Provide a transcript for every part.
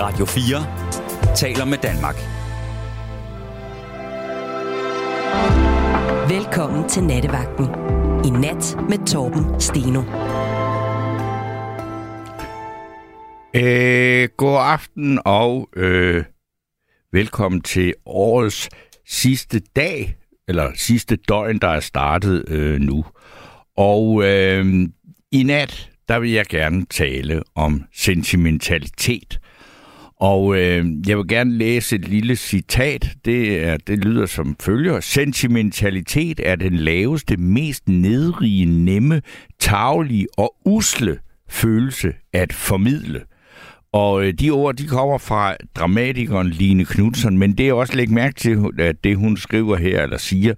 Radio 4 taler med Danmark. Velkommen til Nattevagten. I nat med Torben Steno. Øh, god aften og øh, velkommen til årets sidste dag, eller sidste døgn, der er startet øh, nu. Og øh, i nat, der vil jeg gerne tale om sentimentalitet. Og øh, jeg vil gerne læse et lille citat. Det, er, det lyder som følger. Sentimentalitet er den laveste, mest nedrige, nemme, tavlige og usle følelse at formidle. Og øh, de ord, de kommer fra dramatikeren Line Knudsen, men det er også lægge mærke til, at det hun skriver her, eller siger,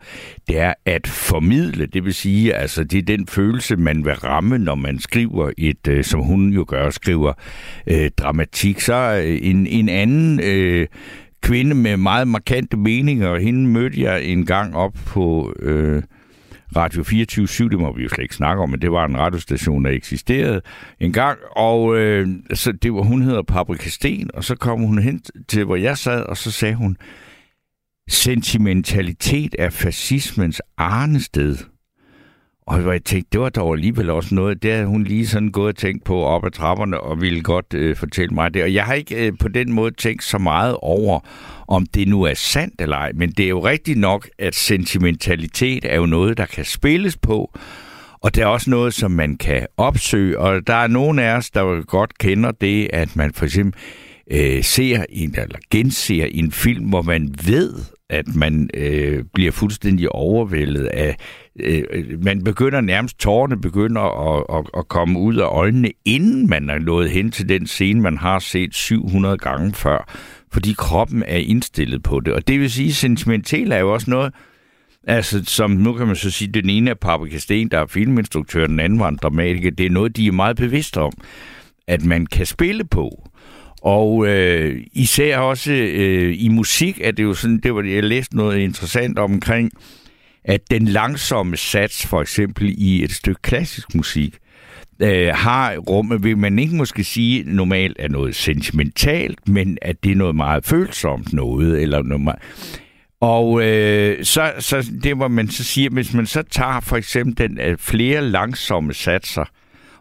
det er at formidle. Det vil sige, altså det er den følelse, man vil ramme, når man skriver et, øh, som hun jo gør, skriver øh, dramatik. Så øh, en, en anden... Øh, kvinde med meget markante meninger, og hende mødte jeg en gang op på... Øh, Radio 24 det må vi jo slet ikke snakke om, men det var en radiostation, der eksisterede engang, og øh, så det var, hun hedder Paprika Sten, og så kom hun hen til, hvor jeg sad, og så sagde hun, sentimentalitet er fascismens arnested. Og jeg tænkte, det var dog alligevel også noget, der hun lige sådan gået og tænkt på op ad trapperne, og ville godt øh, fortælle mig det. Og jeg har ikke øh, på den måde tænkt så meget over, om det nu er sandt eller ej, men det er jo rigtigt nok, at sentimentalitet er jo noget, der kan spilles på, og det er også noget, som man kan opsøge, og der er nogen af os, der godt kender det, at man for eksempel øh, ser en, eller genser en film, hvor man ved, at man øh, bliver fuldstændig overvældet af... Øh, man begynder nærmest, tårerne begynder at, at, at komme ud af øjnene, inden man er nået hen til den scene, man har set 700 gange før, fordi kroppen er indstillet på det. Og det vil sige, sentimental er jo også noget, Altså, som nu kan man så sige, den ene er Paprika Sten, der er filminstruktør, den anden var en dramatiker. Det er noget, de er meget bevidste om, at man kan spille på. Og øh, især også øh, i musik er det jo sådan, det var jeg læste noget interessant omkring, at den langsomme sats, for eksempel i et stykke klassisk musik, øh, har rummet, vil man ikke måske sige normalt er noget sentimentalt, men at det er noget meget følsomt noget, eller noget meget... Og øh, så, så det hvor man så siger, hvis man så tager for eksempel den, øh, flere langsomme satser,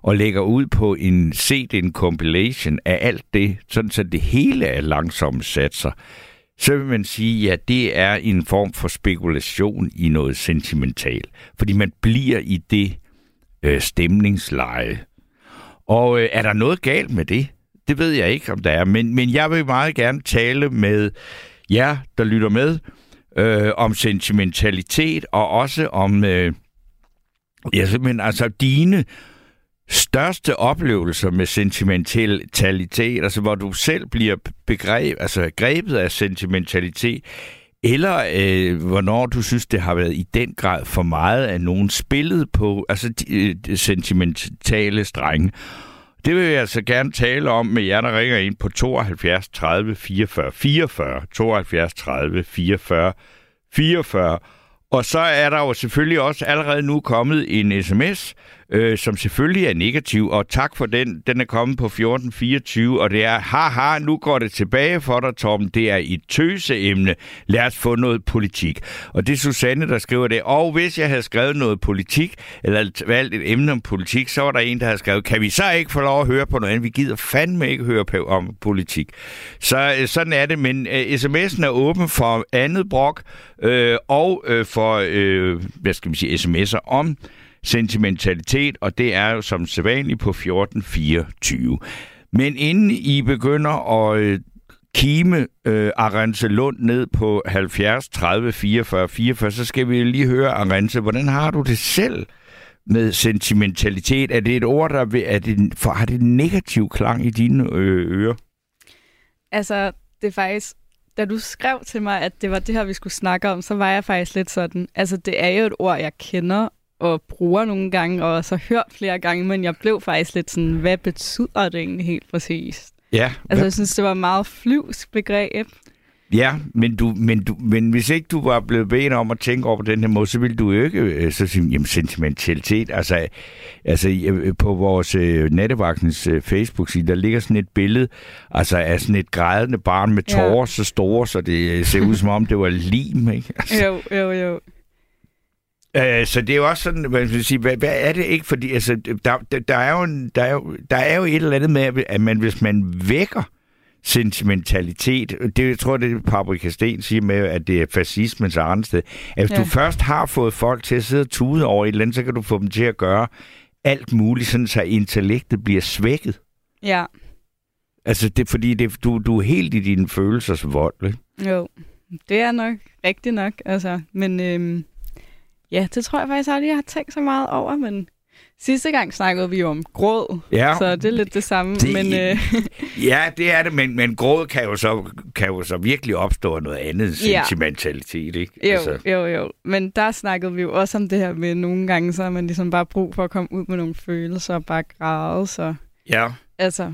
og lægger ud på en CD, en compilation af alt det, sådan så det hele er langsomme satser, så vil man sige, at det er en form for spekulation i noget sentimentalt. Fordi man bliver i det øh, stemningsleje. Og øh, er der noget galt med det? Det ved jeg ikke, om der er. Men, men jeg vil meget gerne tale med jer, der lytter med, øh, om sentimentalitet og også om øh, ja, simpelthen, altså dine største oplevelser med sentimentalitet, altså hvor du selv bliver begreb, altså grebet af sentimentalitet, eller øh, hvornår du synes, det har været i den grad for meget af nogen spillet på altså de, øh, de sentimentale strenge. Det vil jeg altså gerne tale om med jer, der ringer ind på 72 30 44 44, 72 30 44 44. Og så er der jo selvfølgelig også allerede nu kommet en sms, øh, som selvfølgelig er negativ, og tak for den. Den er kommet på 1424, og det er, haha, nu går det tilbage for dig, Tom. Det er et tøseemne. Lad os få noget politik. Og det er Susanne, der skriver det. Og hvis jeg havde skrevet noget politik, eller valgt et emne om politik, så var der en, der havde skrevet, kan vi så ikke få lov at høre på noget andet? Vi gider fandme ikke høre på om politik. Så øh, sådan er det, men øh, sms'en er åben for andet brok, øh, og øh, for, øh, hvad skal man sige, sms'er om sentimentalitet, og det er jo som sædvanligt på 1424. Men inden I begynder at øh, kime øh, Arense Lund ned på 70 30 44 44, så skal vi lige høre, Arense, hvordan har du det selv med sentimentalitet? Er det et ord, der vil, er det, for, har det en negativ klang i dine øh, ører? Altså, det er faktisk da du skrev til mig, at det var det her, vi skulle snakke om, så var jeg faktisk lidt sådan, altså det er jo et ord, jeg kender, og bruger nogle gange, og så hørt flere gange, men jeg blev faktisk lidt sådan, hvad betyder det egentlig helt præcist? Ja. Altså, jeg synes, det var et meget flyvsk begreb. Ja, men, du, men, du, men hvis ikke du var blevet bedt om at tænke over på den her måde, så ville du jo ikke øh, så sige, jamen sentimentalitet. Altså, altså øh, på vores øh, nattevagtens øh, Facebook-side, der ligger sådan et billede altså af sådan et grædende barn med tårer ja. så store, så det øh, ser ud som om det var lim, ikke? Altså. Jo, jo, jo. Øh, så det er jo også sådan, hvad, vil sige, hvad, hvad er det ikke? Fordi altså, der, der, der, er jo, der, er jo, der er jo et eller andet med, at man, hvis man vækker sentimentalitet. Det jeg tror det er Paprika Sten siger med, at det er fascismens sted. At hvis ja. du først har fået folk til at sidde og tude over et eller andet, så kan du få dem til at gøre alt muligt, sådan så intellektet bliver svækket. Ja. Altså, det fordi, det, du, du er helt i dine følelsers vold, ikke? Jo, det er nok rigtigt nok, altså. Men øhm, ja, det tror jeg faktisk aldrig, jeg har tænkt så meget over, men Sidste gang snakkede vi jo om gråd, ja. så det er lidt det samme. Det, men, øh... ja, det er det, men, men gråd kan jo, så, kan jo så virkelig opstå noget andet ja. sentimentalitet, ikke? Jo, altså. jo, jo. Men der snakkede vi jo også om det her med, nogle gange så har man ligesom bare brug for at komme ud med nogle følelser og bare græde, så... Ja. Altså,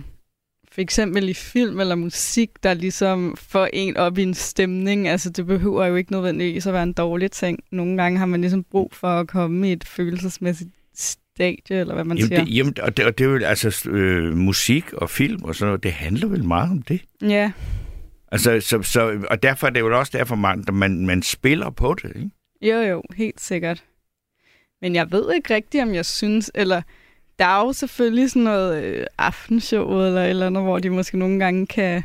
for eksempel i film eller musik, der ligesom får en op i en stemning. Altså, det behøver jo ikke nødvendigvis at være en dårlig ting. Nogle gange har man ligesom brug for at komme i et følelsesmæssigt stadie, eller hvad man jamen, siger. Det, jamen, og det, og det er jo altså øh, musik og film og sådan noget, det handler vel meget om det. Ja. Altså, så, så, og derfor er det jo også derfor, man, man, man spiller på det, ikke? Jo, jo, helt sikkert. Men jeg ved ikke rigtigt, om jeg synes, eller der er jo selvfølgelig sådan noget øh, aftenshow eller eller andet, hvor de måske nogle gange kan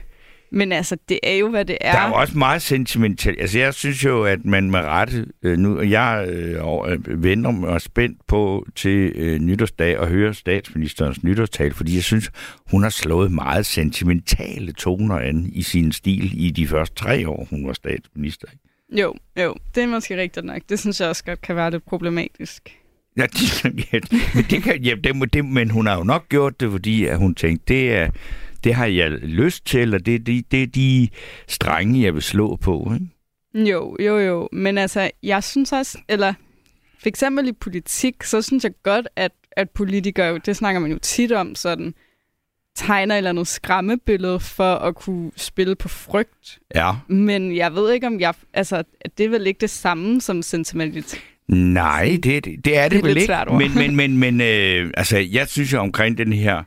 men altså, det er jo, hvad det er. Der er jo også meget sentimentalt. Altså, jeg synes jo, at man med rette... Øh, nu, jeg øh, øh vender mig spændt på til øh, nytårsdag og høre statsministerens nytårstale, fordi jeg synes, hun har slået meget sentimentale toner an i sin stil i de første tre år, hun var statsminister. Jo, jo, det er måske rigtigt nok. Det synes jeg også godt kan være lidt problematisk. Ja, det, ja, men, det kan, ja, det, det, men hun har jo nok gjort det, fordi at hun tænkte, det er det har jeg lyst til, og det, det, det er de strenge, jeg vil slå på. Ikke? Jo, jo, jo. Men altså, jeg synes også, eller for eksempel i politik, så synes jeg godt, at, at politikere, det snakker man jo tit om, sådan tegner et eller andet skræmmebillede for at kunne spille på frygt. Ja. Men jeg ved ikke, om jeg... Altså, det er vel ikke det samme som sentimentalitet. Nej, det, det, er det, det er vel ikke. Men, men, men, men øh, altså, jeg synes jo omkring den her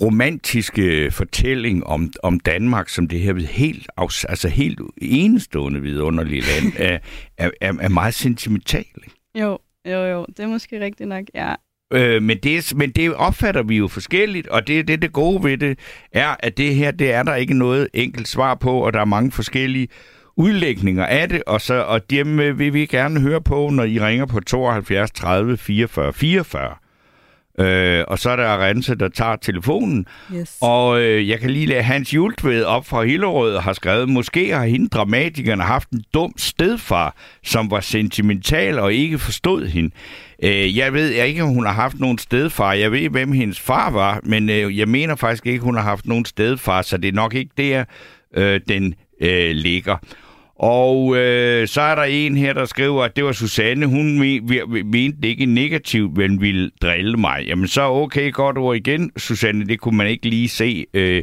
romantiske fortælling om, om Danmark som det her helt, altså helt enestående vidunderlige land, er, er, er, er meget sentimental. Jo, jo, jo. Det er måske rigtigt nok, ja. Øh, men, det, men det opfatter vi jo forskelligt, og det, det, det gode ved det er, at det her, det er der ikke noget enkelt svar på, og der er mange forskellige udlægninger af det, og, så, og dem øh, vil vi gerne høre på, når I ringer på 72 30 44 44. Øh, og så er der Arance, der tager telefonen. Yes. Og øh, jeg kan lige lade Hans Jultved op fra Hillerød har skrevet, måske har hende dramatikerne haft en dum stedfar, som var sentimental og ikke forstod hende. Øh, jeg ved ikke, om hun har haft nogen stedfar. Jeg ved, hvem hendes far var, men øh, jeg mener faktisk ikke, hun har haft nogen stedfar, så det er nok ikke der, øh, den øh, ligger. Og øh, så er der en her, der skriver, at det var Susanne. Hun mente det ikke negativt, men ville drille mig. Jamen så okay, godt ord igen, Susanne. Det kunne man ikke lige se. Øh,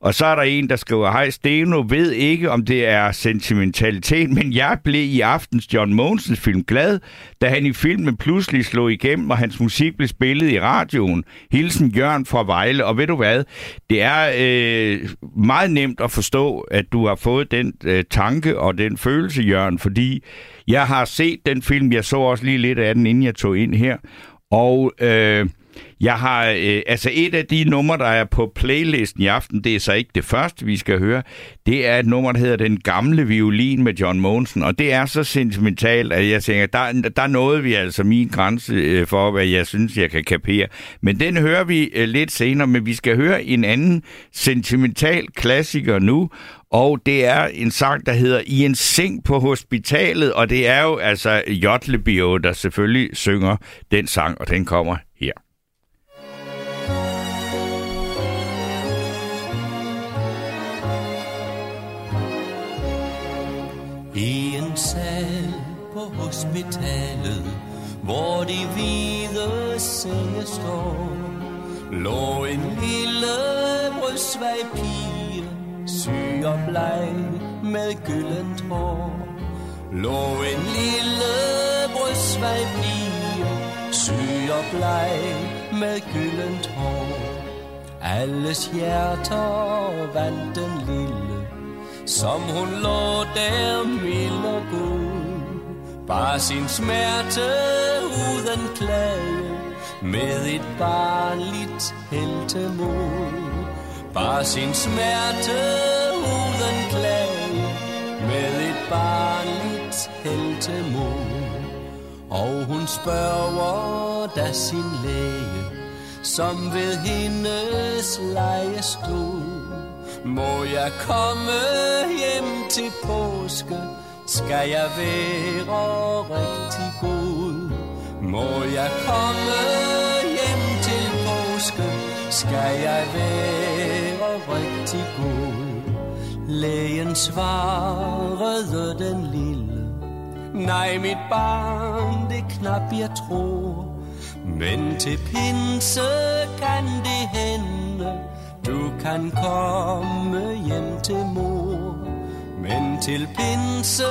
og så er der en, der skriver, hej Steno, ved ikke, om det er sentimentalitet, men jeg blev i aftens John Mogensens film glad, da han i filmen pludselig slog igennem, og hans musik blev spillet i radioen. Hilsen Jørgen fra Vejle, og ved du hvad, det er øh, meget nemt at forstå, at du har fået den øh, tanke og den følelse, Jørgen, fordi jeg har set den film, jeg så også lige lidt af den, inden jeg tog ind her, og... Øh, jeg har, øh, altså et af de numre, der er på playlisten i aften, det er så ikke det første, vi skal høre. Det er et nummer, der hedder Den Gamle Violin med John Monsen, og det er så sentimentalt, at jeg tænker, der, der nåede vi altså min grænse øh, for, hvad jeg synes, jeg kan kapere. Men den hører vi øh, lidt senere, men vi skal høre en anden sentimental klassiker nu, og det er en sang, der hedder I en seng på hospitalet, og det er jo altså Jotlebio, der selvfølgelig synger den sang, og den kommer I en sal på hospitalet, hvor de hvide senge står, lå en lille brystsvag pige, syg og bleg, med gyldent hår. Lå en lille brystsvag pige, syg og bleg med gyldent hår. Alles hjerter vandt den lille, som hun lå der mild og god. Bare sin smerte uden klage, med et barnligt heltemod. Bare sin smerte uden klage, med et barnligt heltemod. Og hun spørger da sin læge, som ved hendes leje stod. Må jeg komme hjem til påske, skal jeg være rigtig god. Må jeg komme hjem til påske, skal jeg være rigtig god. Lægen svarede den lille, nej mit barn, det knap jeg tror. Men til pinse kan det hende, du kan komme hjem til mor. Men til pinse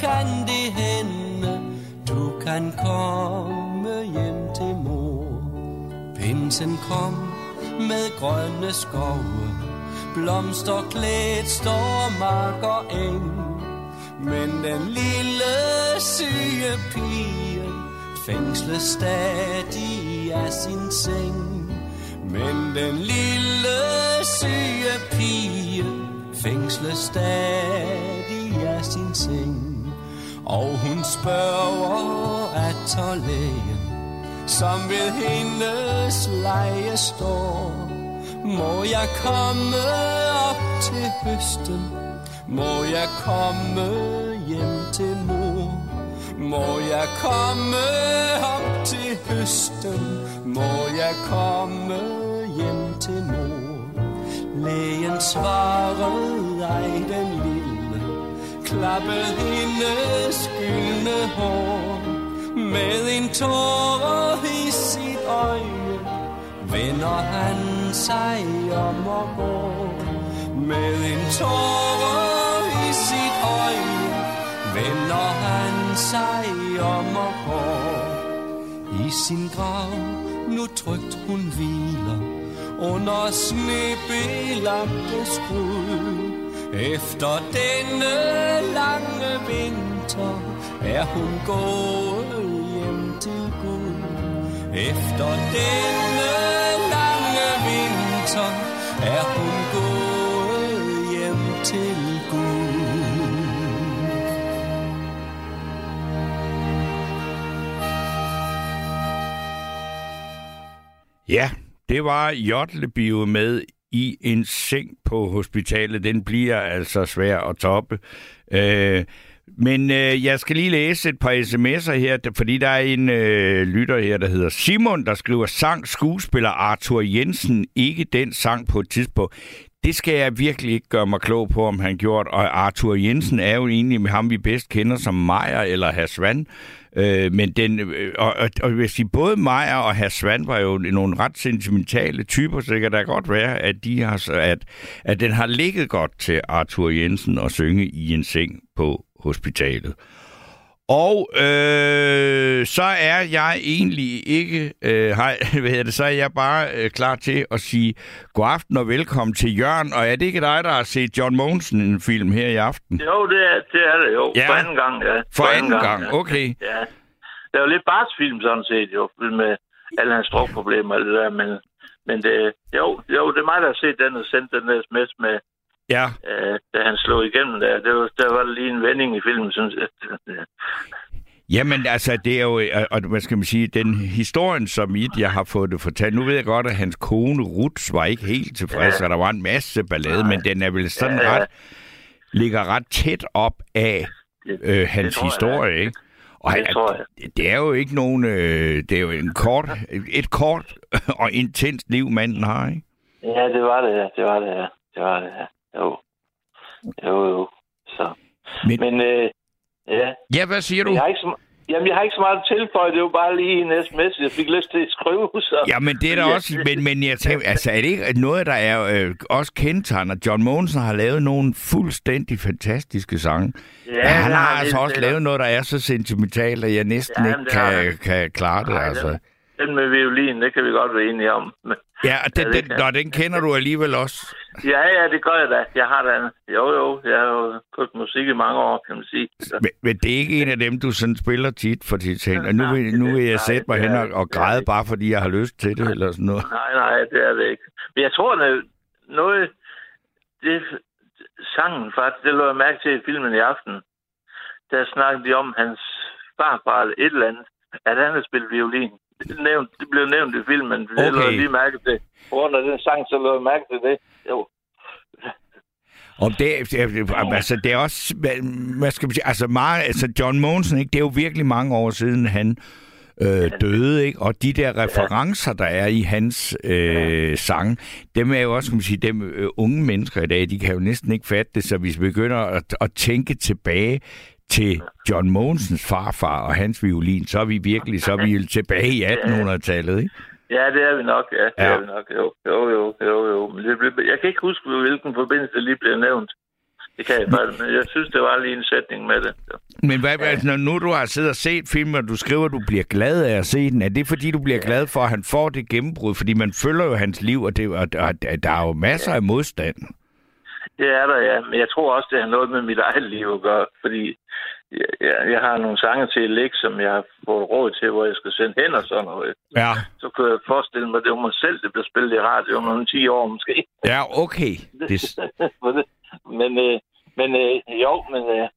kan det hende, du kan komme hjem til mor. Pinsen kom med grønne skove, blomster klædt står mark og eng. Men den lille syge pige fængsles stadig af sin seng. Men den lille syge pige fængsles stadig af sin seng. Og hun spørger at lægen, som ved hendes leje står. Må jeg komme op til høsten? Må jeg komme hjem til mor? Må jeg komme op til høsten? Må jeg komme hjem til mor? Lægen svarede ej den lille, klappede hendes gyldne hår. Med en tårer i sit øje, vender han sig om og går. Med en tårer i sit øje, vender han sig om og går. I sin grav nu trygt hun hviler, under snebelagte skud. Efter denne lange vinter er hun gået hjem til Gud. Efter denne lange vinter er hun gået hjem til Gud. Ja, det var Jotlebio med i en seng på hospitalet. Den bliver altså svær at toppe. Øh, men øh, jeg skal lige læse et par sms'er her, fordi der er en øh, lytter her, der hedder Simon, der skriver, sang skuespiller Arthur Jensen ikke den sang på et tidspunkt. Det skal jeg virkelig ikke gøre mig klog på, om han gjort. Og Arthur Jensen er jo egentlig med ham, vi bedst kender som Meyer eller Hasvan. Øh, men den, øh, og, og, og jeg vil sige, både Meyer og Herr Svand var jo nogle ret sentimentale typer, så det kan da godt være, at, de har, at, at den har ligget godt til Arthur Jensen at synge i en seng på hospitalet. Og øh, så er jeg egentlig ikke, øh, hej, hvad hedder det, så er jeg bare øh, klar til at sige god aften og velkommen til Jørgen. Og er det ikke dig, der har set John Mogensen en film her i aften? Jo, det er det, er det jo. Ja. For anden gang, ja. For anden gang, ja. okay. Ja. Det er jo lidt barsfilm sådan set, jo, med alle hans drukproblemer og det der, men, men det, jo, jo, det er mig, der har set den og sendt den der sms med, Ja, øh, da han slog igennem der. Det var, der var lige en vending i filmen, synes jeg. Ja. Jamen, altså, det er jo, og hvad skal man sige, den historien, som I, jeg har fået det fortalt, nu ved jeg godt, at hans kone Ruth var ikke helt tilfreds, Ja. og der var en masse ballade, Nej. men den er vel sådan Ja, ja. ret, ligger ret tæt op af Det, øh, hans jeg, historie, ikke? Og Det han, tror jeg. det er jo ikke nogen, øh, det er jo en kort, et kort og intenst liv, manden har, ikke? ja, det var det, ja. Det var det, ja. Det var det, ja. Jo. Jo, jo. Så. Men- Men, øh, ja. Ja, hvad siger du? Jeg har ikke så, Jamen, jeg har ikke så meget at tilføje. Det var bare lige en sms, jeg fik lyst til at skrive. Så. Ja, men det er der Ja. også... Men, men jeg tænker, altså, er det ikke noget, der er øh, også kendetegner? John Mogensen har lavet nogle fuldstændig fantastiske sange. Ja, han det har han altså også lavet noget, der er så sentimentalt, at jeg næsten Ja, ikke det kan, han. kan klare det. Nej, altså. den, den med violin, det kan vi godt være enige om. Ja, og den, Ja, den, nå, den kender du alligevel også. ja, ja, det gør jeg da. Jeg har da... Jo, jo, jeg har jo købt musik i mange år, kan man sige. Så. Men, men det er ikke en af dem, du sådan spiller tit for ting. Og nu vil, nu vil jeg sætte mig hen og, og græde bare, fordi jeg har lyst til det, eller sådan noget. Nej, nej, det er det ikke. Men jeg tror, at noget... Det, sangen faktisk, det lå jeg mærke til i filmen i aften. Der snakkede de om hans farfar eller et eller andet, at han havde spillet violin. Det, nævnt, det blev nævnt i filmen, det Okay. lå jeg lige mærke til. Af den sang, så lå jeg mærke til det. Jo. Og det, det, altså, det er også, hvad, skal man sige, altså, meget, altså John Mogensen, ikke, det er jo virkelig mange år siden, han øh, døde, ikke? Og de der referencer, der er i hans øh, sange, dem er jo også, kan man sige, dem øh, unge mennesker i dag, de kan jo næsten ikke fatte det, så hvis vi begynder at, at tænke tilbage til John Mogensens farfar og hans violin, så er vi virkelig, så er vi tilbage i 1800-tallet, ikke? Ja, det er vi nok, ja. Det Ja. er vi nok, jo. Jo, jo, jo, jo. Men det blev, jeg kan ikke huske, hvilken forbindelse det lige blev nævnt. Det kan jeg faktisk, men jeg synes, det var lige en sætning med det. Så. Men hvad, hvad, når nu du har siddet og set filmen, og du skriver, at du bliver glad af at se den, er det fordi, du bliver glad for, at han får det gennembrud? Fordi man følger jo hans liv, og, det, og, og der er jo masser af modstand. Det er der, ja. Men jeg tror også, det har noget med mit eget liv at gøre, fordi jeg, jeg, har nogle sange til lægge, som jeg har fået råd til, hvor jeg skal sende hen og sådan noget. Ja, Så kunne jeg forestille mig, at det var mig selv, det blev spillet i radio om nogle 10 år måske. ja okay. Det- men øh, men øh, jo, men øh,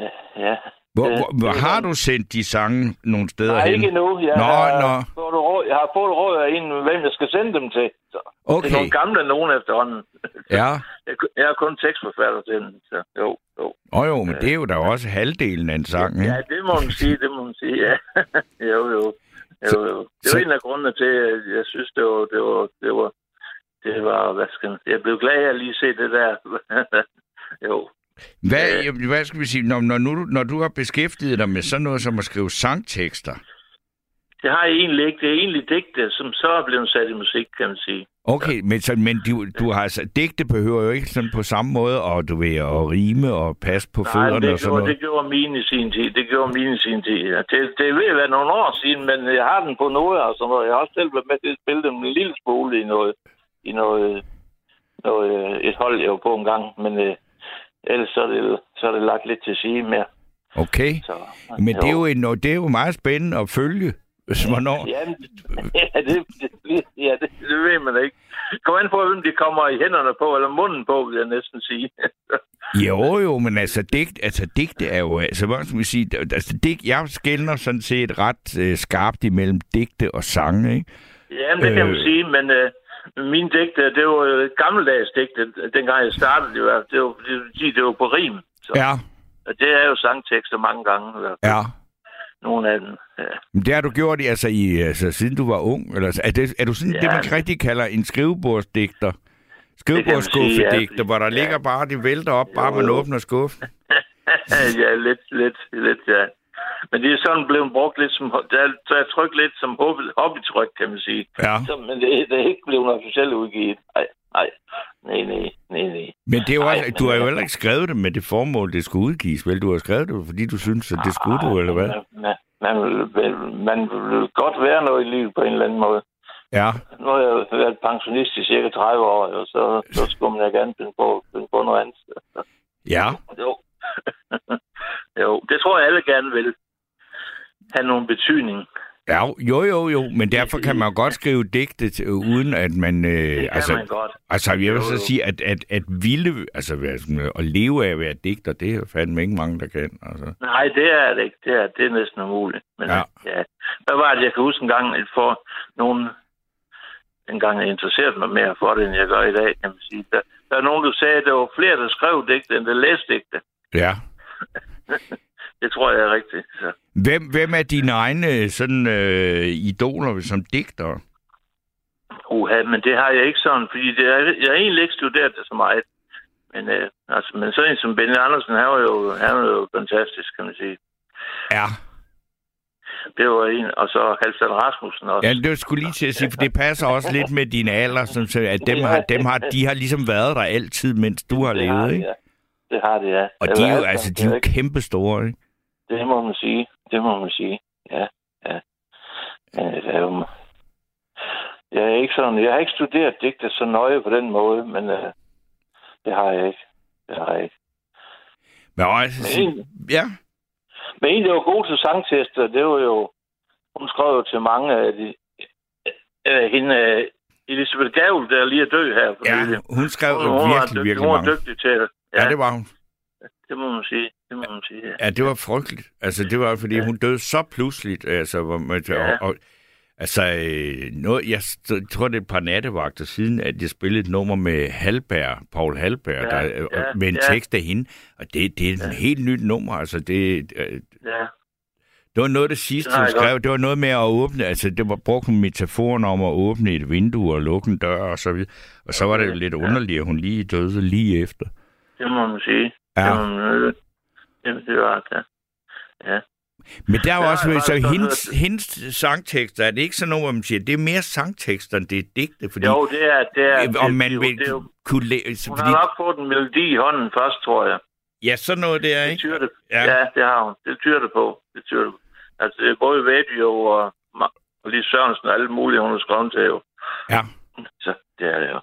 ja, ja. Hvor, Øh, hvor, har du sendt de sange nogle steder Nej, hen? ikke endnu. Jeg, Nå, har, nå. Fået råd, jeg har fået råd af en, hvem jeg skal sende dem til. Så. Det er Okay, nogle gamle nogen efterhånden. ja. Jeg, jeg er kun tekstforfatter til den, så jo, jo. Og jo, men det er jo da også halvdelen af en sang, ikke? Ja, det må man sige, det må man sige, ja. jo, jo. Jo, jo. Det så- var en af grundene til, at jeg synes, det var, det var, det var, det var, hvad skal man, jeg blev glad af at lige se det der. jo. Hvad, jamen, hvad skal vi sige, når, når, nu, når du har beskæftiget dig med sådan noget som at skrive sangtekster, Det har jeg egentlig ikke. Det er egentlig digte, som så er blevet sat i musik, kan man sige. Okay, men, så, men du, du har altså, digte behøver jo ikke sådan på samme måde at, du ved, at rime og passe på Nej, fødderne det og sådan gjorde, noget. det gjorde mine i sin tid. Det gjorde mine i sin tid. Ja, det, det er ved at være nogle år siden, men jeg har den på noget og sådan noget. Jeg har også selv været med til at spille dem en lille smule i noget, i noget, noget øh, et hold, jeg var på en gang. Men øh, ellers så er, det, så er det lagt lidt til side mere. Okay, Så, men det er, jo en, det er jo meget spændende at følge. Hvornår? Ja, men- ja, det, det, ja det, det ved man ikke. Kom an på, hvem de kommer i hænderne på, eller munden på, vil jeg næsten sige. Jo, jo, men altså, digt, altså digte er jo, altså, hvad skal man sige, altså, digt, jeg skældner sådan set ret øh, skarpt imellem digte og sange, ikke? Ja, det kan man Øh. sige, men øh, mine digte, det var gammeldags digte, dengang jeg startede. Det var, det var, det var, det var på rim. Så, Ja, Og det er jo sangtekster mange gange. i hvert fald. ja. Nogle af dem. Ja. Men det har du gjort, i, altså, i, altså, siden du var ung, eller er, det, er du sådan ja. Det, man rigtig kalder en skrivebordsdigter? Skrivebordskuffedigter, sige, ja. hvor der ligger bare, de vælter op, bare Jo, man jo. åbner skuffen. ja, lidt, lidt, lidt, ja. Men det er sådan blevet brugt lidt som, der er, der er tryk lidt som hobby, hobbytryk, kan man sige. Ja. Så, men det, det er ikke blevet officielt udgivet. Nej, nej, nej, nej, nej, nej. Men det er jo Ej, du har jo heller ikke skrevet det med det formål, det skulle udgives, vel? Du har skrevet det, fordi du synes, at det skulle du, eller hvad? Man, man, vil, man vil godt være noget i livet på en eller anden måde. Ja. Nu har jeg været pensionist i cirka 30 år, og så, så skulle man gerne finde på, finde på noget andet. Ja. Jo. jo, det tror jeg alle gerne vil have nogen betydning. Ja, jo, jo, jo, men derfor kan man godt skrive digte, til, uden at man... Øh, Det kan altså, man godt. altså, jeg vil Jo, så sige, at, at, at vilde, altså sådan, at leve af at være digter, det er fandme ikke mange, der kan. Altså. Nej, det er det ikke. Det er, det er næsten umuligt. Men Ja. ja. Hvad var det, jeg kan huske en gang, at for nogen en gang jeg interesserede mig mere for det, end jeg gør i dag, kan man sige. Der, der er nogen, der sagde, at der var flere, der skrev digte, end der læste digte. Ja. Det tror jeg er rigtigt. Så. Hvem, hvem er dine egne sådan, øh, idoler som digter? Uha, men det har jeg ikke sådan, fordi det er, jeg har egentlig ikke studeret det så meget. Men, øh, altså, men sådan en som Benny Andersen, han var jo, han var jo fantastisk, kan man sige. Ja. Det var en, og så Halvdan Rasmussen også. Ja, det skulle lige til at sige, for det passer også lidt med din alder, som, at dem har, dem har, de har ligesom været der altid, mens du har det har levet, de, ikke? ja. Det har det, ja. Og Det de er jo, alt altså, de er jo kæmpe store, ikke? Det må man sige. Det må man sige. Ja, ja. ja jo... Jeg er ikke sådan, jeg har ikke studeret digte så nøje på den måde, men øh, det har jeg ikke. Det har jeg ikke. Men også, Men en, ja, men en, der var god til sangtester, det var jo... Hun skrev jo til mange af de... Øh, hende, øh, Elisabeth Gavl, der lige er død her. Ja, hun skrev hun, hun, virkelig, dygtig, virkelig hun var mange. dygtig til det. Ja, det var hun. det må man sige. Det må man sige, ja. Ja, det var frygteligt. Altså, det var, fordi Ja. hun døde så pludseligt. Altså, hvor man, Ja. og, og, altså noget, jeg tror, det er et par nattevagter siden, at jeg spillede et nummer med Halberg, Paul Halberg, Ja, der, ja, med en ja. tekst af hende. Og det, det er et Ja. helt nyt nummer. Altså, det, øh, ja. det var noget af det sidste, hun skrev. Det var noget med at åbne, altså det var brugt hun metaforen om at åbne et vindue og lukke en dør og så videre. Og så var det jo lidt underligt, at hun lige døde lige efter. Det må man sige. Ja. Det, må man, det, det var det. Ja. Men der er jo også, så hendes, hendes sangtekster, er det ikke sådan noget, hvor man siger, det er mere sangtekster, end det er digte, fordi Jo, det er... Det er om det, man det, vil det, er jo- kunne læse, Hun fordi, har nok fået en melodi i hånden først, tror jeg. ja, sådan noget der, Det ikke? tyder det. Ja. Ja. ja, det har hun. Det tyder det på. Det tyder det på. Altså, det er både Radio og, og Lise Sørensen og alle mulige, hun har skrevet til jo. Ja. Så det er det jo.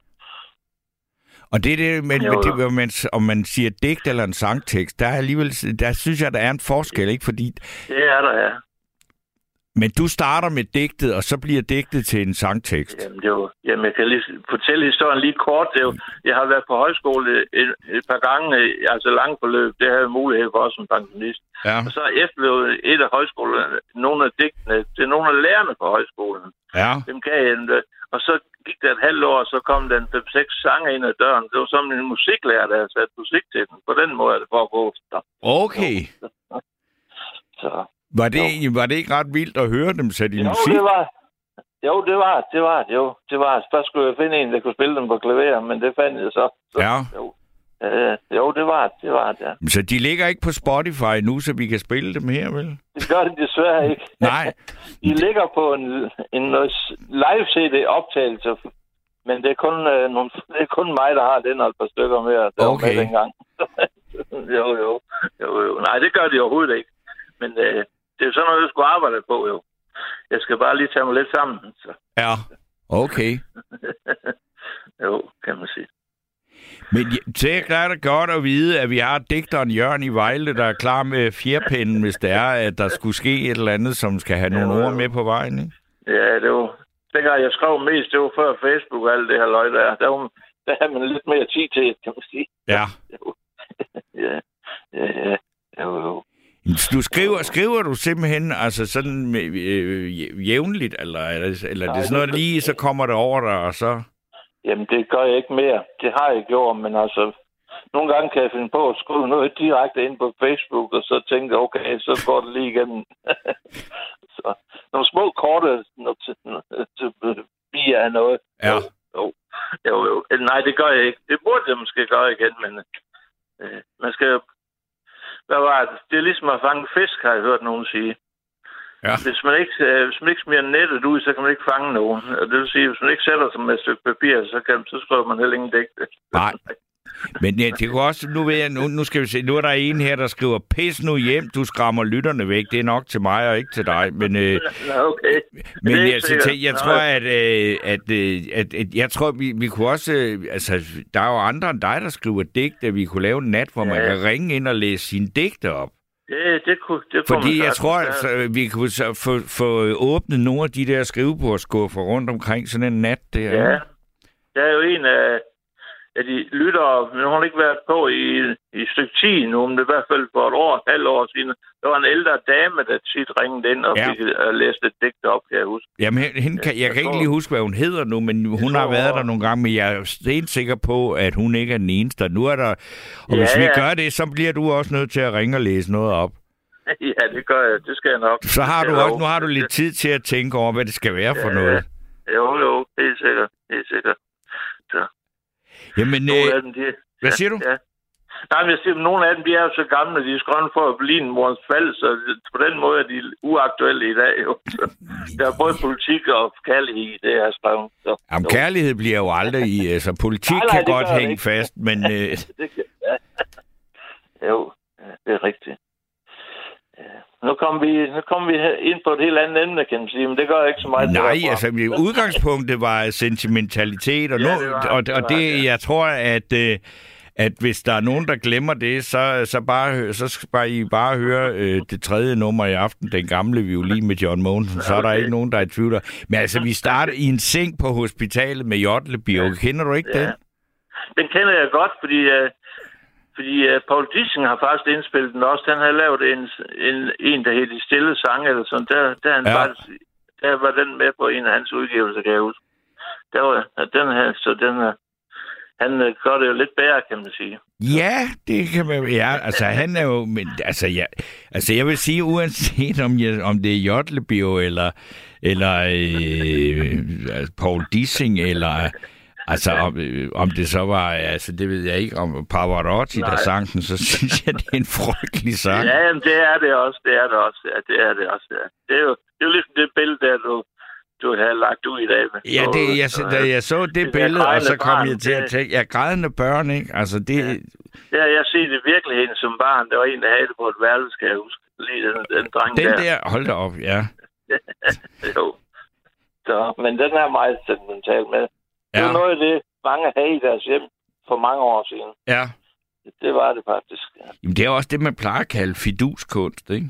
Og det er det, men, Jo, men det, man, om man siger digt eller en sangtekst, der er alligevel, der synes jeg, der er en forskel, ikke? Fordi, Det er der, ja. men du starter med digtet, og så bliver digtet til en sangtekst. Jamen, det jo, jamen, jeg kan lige fortælle historien lige kort. Det er jo, jeg har været på højskole et, et par gange, altså langt forløb. Det har jeg mulighed for som pensionist. Ja, Og så efterlevede et af højskolerne nogle af digtene til nogle af lærerne på højskolen. Ja. Dem gav jeg dem, og så gik der et halvt år, og så kom den 5-6 sange ind ad døren. Det var som en musiklærer, der havde sat musik til den. På den måde er det foregået. Okay. så. Var det, var det ikke ret vildt at høre dem sætte i Jo, musik? det var, jo, det var, det var, jo, det var. Først skulle jeg finde en, der kunne spille dem på klaver, men det fandt jeg så. så Ja. Jo, øh, jo det var det, var det, ja. Så de ligger ikke på Spotify nu, så vi kan spille dem her, vel? Det gør det desværre ikke. Nej. De ligger på en, en live-CD-optagelse, men det er, kun, øh, nogle, det er kun mig, der har den og et par stykker mere, der var Okay. med dengang. jo, jo, jo, jo. Nej, det gør de overhovedet ikke. Men øh, det er jo sådan noget, jeg skulle arbejde på, jo. Jeg skal bare lige tage mig lidt sammen. Så. Ja. Okay. jo, kan man sige. Men det er det godt at vide, at vi har digteren Jørgen i Vejle, der er klar med fjerpinden, hvis det er, at der skulle ske et eller andet, som skal have nogle ord med på vejen. Ikke? Ja, det var... Dengang jeg skrev mest, det var før Facebook og alt det her løg der. Der, var, der havde man lidt mere tid til, kan man sige. Ja. Ja, ja, ja. Jo, jo. Du skriver, skriver du simpelthen altså sådan med, øh, jævnligt, eller, eller, eller det er sådan noget lige, så kommer det over dig, og så... Jamen, det gør jeg ikke mere. Det har jeg gjort, men altså... Nogle gange kan jeg finde på at skrive noget direkte ind på Facebook, og så tænke, okay, så går det lige igennem. så, nogle små korte bier af noget. Ja. Jo, jo, jo. Nej, det gør jeg ikke. Det burde jeg måske gøre igen, men øh, man skal jo... Hvad var det? Det er ligesom at fange fisk, har jeg hørt nogen sige. Ja. Hvis man ikke, øh, hvis man ikke smider nettet ud, så kan man ikke fange nogen. Og det vil sige, hvis man ikke sætter sig med et stykke papir, så, kan, så skriver man heller ingen digte. Nej. Men ja, det kunne også, nu ved jeg, nu, nu skal vi se, nu er der en her, der skriver, pis nu hjem, du skræmmer lytterne væk. Det er nok til mig og ikke til dig. Men, øh, okay. men jeg, så, tæ- jeg tror, at, øh, at, øh, at, at, jeg tror, vi, vi kunne også, øh, altså, der er jo andre end dig, der skriver digte. Vi kunne lave en nat, hvor man Ja. kan ringe ind og læse sine digte op. Det, det kunne, det kunne Fordi man jeg tror, altså, vi kunne så få, få åbnet nogle af de der skrivebordskuffer rundt omkring sådan en nat der. Ja. Der er jo en af, af de lyttere, men hun har ikke været på i, i et stykke tid nu, men det i hvert fald for et år, et halvt år siden. Der var en ældre dame, der tit ringede ind og Ja. fik uh, læst et digt op, kan jeg huske. Jamen, hende- kan, jeg jeg kan ikke tror- lige huske, hvad hun hedder nu, men hun har været der nogle gange, men jeg er stensikker på, at hun ikke er den eneste. Nu er der, og Ja, hvis vi ja. gør det, så bliver du også nødt til at ringe og læse noget op. ja, det gør jeg. Det skal jeg nok. Så har du også, nu har du lidt tid til at tænke over, hvad det skal være for Ja, noget. Jo, jo, helt sikkert. Helt sikkert. Jamen, Nogle øh, af dem, de, hvad siger du? Ja. Nej, men jeg siger, nogle af dem, de er jo så gamle, de er skrevet for at blive en morens fald, så på den måde er de uaktuelle i dag. Jo. Så der er både politik og kærlighed i det, jeg har skrevet. Så, Jamen, jo. kærlighed bliver jo aldrig i... Altså, politik Nej, nej, kan godt hænge ikke. fast, men... Øh, det kan, ja. Jo, det er rigtigt. Ja. Nu kommer vi, nu kommer vi ind på et helt andet emne, kan man sige, men det gør ikke så meget. Nej, altså udgangspunktet var sentimentalitet, og, nu, Ja, det var- og, det og var det, det. jeg tror, at, øh, at hvis der er nogen, der glemmer det, så, så, bare, så skal bare, I bare høre øh, det tredje nummer i aften, den gamle violin med John Mogensen, så er der ikke nogen, der er i tvivl. Men altså, vi starter i en seng på hospitalet med Jotlebio. Kender du ikke Ja. den? Den kender jeg godt, fordi, uh, fordi uh, Paul Dissing har faktisk indspillet den også. Han har lavet en, en, en der hedder De Stille Sange, eller sådan. Der, der, han Ja. faktisk, der var den med på en af hans udgivelser, kan jeg huske. Der var den her, så den her, han uh, gør det jo lidt bedre, kan man sige. Ja, det kan man. Ja, altså han er jo, men altså ja, altså jeg vil sige uanset om jeg, om det er Jotlebio eller eller øh, altså, Paul Dissing eller altså om, øh, om det så var altså det ved jeg ikke om Pavarotti der Nej. sang den, så synes jeg det er en frygtelig sang. Ja, jamen, det er det også. Det er det også. Ja, det er det også. Ja. Det er jo det er jo ligesom det billede, der du, du har lagt ud i dag. med. Ja, det, jeg, Så, da jeg så det det der billede, og så kom barn, jeg til at det- tænke, ja, grædende børn, ikke? Altså, det, Ja, jeg ser det i virkeligheden som barn. Der var en, der havde det på et værelse, skal jeg huske. Lige den, den dreng den der. der, hold da op, ja. Jo. Så, men den er meget sentimental med. Det Ja, var noget af det, mange havde i deres hjem for mange år siden. ja. Det var det faktisk. Ja. Jamen, det er også det, man plejer at kalde fiduskunst, ikke?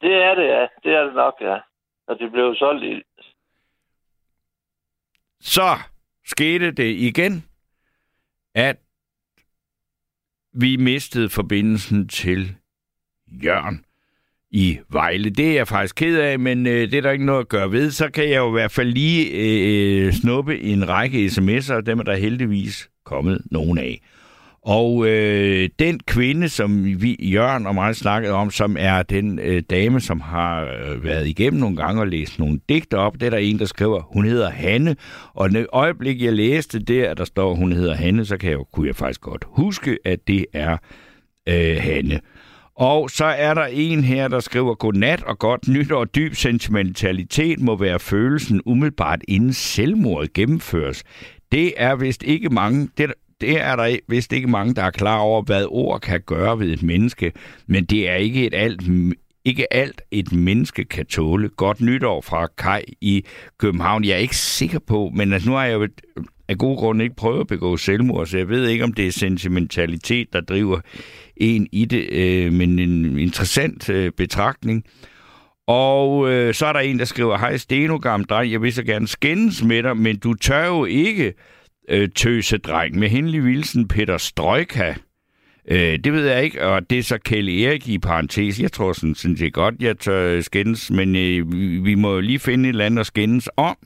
Det er det, ja. Det er det nok, ja. Og det blev solgt i... Så skete det igen, at vi mistede forbindelsen til Jørgen i Vejle. Det er jeg faktisk ked af, men øh, det er der ikke noget at gøre ved. Så kan jeg jo i hvert fald lige øh, øh, snuppe en række sms'er, og dem er der heldigvis kommet nogen af. Og øh, den kvinde, som vi, Jørgen og mig snakkede om, som er den øh, dame, som har øh, været igennem nogle gange og læst nogle digte op, det er der en, der skriver, hun hedder Hanne. Og det øjeblik, jeg læste det, at der står, hun hedder Hanne, så kan jeg, kunne jeg faktisk godt huske, at det er øh, Hanne. Og så er der en her, der skriver, godnat og godt nytår. Dyb sentimentalitet må være følelsen umiddelbart inden selvmordet gennemføres. Det er vist ikke mange, det, det er der vist ikke mange, der er klar over, hvad ord kan gøre ved et menneske, men det er ikke et alt ikke alt et menneske kan tåle. Godt nytår fra Kai i København. Jeg er ikke sikker på, men altså, nu har jeg jo af gode grunde ikke prøvet at begå selvmord, så jeg ved ikke, om det er sentimentalitet, der driver en i det, øh, men en interessant øh, betragtning. Og øh, så er der en, der skriver, hej Steno, gammel dreng, jeg vil så gerne skændes med dig, men du tør jo ikke øh, tøse dreng. Med henlig vilsen Peter Strøjka. Øh, det ved jeg ikke, og det er så Kelly Erik i parentes. Jeg tror sådan, sådan set godt, jeg tør skændes, men øh, vi, vi må jo lige finde et eller andet at skændes om.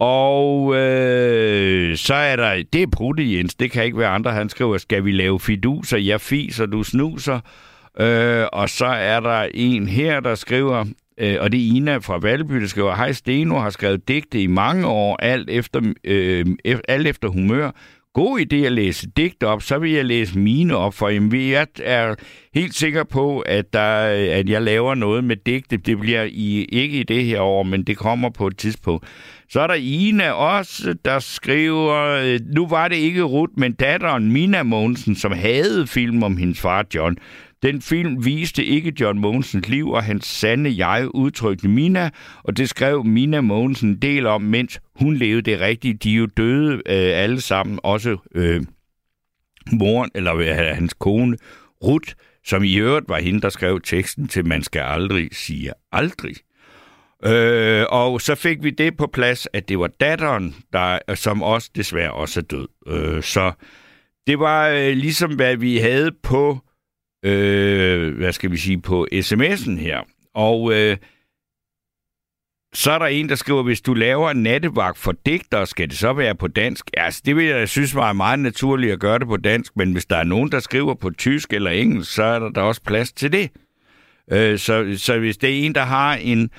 Og øh, så er der, det er Prutte Jens, det kan ikke være andre, han skriver, skal vi lave fiduser, jeg fiser, du snuser. Øh, og så er der en her, der skriver, øh, og det er Ina fra Valby, der skriver, hej Steno, har skrevet digte i mange år, alt efter, øh, e-, alt efter humør. God idé at læse digte op, så vil jeg læse mine op, for jamen, jeg er helt sikker på, at, der, at jeg laver noget med digte. Det bliver i, ikke i det her år, men det kommer på et tidspunkt. Så er der Ina også, der skriver, øh, nu var det ikke Ruth, men datteren Mina Mogensen, som havde film om hendes far John. Den film viste ikke John Mogensens liv, og hans sande jeg udtrykte Mina, og det skrev Mina Mogensen en del om, mens hun levede det rigtige. De er jo døde øh, alle sammen, også øh, moren, eller øh, hans kone, Ruth, som i øvrigt var hende, der skrev teksten til Man skal aldrig sige aldrig. Øh, og så fik vi det på plads, at det var datteren, der, som også desværre også er død. Øh, så det var øh, ligesom, hvad vi havde på, øh, hvad skal vi sige, på sms'en her. Og øh, så er der en, der skriver, hvis du laver en nattevagt for digter, skal det så være på dansk? Altså, det vil jeg synes var meget naturligt at gøre det på dansk, men hvis der er nogen, der skriver på tysk eller engelsk, så er der da også plads til det. Øh, så, så hvis det er en, der har en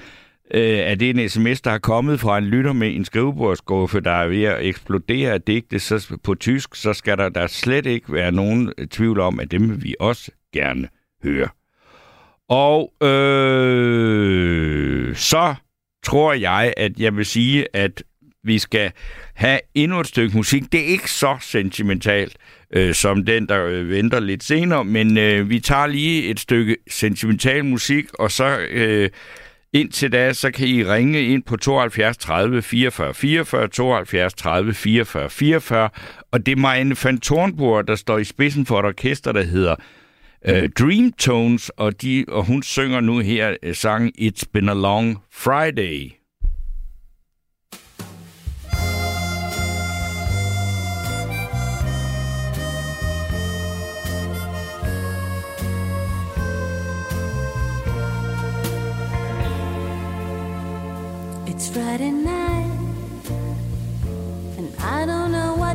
øh, at det er en sms, der er kommet fra en lytter med en skrivebordsskuffe, der er ved at eksplodere af digte så på tysk, så skal der, da slet ikke være nogen øh, tvivl om, at dem vil vi også gerne høre. Og øh, så tror jeg, at jeg vil sige, at vi skal have endnu et stykke musik. Det er ikke så sentimentalt øh, som den, der øh, venter lidt senere, men øh, vi tager lige et stykke sentimental musik, og så øh, indtil da, så kan I ringe ind på 72 30 44 44, 72 30 44 44, og det er Marianne van Thornburg, der står i spidsen for et orkester, der hedder øh, Dream Tones, og, de, og hun synger nu her øh, sangen It's Been a Long Friday.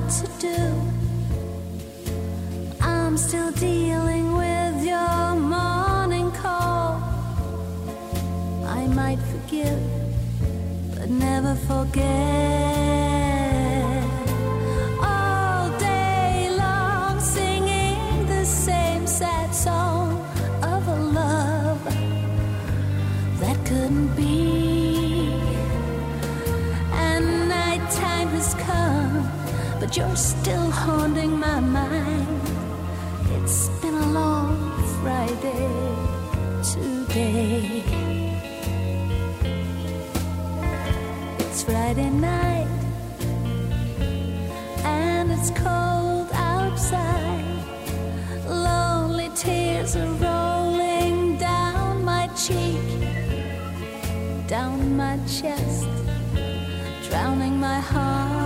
To do. I'm still dealing with your morning call. I might forgive, but never forget. You're still haunting my mind. It's been a long Friday today. It's Friday night, and it's cold outside. Lonely tears are rolling down my cheek, down my chest drowning my heart.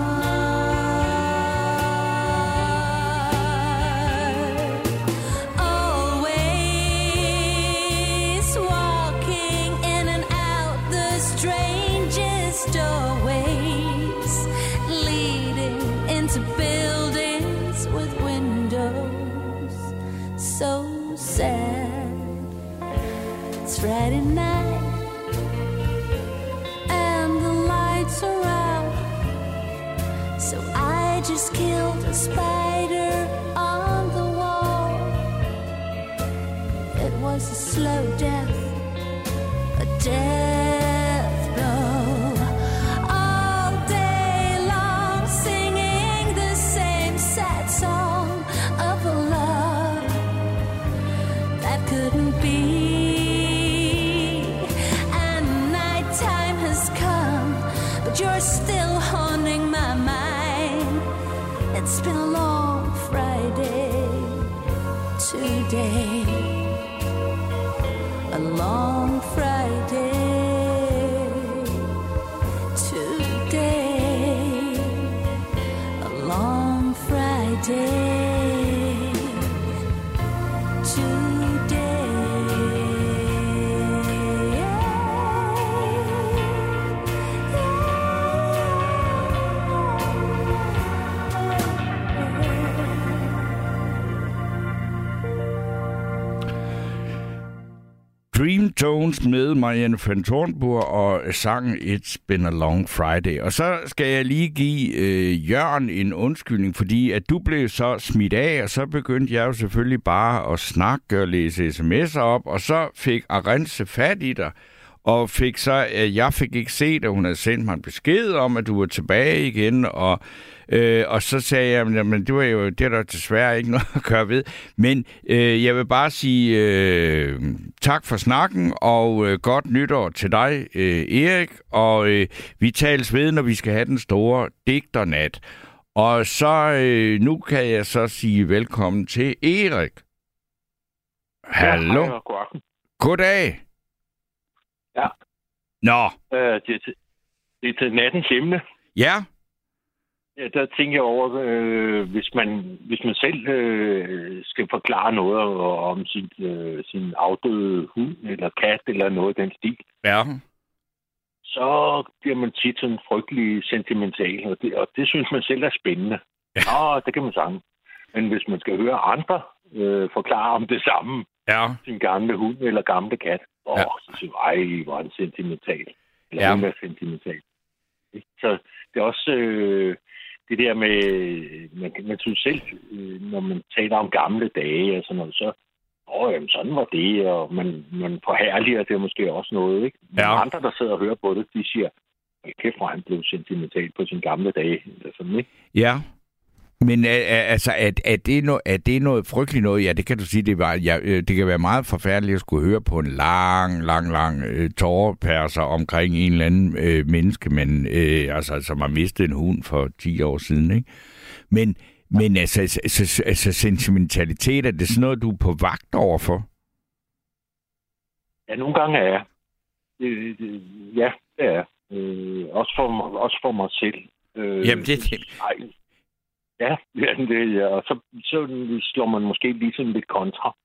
Tones med Marianne van Thornburg og sangen It's Been a Long Friday. Og så skal jeg lige give øh, Jørgen en undskyldning, fordi at du blev så smidt af, og så begyndte jeg jo selvfølgelig bare at snakke og læse sms'er op, og så fik Arense fat i dig, og fik så, øh, jeg fik ikke set, at hun havde sendt mig en besked om, at du var tilbage igen, og, øh, og så sagde jeg, men det var jo det er der desværre ikke noget at gøre ved. Men øh, jeg vil bare sige øh, tak for snakken, og øh, godt nytår til dig, øh, Erik, og øh, vi tales ved, når vi skal have den store digternat. Og så øh, nu kan jeg så sige velkommen til Erik. Hallo. Ja, hej god aften. Goddag. Ja. Nå, Øh, det, er til, det er til nattens emne. ja. Ja, der tænker jeg over, øh, hvis, man, hvis man selv øh, skal forklare noget om sin, øh, sin afdøde hund eller kat eller noget af den stil, Ja. så bliver man tit sådan frygtelig sentimental, og det, og det synes man selv er spændende. Ja. Ja, det kan man sige. Men hvis man skal høre andre øh, forklare om det samme, Ja. sin gamle hund eller gamle kat, åh, Ja. så siger jeg, ej, hvor er det sentimentalt. Eller Ja. hun er sentimental. Så det er også øh, det der med, man, man synes selv, øh, når man taler om gamle dage og sådan noget, så åh, jamen, sådan var det, og man, man forherliger det måske også noget, ikke? Men Ja. andre, der sidder og hører på det, de siger, "Hold kæft, hvor han blev sentimental på sine gamle dage, eller sådan, ikke? Ja. Men er, er, altså, er, er, det no, er det noget frygteligt noget? Ja, det kan du sige, det, var, ja, øh, det kan være meget forfærdeligt at skulle høre på en lang, lang, lang øh, tårerperser omkring en eller anden øh, menneske, men, øh, altså, som har mistet en hund for 10 år siden. Ikke? Men, men altså, altså, altså, sentimentalitet, er det sådan noget, du er på vagt overfor? Ja, nogle gange er jeg. Øh, ja, det er jeg. øh, også, for, også for mig selv. Øh, Jamen, det, det. Ja, ja, det, ja. og så, så slår man måske lige sådan lidt kontra.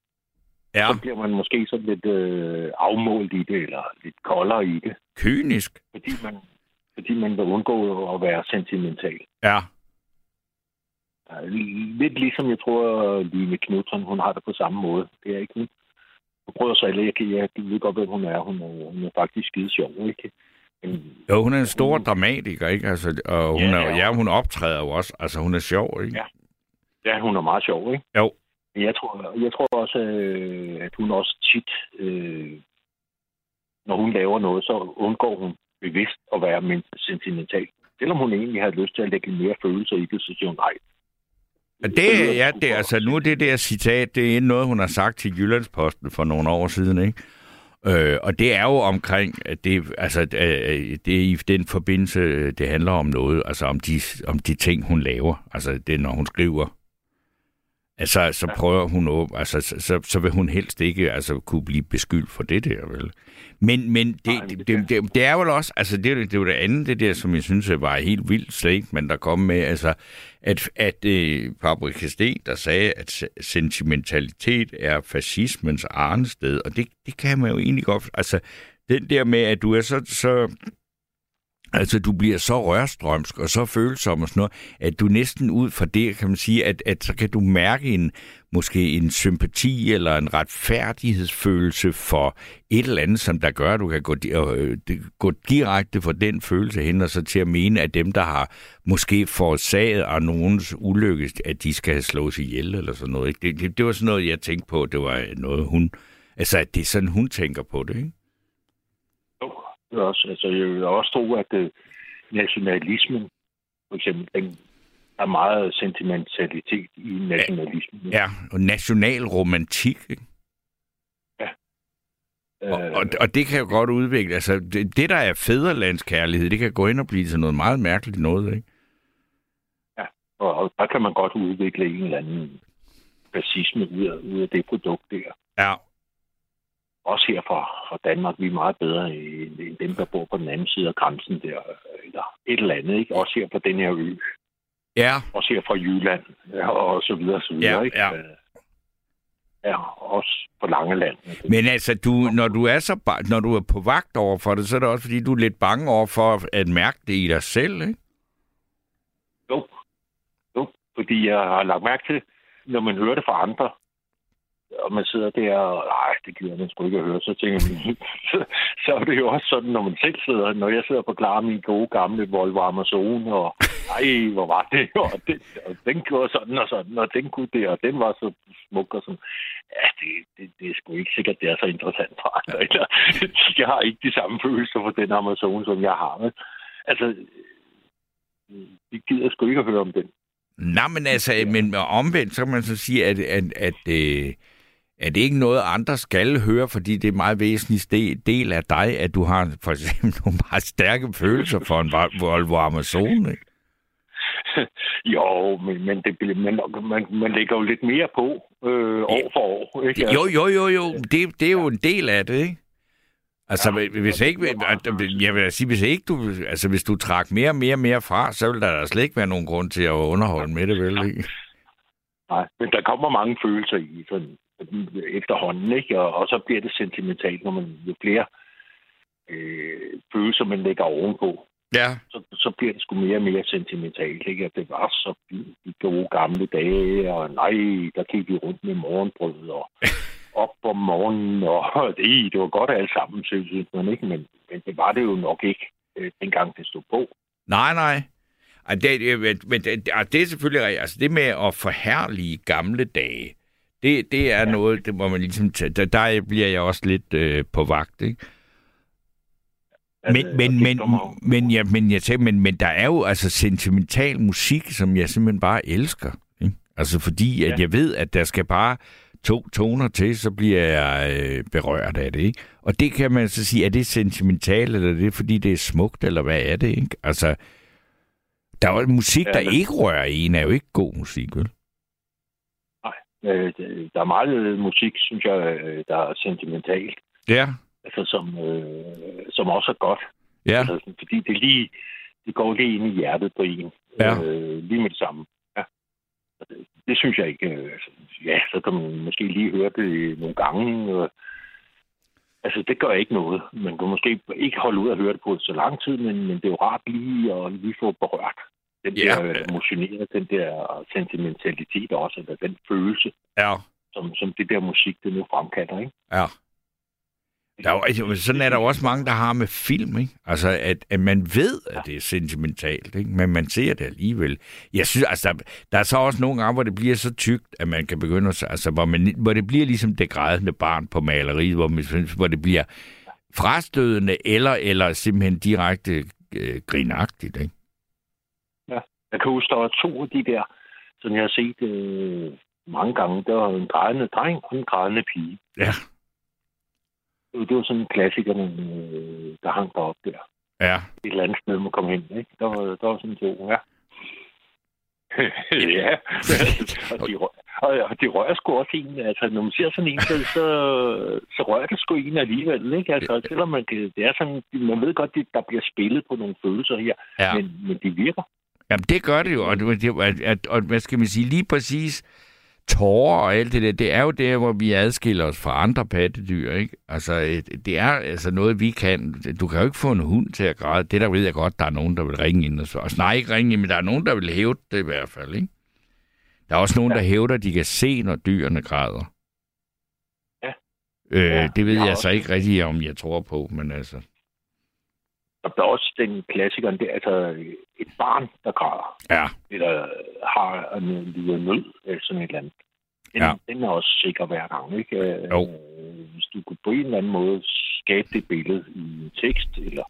ja, Så bliver man måske sådan lidt øh, afmålt i det, eller lidt koldere i det, kynisk. fordi man, fordi man vil undgå at være sentimental. Ja, Lidt ligesom jeg tror, Line Knudsen, hun har det på samme måde. Det er ikke hun. Prøver så alle, jeg, kan- jeg ved godt, hvem hun er. Hun er, hun er faktisk skide sjov, ikke? Jo, hun er en stor dramatiker, ikke? Altså, og hun, Ja, er, ja. ja, hun optræder jo også. Altså, hun er sjov, ikke? Ja. ja, hun er meget sjov, ikke? Jo. Jeg tror, jeg tror også, øh, at hun også tit, øh, når hun laver noget, så undgår hun bevidst at være men- sentimental. Selvom hun egentlig har lyst til at lægge mere følelser i det, så siger hun nej. Det, ja, det, altså, nu er det der citat, det er noget, hun har sagt til Jyllandsposten for nogle år siden, ikke? Øh, og det er jo omkring, at det, altså, øh, øh, det er i den forbindelse, øh, det handler om noget, altså om de, om de ting, hun laver. Altså det, når hun skriver. Altså, så prøver hun op, altså, så, så, så vil hun helst ikke altså, kunne blive beskyldt for det der, vel? Men, men det, Nej, det, det det, det, det er vel også, altså det, jo- det er jo det andet, det der, som jeg synes var et helt vildt statement, der kom med, altså, at, at øh, Paprika Sten, der sagde, at se- sentimentalitet er fascismens arnested, og det, det kan man jo egentlig godt, altså, den der med, at du er så, så Altså, du bliver så rørstrømsk og så følsom og sådan noget, at du næsten ud fra det, kan man sige, at, at så kan du mærke en, måske en sympati eller en retfærdighedsfølelse for et eller andet, som der gør, at du kan gå, di- øh, det- gå direkte for den følelse hen, og så til at mene, at dem, der har måske forårsaget af nogens ulykke, at de skal slås ihjel eller sådan noget. Ikke? Det, det, det var sådan noget, jeg tænkte på, det var noget, hun... Altså, at det er sådan, hun tænker på det, ikke? Også, altså, jeg vil også tro, at øh, nationalismen, for eksempel, den er meget sentimentalitet i nationalismen. Ja, og national romantik, ikke? Øh, Og, og, og det kan jo godt udvikle. Altså, det, det, der er fædrelandskærlighed, det kan gå ind og blive til noget meget mærkeligt noget, ikke? og, og der kan man godt udvikle en eller anden fascisme ud af, ud af det produkt der. Ja. Også her fra, fra Danmark, vi er meget bedre end, end dem, der bor på den anden side af grænsen der, eller et eller andet, ikke? Også her på den her ø. Ja, Også her fra Jylland, ja, og så videre, så videre, Ja, ikke? ja. Ja, også på Langeland. men altså, du, når, du er så, når du er på vagt over for det, så er det også, fordi du er lidt bange over for at mærke det i dig selv, ikke? Jo. Jo, fordi jeg har lagt mærke til, når man hører det fra andre, og man sidder der og, nej, det gider man sgu ikke at høre, så tænker man, så, så er det jo også sådan, når man selv sidder, når jeg sidder på klar min gode gamle Volvo Amazon, og ej, hvor var det, og, det, og den gjorde sådan og sådan, og den kunne det, og den var så smuk og sådan. Ja, det, det, det er sgu ikke sikkert, det er så interessant for andre. Eller, jeg har ikke de samme følelser for den Amazon, som jeg har. Men, altså, vi gider sgu ikke at høre om den. Nej, men altså, men omvendt, så kan man så sige, at, at, at, øh, at det ikke noget, andre skal høre, fordi det er en meget væsentlig del af dig, at du har for eksempel nogle meget stærke følelser for en Vol- Volvo Amazon, ikke? Jo, men, men det, bliver- man, man, lægger jo lidt mere på øh, år for år. Ikke? Jo, jo, jo, jo. Det, det er jo en del af det, ikke? Altså, Ja. hvis ikke, at- jeg vil sige, hvis ikke du, altså hvis du trak mere og mere og mere fra, så vil der slet ikke være nogen grund til at underholde med det, vel? Ikke? Nej, men der kommer mange følelser i sådan, efterhånden, ikke? Og, og så bliver det sentimentalt, når man jo flere øh, følelser, man lægger ovenpå. Ja. Så, så bliver det sgu mere og mere sentimentalt, ikke? At det var så fint de gode gamle dage, og nej, der gik vi rundt med morgenbrød, og op om morgenen, og det, det var godt alt sammen, synes man ikke, men, men det var det jo nok ikke, øh, dengang det stod på. Nej, nej. Ej, det, men det, det er selvfølgelig. Altså det med at forherlige gamle dage, det, det er ja. noget, det må man ligesom tage. Der, der bliver jeg også lidt øh, på vagt, ikke? Men, men, men, men, ja, men, jeg tænker, men, men der er jo altså sentimental musik, som jeg simpelthen bare elsker. Ikke? Altså fordi, at Ja. jeg ved, at der skal bare to toner til, så bliver jeg øh, berørt af det. Ikke? Og det kan man så sige, er det sentimentalt, eller er det fordi, det er smukt, eller hvad er det? Ikke? Altså, der er jo musik, Ja, der men- ikke rører en, er jo ikke god musik, vel? Øh, der er meget musik, synes jeg, øh, der er sentimentalt, Ja, altså som, øh, som også er godt. ja, Altså, fordi det, lige, det går lige ind i hjertet på en, Ja. øh, lige med det samme. Ja. Det synes jeg ikke. Øh, altså, ja, så kan man måske lige høre det nogle gange. Øh, altså, det gør ikke noget. Man kan måske ikke holde ud at høre det på så lang tid, men, men det er jo rart lige at lige få berørt den Ja. der øh, emotioneret, den der sentimentalitet også, eller den følelse, ja, som, som det der musik, det nu fremkalder, ikke? ja. Der er jo, altså, sådan er der jo også mange, der har med film, ikke? Altså, at, at man ved, at det er sentimentalt, ikke? Men man ser det alligevel. Jeg synes, altså, der, der er så også nogle gange, hvor det bliver så tykt, at man kan begynde at... Altså, hvor, man, hvor det bliver ligesom det grædende barn på maleriet, hvor, man, synes, hvor det bliver frastødende, eller, eller simpelthen direkte øh, grinagtigt, ikke? Jeg kan huske, der var to af de der, som jeg har set øh, mange gange. Der var en grædende dreng og en grædende pige. Ja. Det var sådan en klassiker, man, øh, der hang derop der. Ja. Et eller andet sted, man kom hen. Ikke? Der, var, der var sådan to, ja. ja, og de, rø- og, og de rører sgu også en. Altså, når man ser sådan en, så, så, så rører det sgu en alligevel. Ikke? Altså, selvom man, kan, det er sådan, man ved godt, at der bliver spillet på nogle følelser her, Ja. men, men de virker. Jamen, det gør det jo, og, det, at, og hvad skal man sige, lige præcis tårer og alt det der, det er jo der, hvor vi adskiller os fra andre pattedyr, ikke? Altså, et- det er altså noget, vi kan. Du kan jo ikke få en hund til at græde. Det der ved jeg godt, der er nogen, der vil ringe ind og så. Altså, nej, ikke ringe ind, men der er nogen, der vil hæve det i hvert fald, ikke? Der er også nogen, der hævder, at de kan se, når dyrene græder. Ja. Øh, det ved jeg jeg så også- ikke rigtig, om jeg tror på, men altså... Og der er også den klassikeren, det er altså et barn, der græder, Ja, eller har en lider nød, eller sådan et eller andet. Den, Ja. ja. den er også sikker hver gang, ikke? Øh, Jo. Hvis du kunne på en eller anden måde skabe det billede i en tekst, eller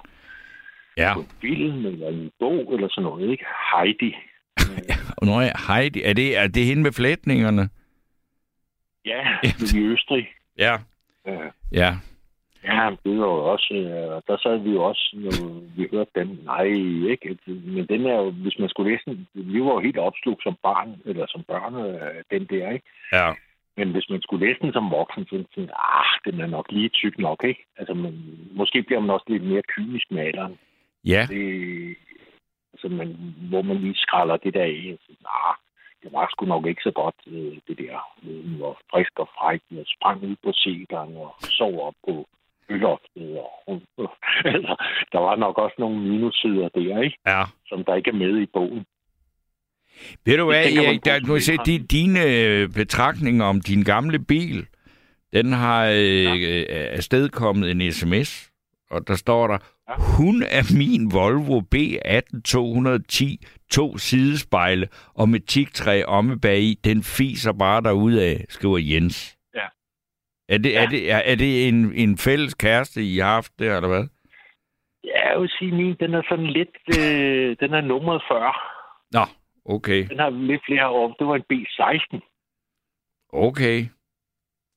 ja. på en film, eller en bog, eller sådan noget, ikke? Heidi. Er jeg, Heidi, er det, er det hende med flætningerne? Ja, i Østrig. Ja. Øh, Ja, Ja, det var jo også, øh, der sad vi jo også, når vi hørte den, nej, ikke, men den er jo, hvis man skulle læse den, vi var jo helt opslugt som barn, eller som børn, øh, den der, ikke? ja. Men hvis man skulle læse den som voksen, så tænkte jeg, ah, den er nok lige tyk nok, ikke? Altså, men, måske bliver man også lidt mere kynisk med alderen. Ja, Det, altså, man, hvor man lige skralder det der af, og siger, ah, det var sgu nok ikke så godt, øh, det der. Øh, var frisk og fræk, og sprang ud på sæderen og sov op på øloftet. Og, der var nok også nogle minussider der, ikke? ja. Som der ikke er med i bogen. Ved du hvad, Erik, der, nu se, di, dine øh, betragtninger om din gamle bil, den har øh, ja. afstedkommet en sms, og der står der, Ja. hun er min Volvo B18 210, to sidespejle og med tigtræ omme bagi, den fiser bare derudad, skriver Jens. Er det, Ja. er det, er, er det en, en fælles kæreste, I har haft der, eller hvad? Ja, jeg vil sige, min, den er sådan lidt, øh, den er nummeret 40. Nå, okay. Den har lidt flere år. Det var en B16. Okay.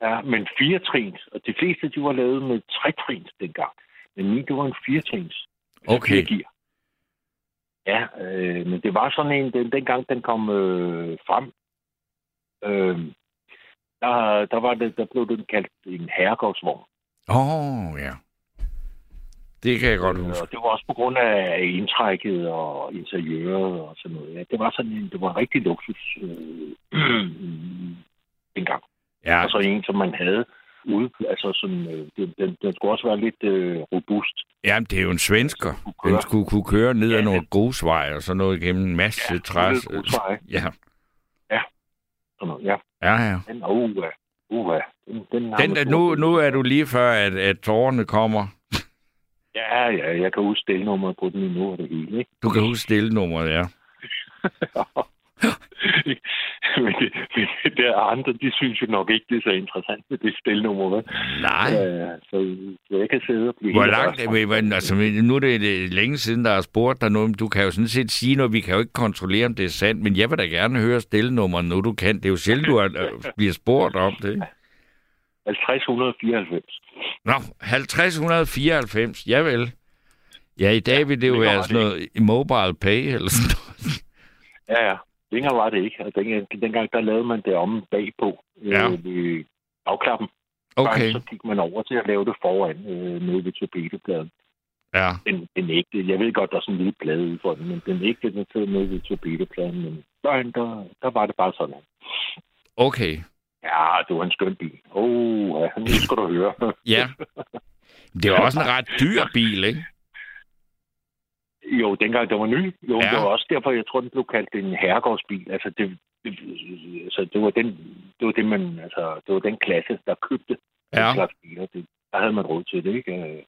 Ja, men fire trins. Og de fleste, de var lavet med tre trins dengang. Men min, det var en fire trins. Okay. Fire gear. Ja, øh, men det var sådan en, den, dengang den kom øh, frem, øh, der, der, var det, der blev den kaldt en herregårdsvogn. Åh, oh, ja. Det kan jeg godt Øh, huske. Og det var også på grund af indtrækket og interiøret og sådan noget. Ja, det var sådan en, det var en rigtig luksus øh, dengang. Ja, Og så en, som man havde ude, altså sådan, øh, den, den, den skulle også være lidt øh, robust. Jamen, det er jo en svensker. Kunne køre. Den skulle kunne køre ned ad Ja, nogle den- grusveje og sådan noget igennem en masse Ja, træs. Ja, Sådan noget, ja. ja, ja. Den, uh, uh, den, den, Den, der, stor- nu, nu er du lige før, at, at tårerne kommer. Ja, ja, jeg kan huske stilnummeret på den endnu og det hele, ikke? Du kan huske stillenummeret, ja. men, det, men det der andre, de synes jo nok ikke, det er så interessant med det stilnummer, vel? Nej. Øh, så, så jeg kan sidde og blive Hvor langt, rørt. men, altså, nu er det det længe siden, der har spurgt dig noget, men du kan jo sådan set sige noget, vi kan jo ikke kontrollere, om det er sandt, men jeg vil da gerne høre stillenummer, nu du kan. Det er jo sjældent, du er, øh, bliver spurgt om det. ikke? 5094. Nå, 50-194, javel. Ja, i dag vil det jo længere være sådan noget mobile pay eller sådan noget. Ja, ja. Længere var det ikke. Og dengang, dengang der lavede man det om bagpå Ja. øh, ved afklappen. Okay, Så gik man over til at lave det foran øh, nede ved tapetepladen. ja. Den, den ægte, jeg ved godt, der er sådan en lille plade ude for den, men den ægte, den sidder nede ved tapetepladen. Men førhen, der, der var det bare sådan. Okay, Ja, det var en skøn bil. Åh, oh, ja, nu skal du høre. ja. Det var også en ret dyr bil, ikke? Jo, dengang det var ny. Jo, Ja. det var også derfor, jeg tror, den blev kaldt en herregårdsbil. Altså, det, det, altså, det var den, det var det, man, altså, det var den klasse, der købte Ja. den slags biler. Det, der havde man råd til det, ikke?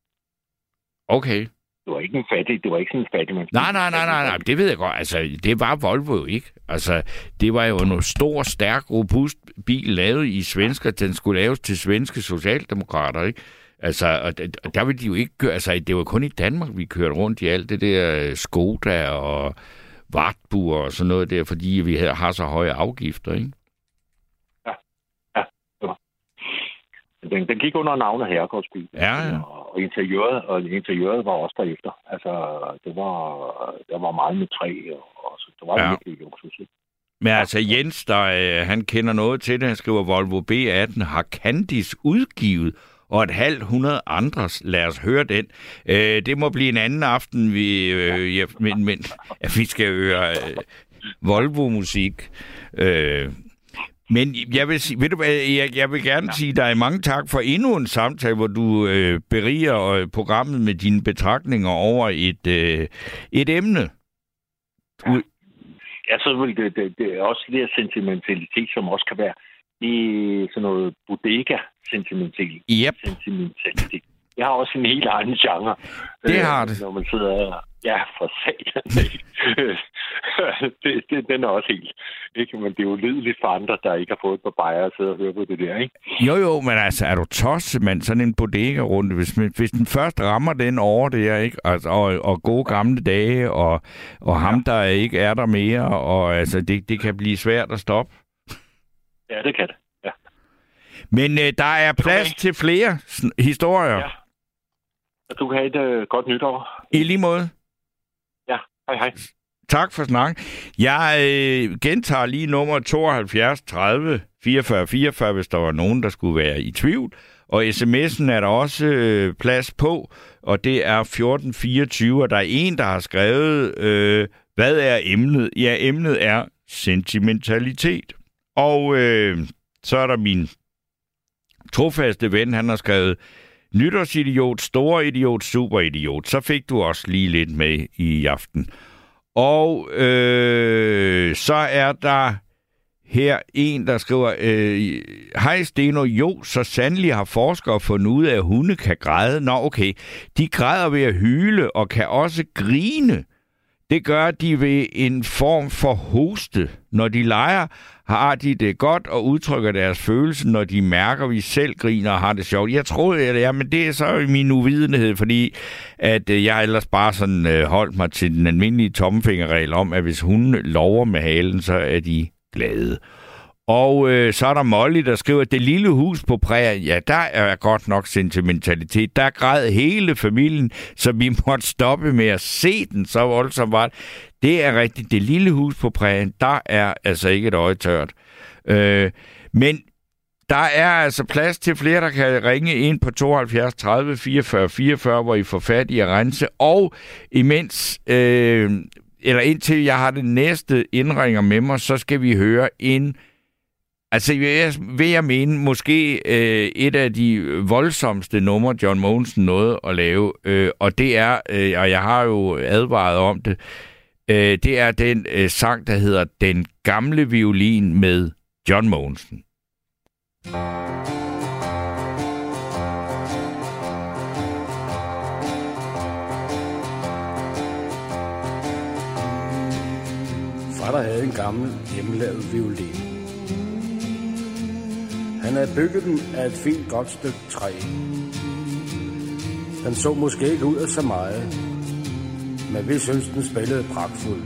Okay. Det var ikke en fattig, det var ikke sådan en fattig man. Nej, nej, nej, nej, nej, det ved jeg godt. Altså, det var Volvo jo ikke. Altså, det var jo en stor, stærk, robust bil lavet i svensker. Den skulle laves til svenske socialdemokrater, ikke? Altså, og der, der ville de jo ikke køre... Altså, det var kun i Danmark, vi kørte rundt i alt det der øh, Skoda og Wartburg og sådan noget der, fordi vi har så høje afgifter, ikke? Den, den gik under navnet herregårdsbil. Ja, ja. Og, interiøret, og interiøret var også derefter. Altså, det var, der var meget med træ, og, og så, det var Ja. ja. virkelig luksus. ikke? Men altså, Jens, der, øh, han kender noget til det. Han skriver, Volvo B18 har Candice udgivet, og et halvt hundrede andres. Lad os høre den. Øh, det må blive en anden aften, vi, øh, ja, men, men ja, vi skal høre øh, Volvo-musik. Øh, men jeg vil, sige, ved du hvad, Erik, jeg vil gerne sige dig mange tak for endnu en samtale, hvor du øh, beriger øh, programmet med dine betragtninger over et, øh, et emne. Ja, så vil det, det, det er også det her sentimentalitet, som også kan være i sådan noget bodega-sentimentalitet. Yep. Sentimentalitet. Jeg har også en helt egen genre. Det øh, har det. Når man sidder... Ja, for satan. det, det, den er også helt... Ikke? Men det er jo lideligt for andre, der ikke har fået et par bajer og sidder og hører på det der, ikke? Jo, jo, men altså, er du tosset, mand? Sådan en bodega-runde. Hvis, hvis den først rammer den over det her, ikke? Altså, og, og gode gamle dage, og, og ham, der ikke er der mere, og altså, det, det kan blive svært at stoppe. Ja, det kan det. Ja. Men øh, der er plads Okay. til flere historier. Ja. Og du kan have et øh, godt nytår. I lige måde. Hej, hej. Tak for snak. Jeg øh, gentager lige nummer 72 30 44 44, hvis der var nogen, der skulle være i tvivl. Og sms'en er der også øh, plads på, og det er 1424, og der er en, der har skrevet, øh, hvad er emnet? Ja, emnet er sentimentalitet. Og øh, så er der min trofaste ven, han har skrevet, nytårsidiot, store idiot, super idiot. Så fik du også lige lidt med i aften. Og øh, så er der her en, der skriver, øh, Hej Steno, jo, så sandelig har forskere fundet ud af, at hunde kan græde. Nå, okay. De græder ved at hyle og kan også grine. Det gør de ved en form for hoste. Når de leger, har de det godt og udtrykker deres følelse, når de mærker, at vi selv griner og har det sjovt. Jeg troede, at ja, men det er så min uvidenhed, fordi at øh, jeg ellers bare sådan øh, holdt mig til den almindelige tommefingerregel om, at hvis hun lover med halen, så er de glade. Og øh, så er der Molly, der skriver, at det lille hus på prærien, ja, der er godt nok sentimentalitet. Der græd hele familien, så vi måtte stoppe med at se den, så voldsomt var det. Det er rigtigt. Det lille hus på prærien, der er altså ikke et øje tørt. Øh, men der er altså plads til flere, der kan ringe ind på 72 30 44 44, hvor I får fat i at rense. Og imens, øh, eller indtil jeg har det næste indringer med mig, så skal vi høre en Altså, jeg, vil jeg mene, måske øh, et af de voldsomste numre, John Monsen nåede at lave, øh, og det er, øh, og jeg har jo advaret om det, øh, det er den øh, sang, der hedder Den gamle violin med John Monsen. der havde en gammel hjemmelavet violin han havde bygget den af et fint godt stykke træ. Den så måske ikke ud af så meget, men vi synes, den spillede pragtfuldt.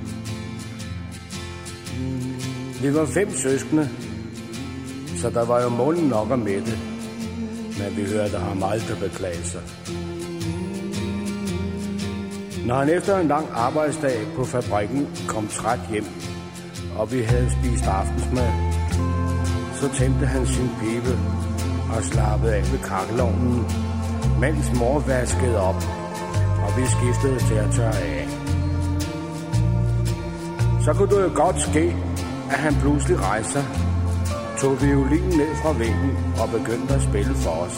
Vi var fem søskende, så der var jo målen nok at mætte, men vi hørte ham aldrig beklage sig. Når han efter en lang arbejdsdag på fabrikken kom træt hjem, og vi havde spist aftensmad, så tændte han sin pibe og slappede af ved kakkelovnen, mens mor vaskede op, og vi skiftede til at tørre af. Så kunne det jo godt ske, at han pludselig rejser, tog violinen ned fra væggen og begyndte at spille for os.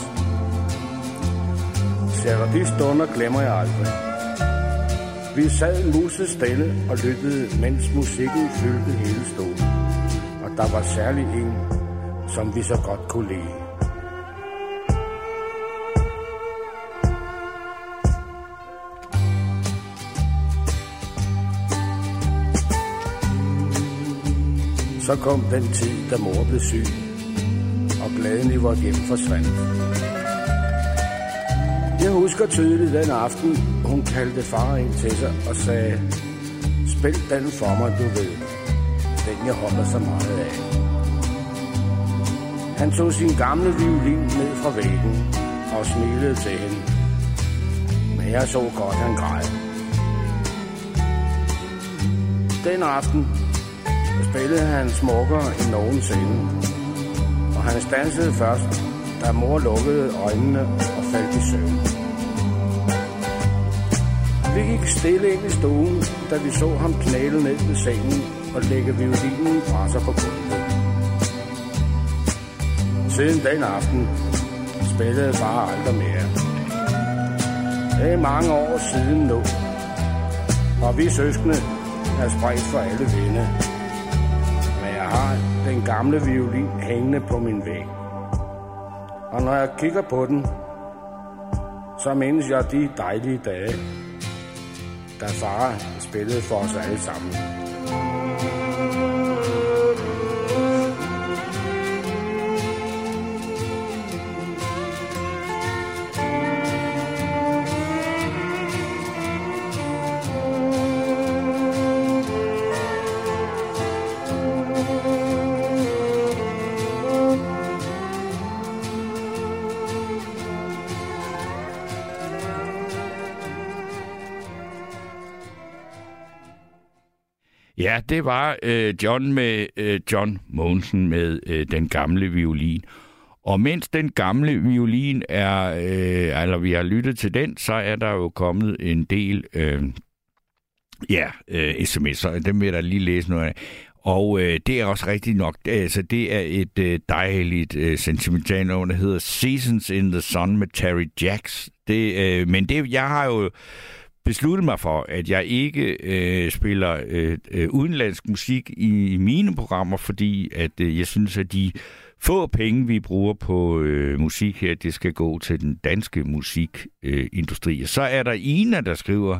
Selv de stunder glemmer jeg aldrig. Vi sad muset stille og lyttede, mens musikken fyldte hele stolen. Og der var særlig en, som vi så godt kunne lide. Så kom den tid, da mor blev syg, og glæden i vores hjem forsvandt. Jeg husker tydeligt den aften, hun kaldte far ind til sig og sagde, spil den for mig, du ved, den jeg holder så meget af. Han tog sin gamle violin ned fra væggen og smilede til hende. Men jeg så godt, han græd. Den aften spillede han smukkere end nogensinde. Og han stansede først, da mor lukkede øjnene og faldt i søvn. Vi gik stille ind i stuen, da vi så ham knæle ned ved sengen og lægge violinen fra sig på gulvet. Siden den aften spillede far aldrig mere. Det er mange år siden nu, og vi søskende er spredt for alle vinde. Men jeg har den gamle violin hængende på min væg. Og når jeg kigger på den, så mindes jeg de dejlige dage, da far spillede for os alle sammen. Ja, det var øh, John med øh, John Mogensen med øh, den gamle violin. Og mens den gamle violin er, øh, eller vi har lyttet til den, så er der jo kommet en del øh, ja, øh, sms'er. Dem vil jeg da lige læse noget af. Og øh, det er også rigtigt nok. Altså, det er et øh, dejligt øh, sentimentalt nummer, der hedder Seasons in the Sun med Terry Jacks. Det, øh, men det, jeg har jo besluttet mig for, at jeg ikke øh, spiller øh, øh, udenlandsk musik i, i mine programmer, fordi at øh, jeg synes, at de få penge, vi bruger på øh, musik her, det skal gå til den danske musikindustri. Øh, så er der Ina, der skriver,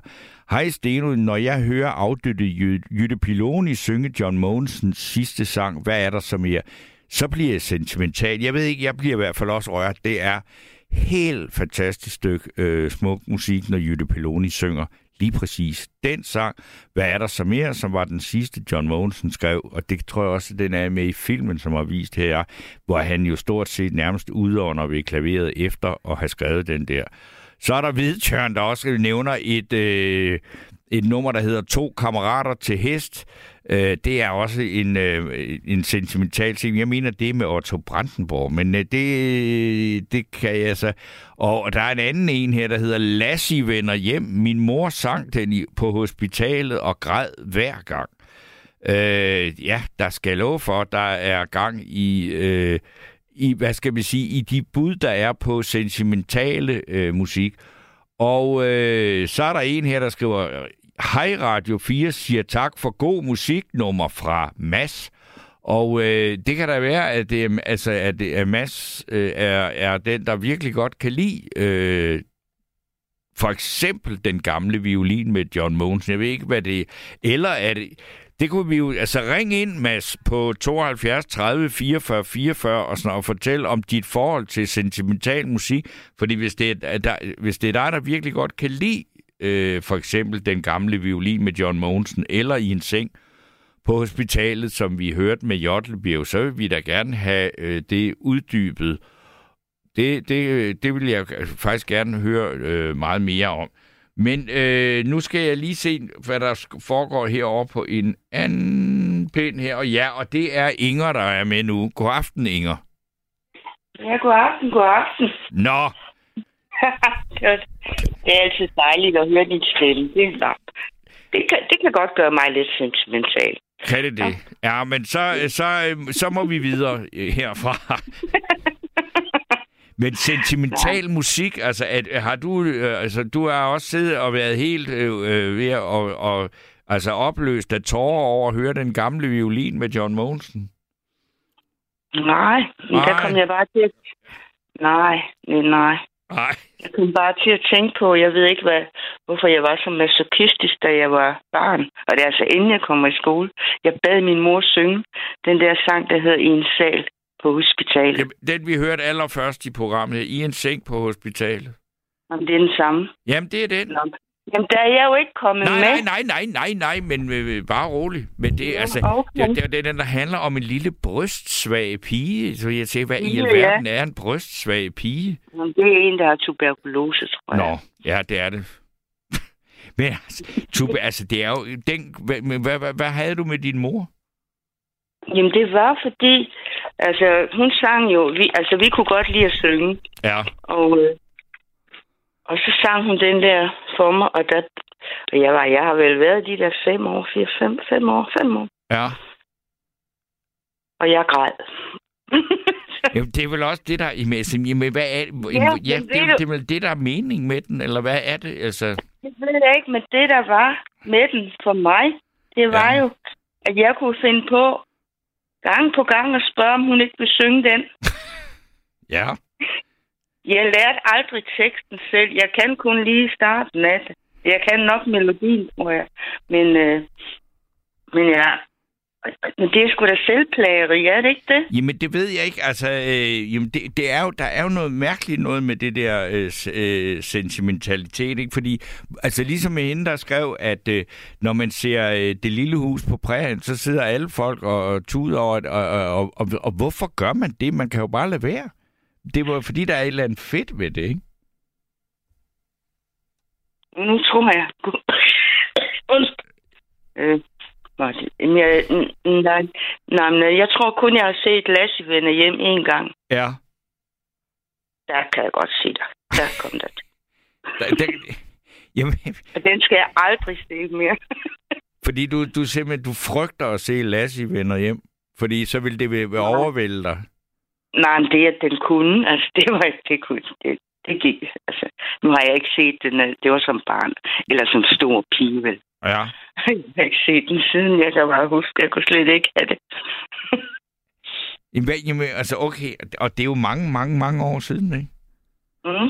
Hej Steno, når jeg hører afdøde Jytte Piloni synge John Mogensens sidste sang, hvad er der så mere? Så bliver jeg sentimental. Jeg ved ikke, jeg bliver i hvert fald også rørt. Det er helt fantastisk stykke øh, smuk musik, når Jytte Peloni synger lige præcis den sang. Hvad er der så mere, som var den sidste, John Mogensen skrev, og det tror jeg også, den er med i filmen, som har vist her, hvor han jo stort set nærmest udånder ved klaveret efter at have skrevet den der. Så er der Hvidtjørn, der også nævner et, øh, et nummer, der hedder To kammerater til hest. Øh, det er også en, øh, en sentimental ting. Jeg mener, det med Otto Brandenborg, men øh, det, det kan jeg så... Og der er en anden en her, der hedder Lassie vender hjem. Min mor sang den på hospitalet og græd hver gang. Øh, ja, der skal lov for, der er gang i... Øh, i, hvad skal vi sige, i de bud, der er på sentimentale øh, musik. Og øh, så er der en her, der skriver, Hej Radio 4 siger tak for god musiknummer fra Mass. Og øh, det kan da være, at, det, altså, at, at Mads øh, er, er den, der virkelig godt kan lide øh, for eksempel den gamle violin med John Mogensen. Jeg ved ikke, hvad det er. Eller er det... Det kunne vi jo, altså ring ind, Mads, på 72 30 44 44 og, sådan, og fortæl om dit forhold til sentimental musik. Fordi hvis det er, der, hvis det er dig, der virkelig godt kan lide øh, for eksempel den gamle violin med John Mogensen, eller i en seng på hospitalet, som vi hørte med Jotlebjerg, så vil vi da gerne have øh, det uddybet. Det, det, det vil jeg faktisk gerne høre øh, meget mere om. Men øh, nu skal jeg lige se, hvad der foregår herovre på en anden pind her. Og ja, og det er Inger, der er med nu. God aften, Inger. Ja, god aften, god aften. Nå, det er- altid dejligt at høre din stemme. Det, er det, kan, det kan godt gøre mig lidt sentimental. kan det det? Ja, men så, så, øh, så må vi videre øh, herfra. Men sentimental musik, altså at, har du, øh, altså du har også siddet og været helt øh, øh, ved at og, og, altså opløst af tårer over at høre den gamle violin med John Mogensen. Nej, men der Nej. kom jeg bare til at... Nej, nej, nej. Nej. Jeg kom bare til at tænke på, jeg ved ikke, hvad, hvorfor jeg var så masochistisk, da jeg var barn. Og det er altså inden jeg kommer i skole. Jeg bad min mor synge den der sang, der hedder I en sal på hospitalet. Jamen, Den vi hørte allerførst i programmet, i en seng på hospitalet. Om det er den samme. Jamen, det er den. Nå, Jamen, der er jeg jo ikke kommet Nej, med. nej, nej, nej, nej, nej, men øh, bare rolig. Men det, er altså, okay. det, det, det er den, der handler om en lille brystsvag pige. Så jeg tænker, hvad i Ja, alverden er en brystsvag pige? Jamen, det er en, der har tuberkulose, tror jeg. Nå, ja, det er det. Men altså, Tube, altså, det er jo... Den, hvad, hvad, hvad, hvad havde du med din mor? Jamen, det var fordi, altså, hun sang jo, vi, altså, vi kunne godt lide at synge, Ja, og, øh, og så sang hun den der for mig, og der, og jeg, var, jeg har vel været de der fem år, fire, fem, fem år, fem år, ja. og jeg græd. Jamen, det er vel også det, der er med, jamen, hvad er, ja, Ja, det, er, du- det er vel det, der er mening med den, eller hvad er det? Altså, Det ved jeg ikke, men det, der var med den for mig, det var Ja. jo, at jeg kunne finde på gang på gang at spørge, om hun ikke ville synge den. ja. Jeg lærte aldrig teksten selv. Jeg kan kun lige starten af det. Jeg kan nok melodien, tror jeg. Men, øh, men ja, men det er sgu da selvplageri, er det ikke det? Jamen, det ved jeg ikke. Altså, øh, jamen, det, det er jo, der er jo noget mærkeligt noget med det der øh, øh, sentimentalitet, ikke? Fordi, altså ligesom med hende, der skrev, at øh, når man ser øh, det lille hus på prærien, så sidder alle folk og, og tuder over det, og, og, og, og, og hvorfor gør man det? Man kan jo bare lade være. Det var fordi, der er et eller andet fedt ved det, ikke? Nu tror jeg... Undskyld. Øh, Martin, jamen, jeg, nej, nej, men jeg tror kun, jeg har set Lassie vende hjem en gang. Ja. Der kan jeg godt se dig. Der kom der. Der, der, jamen, Og den skal jeg aldrig se mere. fordi du, du simpelthen, du frygter at se Lassie vender hjem. Fordi så vil det være overvælde dig. Nej, men det, at den kunne, altså, det var ikke, det kunne, det, det gik, altså, nu har jeg ikke set den, øh, det var som barn, eller som stor pige, vel. Ja. Jeg har ikke set den siden, jeg kan bare huske, jeg kunne slet ikke have det. Jamen, jamen, altså okay, og det er jo mange, mange, mange år siden, ikke? Mm.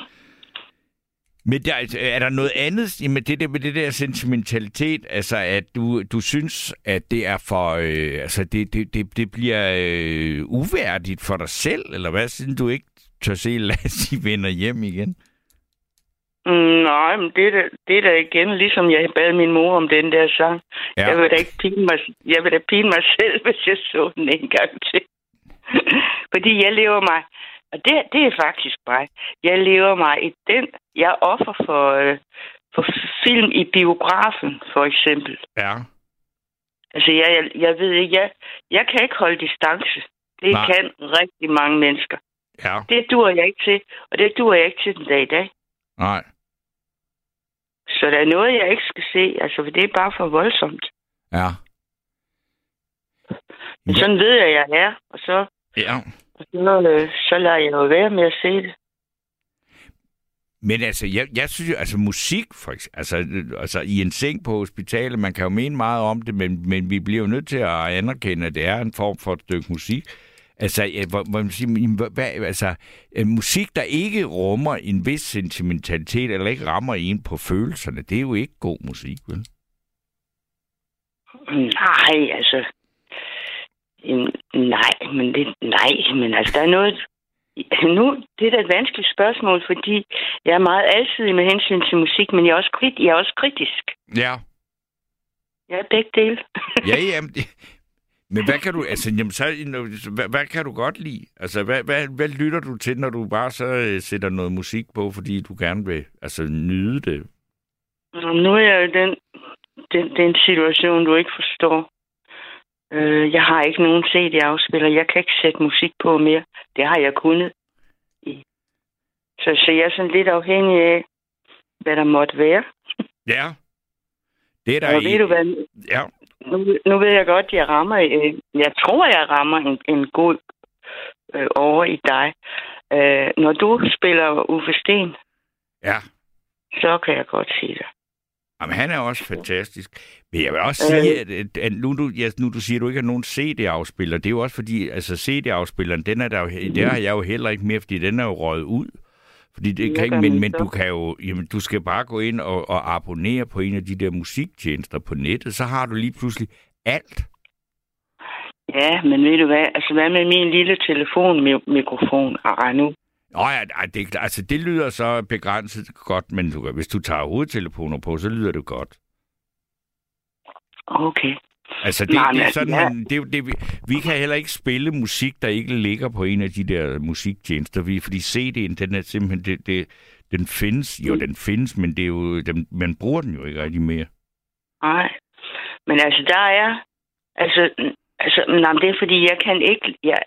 Men der, altså, er der noget andet jamen, det der, med det der sentimentalitet, altså at du, du synes, at det er for, øh, altså det, det, det, det bliver øh, uværdigt for dig selv, eller hvad, siden du ikke tør se Lassie vender hjem igen? Mm, nej, men det er, da, det er da igen, ligesom jeg bad min mor om den der sang. Ja. Jeg vil da ikke pine mig, jeg vil da pine mig selv, hvis jeg så den en gang til. Fordi jeg lever mig, og det, det er faktisk mig, jeg lever mig i den, jeg er offer for, øh, for film i biografen, for eksempel. Ja. Altså, jeg, jeg, jeg ved ikke, jeg, jeg kan ikke holde distance. Det. Nej. kan rigtig mange mennesker. Ja. Det dur jeg ikke til, og det dur jeg ikke til den dag i dag. Nej. Så der er noget, jeg ikke skal se, altså, for det er bare for voldsomt. Ja. Men sådan ved jeg, jeg er, og så, Ja. og så, øh, så lader jeg jo være med at se det. Men altså, jeg, jeg synes jo, altså musik, for eksempel, altså, øh, altså i en seng på hospitalet, man kan jo mene meget om det, men, men vi bliver jo nødt til at anerkende, at det er en form for et stykke musik. Altså, ja, hvor, hvor man siger, hvad, altså, øh, musik, der ikke rummer en vis sentimentalitet, eller ikke rammer en på følelserne, det er jo ikke god musik, vel? Nej, altså... Nej, men det, nej, men altså, der er noget... Nu, det er da et vanskeligt spørgsmål, fordi jeg er meget alsidig med hensyn til musik, men jeg er også, krit, jeg er også kritisk. Ja. Jeg er begge dele. Ja, jamen, men hvad kan du, altså, jamen, så, hvad, hvad kan du godt lide? Altså, hvad, hvad, hvad lytter du til, når du bare så øh, sætter noget musik på, fordi du gerne vil altså, nyde det? Nu er jeg i den, den, den situation, du ikke forstår. Øh, jeg har ikke nogen CD-afspiller. Jeg kan ikke sætte musik på mere. Det har jeg kunnet. i- Så, så jeg er sådan lidt afhængig af, hvad der måtte være. Ja. Det er der Og ved du hvad? Ja. Nu, nu ved jeg godt, at jeg rammer... Øh, jeg tror, jeg rammer en, en god øh, over i dig. Øh, når du spiller Uffe Sten, Ja. så kan jeg godt sige det. Jamen, han er også fantastisk. Men jeg vil også sige, at, at, at nu, du, ja, nu du siger, at du ikke har nogen CD-afspiller, det er jo også fordi, altså CD-afspilleren, den er der jo, der har jeg jo heller ikke mere, fordi den er jo røget ud. Fordi det Ja, kan ikke, men, men du kan jo, jamen, du skal bare gå ind og, og abonnere på en af de der musiktjenester på nettet, så har du lige pludselig alt. Ja, men ved du hvad? Altså, hvad med min lille telefonmikrofon? Nu. Nå ja, det, altså, det lyder så begrænset godt, men du, hvis du tager hovedtelefoner på, så lyder det godt. Okay. Altså, det, Nej, det er sådan, ja. man, det, det, vi, kan heller ikke spille musik, der ikke ligger på en af de der musiktjenester, vi, fordi CD'en, den er simpelthen, det, det, den findes, jo, den findes, men det er jo, den, man bruger den jo ikke rigtig mere. Nej. Men altså, der er... Altså, altså nej, det er fordi, jeg kan ikke... Jeg,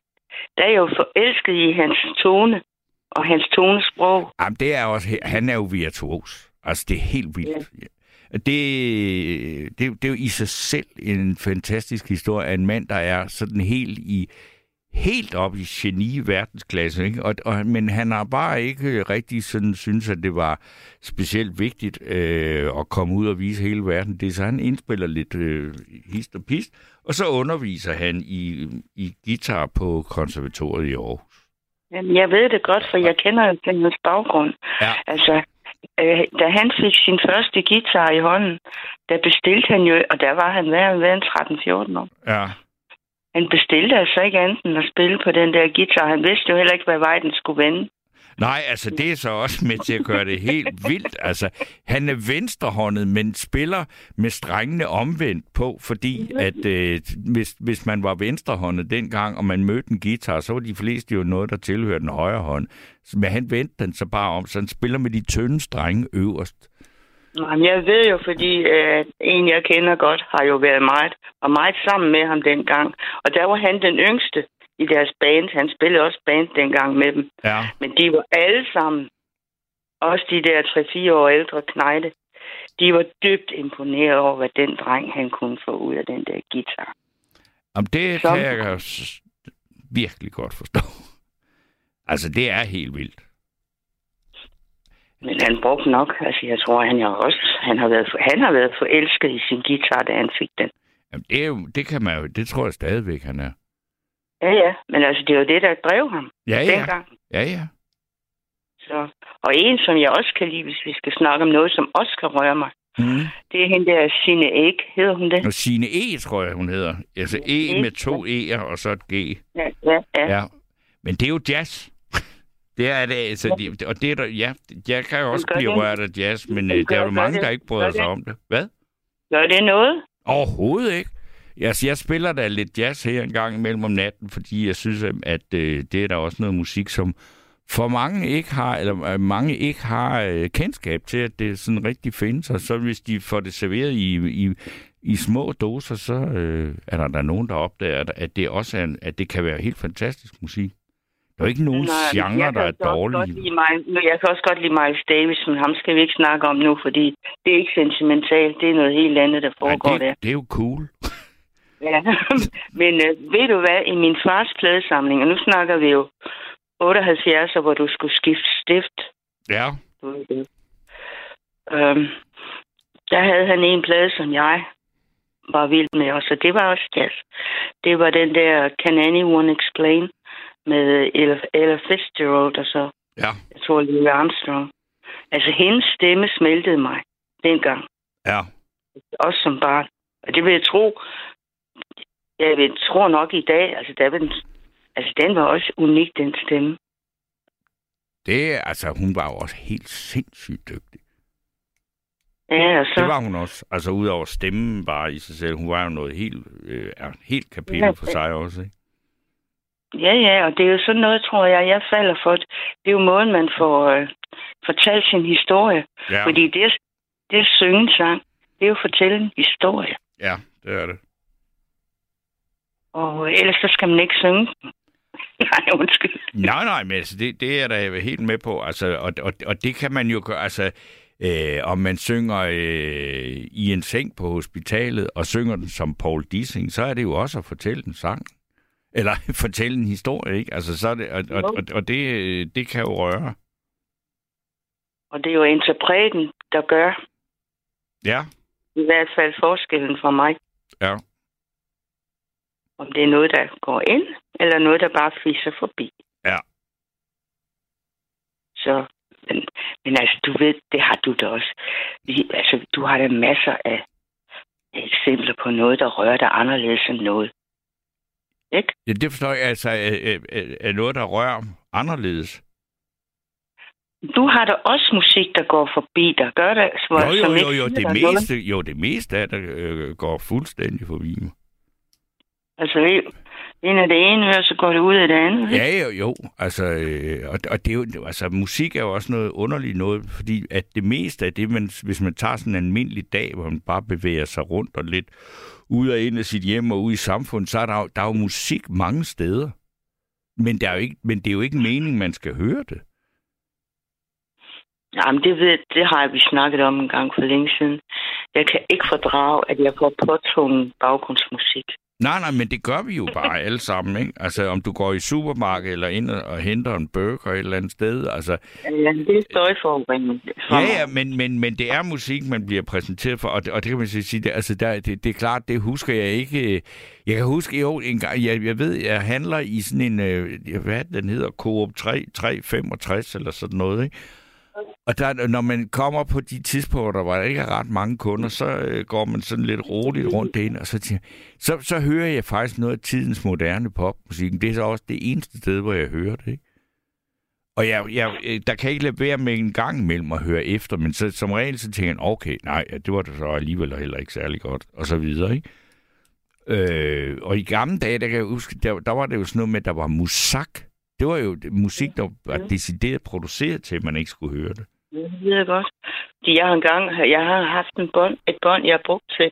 der er jo forelsket i hans tone og hans tonesprog. Jamen, det er også, han er jo virtuos. Altså, det er helt vildt. Ja. Det, det, det er jo i sig selv en fantastisk historie af en mand, der er sådan helt i helt op i geni verdensklasse, ikke? Og, og, men han har bare ikke rigtig sådan synes, at det var specielt vigtigt øh, at komme ud og vise hele verden. Det så, han indspiller lidt øh, hist og pist, og så underviser han i, i guitar på konservatoriet i Aarhus. Jamen, jeg ved det godt, for jeg kender jo til hans baggrund. Ja. Altså, øh, da han fik sin første guitar i hånden, der bestilte han jo, og der var han været, været 13-14 år. Ja. Han bestilte altså ikke andet end at spille på den der guitar. Han vidste jo heller ikke, hvad vej den skulle vende. Nej, altså det er så også med til at gøre det helt vildt. Altså, han er venstrehåndet, men spiller med strengene omvendt på, fordi at øh, hvis, hvis man var venstrehåndet dengang, og man mødte en guitar, så var de fleste jo noget, der tilhørte den højre hånd. Men han vendte den så bare om, så han spiller med de tynde strenge øverst. Jamen, jeg ved jo, fordi øh, en, jeg kender godt, har jo været meget, og meget sammen med ham dengang. Og der var han den yngste i deres band. Han spillede også band dengang med dem. Ja. Men de var alle sammen, også de der 3-4 år ældre knejte, de var dybt imponeret over, hvad den dreng, han kunne få ud af den der guitar. Om det Som- kan jeg virkelig godt forstå. Altså, det er helt vildt. Men han brugte nok, altså jeg tror, han, er også, han, har været, han har været forelsket i sin guitar, da han fik den. Jamen, det, er jo, det kan man jo, det tror jeg stadigvæk, han er. Ja, ja, men altså det var det, der drev ham Ja, ja. dengang. Ja, ja. Så. Og en, som jeg også kan lide, hvis vi skal snakke om noget, som også kan røre mig, Mm. det er hende der Sine Æg, hedder hun det? Og Signe E, tror jeg, hun hedder. Altså E med to E'er og så et G. Ja, ja, ja. Ja. Men det er jo jazz. Det er det, altså, de, og det er der, ja, jeg kan jo også blive det. rørt af jazz, men øh, der er jo mange, det. der ikke bryder Gør sig det. om det. Hvad? Gør det noget? Overhovedet ikke. Altså, jeg spiller da lidt jazz her en gang imellem om natten, fordi jeg synes, at- øh, det er der også noget musik, som for mange ikke har, eller øh, mange ikke har øh, kendskab til, at det sådan rigtig findes. Og så hvis de får det serveret i, i, i små doser, så øh, er der, der nogen, der opdager, at- det også er, en- at det kan være helt fantastisk musik. Der er ikke nogen Nej, genre, jeg der er dårlige. Miles, jeg kan også godt lide Miles Davis, men ham skal vi ikke snakke om nu, fordi det er ikke sentimentalt. Det er noget helt andet, der Ej, foregår der. det, det er jo cool. Ja, men øh, ved du hvad, i min fars pladesamling, og nu snakker vi jo 78, hvor du skulle skifte stift, Ja. Øhm, der havde han en plade, som jeg var vild med også, og det var også jazz. Det var den der Can Anyone Explain med Ella, Ella Fitzgerald og så, ja, jeg tror, Louis Armstrong. Altså, hendes stemme smeltede mig dengang, ja. også som barn. Og det vil jeg tro, jeg vil tro nok i dag, altså, der vil, altså den var også unik, den stemme. Det, er- altså, hun var jo også helt sindssygt dygtig. Ja, og så... Det var hun også. Altså, udover stemmen bare i sig selv. Hun var jo noget helt, øh, helt kapitel for sig også, ikke? Ja, ja, og det er jo sådan noget, tror jeg, jeg falder for. Det er jo måden, man får øh, fortalt sin historie. Ja, Fordi det er, det er syngesang. Det er jo at fortælle en historie. ja det er det. Og ellers så skal man ikke synge. Nej, undskyld. Nej, nej, men altså, det, det er der helt med på. Altså, og, og, og det kan man jo gøre, altså, øh, om man synger øh, i en seng på hospitalet, og synger den som Paul Dissing, så er det jo også at fortælle en sang. Eller fortælle en historie, ikke? Altså, så er det, og, og, og, og det, øh, det kan jo røre. Og det er jo interpreten, der gør Ja, i hvert fald forskellen for mig. ja. Om det er noget, der går ind, eller noget, der bare fiser forbi. Ja. Så, men, men altså, du ved, det har du da også. Vi, altså, du har da masser af eksempler på noget, der rører dig anderledes end noget. Ikke? Ja, det forstår jeg, altså, er, er, noget, der rører anderledes. Du har da også musik, der går forbi dig. Gør det? Som, Jo, jo, jo, jo, det meste, jo, det meste af det øh, går fuldstændig forbi mig. Altså, ind af det ene øre, så går det ud af det andet. ikke? Ja, jo, jo. Altså, øh, og, og det er jo, altså, musik er jo også noget underligt noget, fordi at det meste af det, man, hvis man tager sådan en almindelig dag, hvor man bare bevæger sig rundt og lidt ud og ind af sit hjem og ud i samfundet, så er der, jo- der er jo musik mange steder. Men, der er jo ikke, men det er jo ikke meningen, man skal høre det. Jamen, det, ved, det har vi snakket om en gang for længe siden. Jeg kan ikke fordrage, at jeg får påtvunget baggrundsmusik. Nej, nej, men det gør vi jo bare alle sammen, ikke? Altså, om du går i supermarkedet eller ind og henter en burger et eller andet sted, altså... Ja, det er støjforurening. for Ja, ja, men, men, men det er musik, man bliver præsenteret for, og det, og det kan man så sige, det, altså der, det, det er klart, det husker jeg ikke. Jeg kan huske, jo, en gang, jeg, jeg ved, jeg handler i sådan en, øh, hvad den hedder, Coop 3, 365 eller sådan noget, ikke? Og der, når man kommer på de tidspunkter, hvor der ikke er ret mange kunder, så øh, går man sådan lidt roligt rundt ind, og så, tænker, så, så hører jeg faktisk noget af tidens moderne popmusik. Det er så også det eneste sted, hvor jeg hører det, ikke? Og jeg, jeg, øh, der kan ikke lade være med en gang imellem at høre efter, men så, som regel så tænker jeg, okay, nej, det var det så alligevel heller ikke særlig godt, og så videre, ikke? Øh, og i gamle dage, der kan jeg huske, der, der var det jo sådan noget med, at der var musak. Det var jo musik, der var decideret produceret til, at man ikke skulle høre det. Det ved jeg godt. Fordi jeg har engang jeg har haft en bånd, et bånd, jeg har brugt til,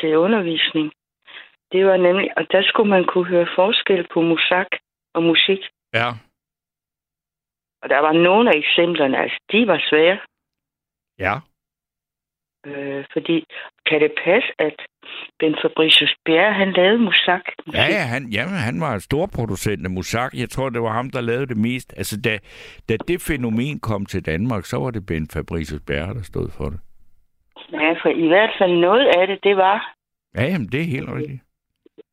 til undervisning. Det var nemlig, og der skulle man kunne høre forskel på musak og musik. Ja. Og der var nogle af eksemplerne, altså de var svære. Ja. Øh, fordi kan det passe, at Ben Fabricius Bjerre, han lavede musak? Ja, ja, han, jamen, han var en stor producent af musak. Jeg tror, det var ham, der lavede det mest. Altså, da, da det fænomen kom til Danmark, så var det Ben Fabricius Bjerre, der stod for det. Ja, for i hvert fald noget af det, det var, Ja, jamen, det er helt rigtigt.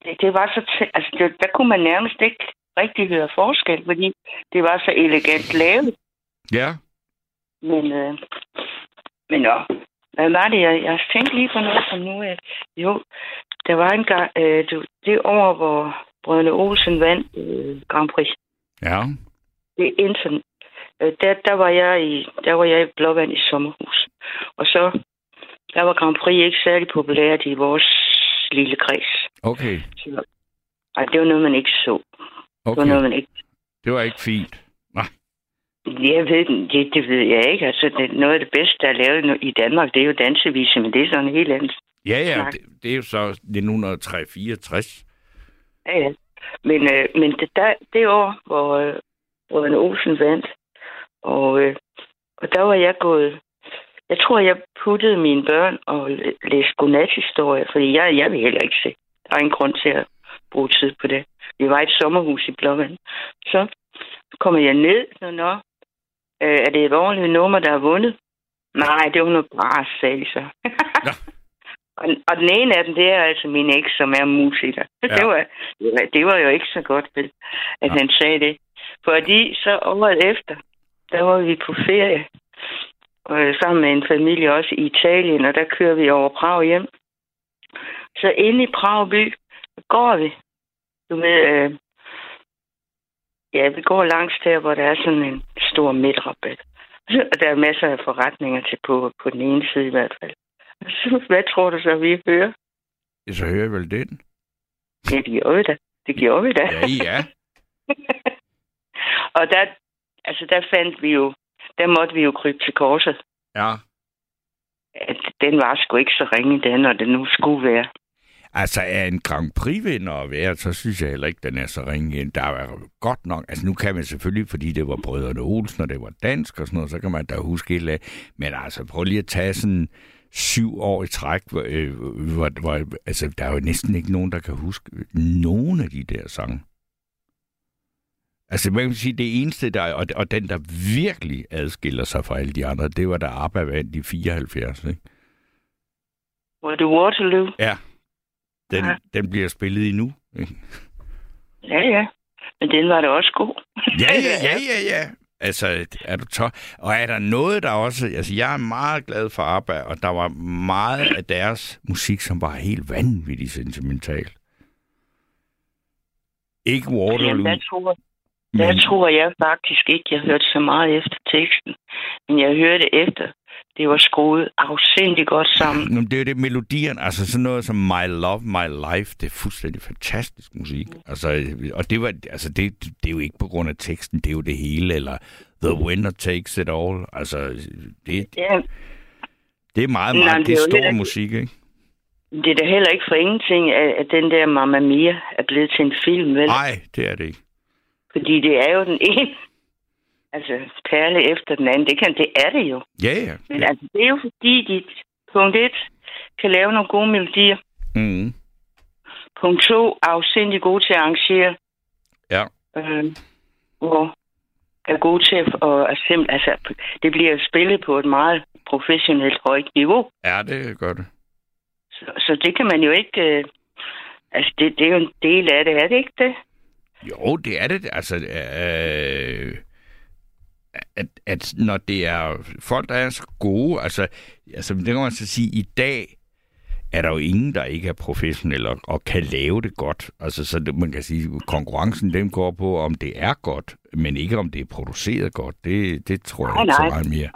det, det var så, tæ- altså det, der kunne man nærmest ikke rigtig høre forskel, fordi det var så elegant lavet. Ja. Men, øh, men nå, hvad var det, jeg, jeg tænkte lige på noget som nu, at jo, der var en gang, øh, du, det år, hvor Brødrene Olsen vandt øh, Grand Prix, Ja. det er internet. Øh, der, der, var jeg i, der var jeg i Blåvand i sommerhus. Og så, der var Grand Prix ikke særlig populært i vores lille kreds. Okay. Så, ej, det var noget, man ikke så. Det var Okay. noget, man ikke... Det var ikke fint. Jeg ved, det, det ved jeg ikke. Altså, det, noget af det bedste, der er lavet i Danmark, det er jo dansevise, men det er sådan helt andet. Ja, ja, snak. det, det er jo så 1964. Ja, ja. Men, øh, men det, der, det år, hvor øh, Brødrene Olsen vandt, og, øh, og der var jeg gået... Jeg tror, jeg puttede mine børn og læ- læste godnathistorie, fordi jeg, jeg vil heller ikke se. Der er ingen grund til at bruge tid på det. Vi var i et sommerhus i Blåvand. Så kommer jeg ned, og nå, øh, er det et ordentligt nummer, der er vundet? Nej, det var noget bras, sagde de så. og, og den ene af dem, det er altså min eks, som er musiker. Ja. Det, var, det, var, det var jo ikke så godt, vel, at ja. han sagde det. Fordi så året efter, der var vi på ferie, og sammen med en familie også i Italien, og der kører vi over Prag hjem. Så inde i Prag by går vi. Du ved, øh, ja, vi går langs der, hvor der er sådan en stor midtrabat. Og der er masser af forretninger til på, på den ene side i hvert fald. Hvad tror du så, vi hører? Så hører jeg vel den. Ja, det gjorde vi da. Det gjorde vi da. Ja, ja. Og der, altså der fandt vi jo, der måtte vi jo krybe til korset. Ja. At den var sgu ikke så ringe, den, når det nu skulle være. Altså, er en Grand Prix-vinder at være, så synes jeg heller ikke, den er så ringe. Der er godt nok... Altså, nu kan man selvfølgelig, fordi det var Brødrene Olsen, og det var dansk og sådan noget, så kan man da huske et af. Men altså, prøv lige at tage sådan syv år i træk, hvor, øh, hvor, hvor, altså, der er jo næsten ikke nogen, der kan huske nogen af de der sange. Altså, man kan sige, det eneste, der, og, og den, der virkelig adskiller sig fra alle de andre, det var da ABBA vandt i 74, ikke? Var det Waterloo? Ja. Den, Ja. den bliver spillet endnu. Ja, ja. Men den var da også god. Ja, ja, ja, ja, ja. Altså, er du tør? Og er der noget, der også... Altså, jeg er meget glad for ABBA, og der var meget af deres musik, som var helt vanvittigt sentimental. Ikke Jamen, Waterloo, der tror, der men... tror jeg faktisk ikke, jeg hørte så meget efter teksten. Men jeg hørte efter. Det var skruet afsindig godt sammen. Nå, men det er jo det, melodierne, altså sådan noget som My Love, My Life, det er fuldstændig fantastisk musik. Altså, og det, var, altså det, det er jo ikke på grund af teksten, det er jo det hele, eller The Winner Takes It All. Altså, det, Ja, det er meget, Nej, meget, men det det er stor musik, ikke? det er da heller ikke for ingenting, at, at den der Mamma Mia er blevet til en film, vel? Nej, det er det ikke. Fordi det er jo den ene, altså perle efter den anden. Det, kan, det er det jo. Ja, ja. Men altså, det er jo fordi, de punkt et kan lave nogle gode melodier. Mm. Punkt to, afsindig gode til at arrangere. Ja. Øh, hvor er gode til at, og, at simpel, altså, det bliver spillet på et meget professionelt højt niveau. Ja, det gør det. Så, så det kan man jo ikke... Øh, altså, det, det er jo en del af det, er det ikke det? Jo, det er det. Altså, øh, at, at når det er folk, der er så gode, altså, altså det kan man så sige, i dag er der jo ingen, der ikke er professionelle og, og kan lave det godt. Altså, så det, man kan sige, konkurrencen den går på, om det er godt, men ikke om det er produceret godt. Det, det tror jeg Nej, ikke så meget mere.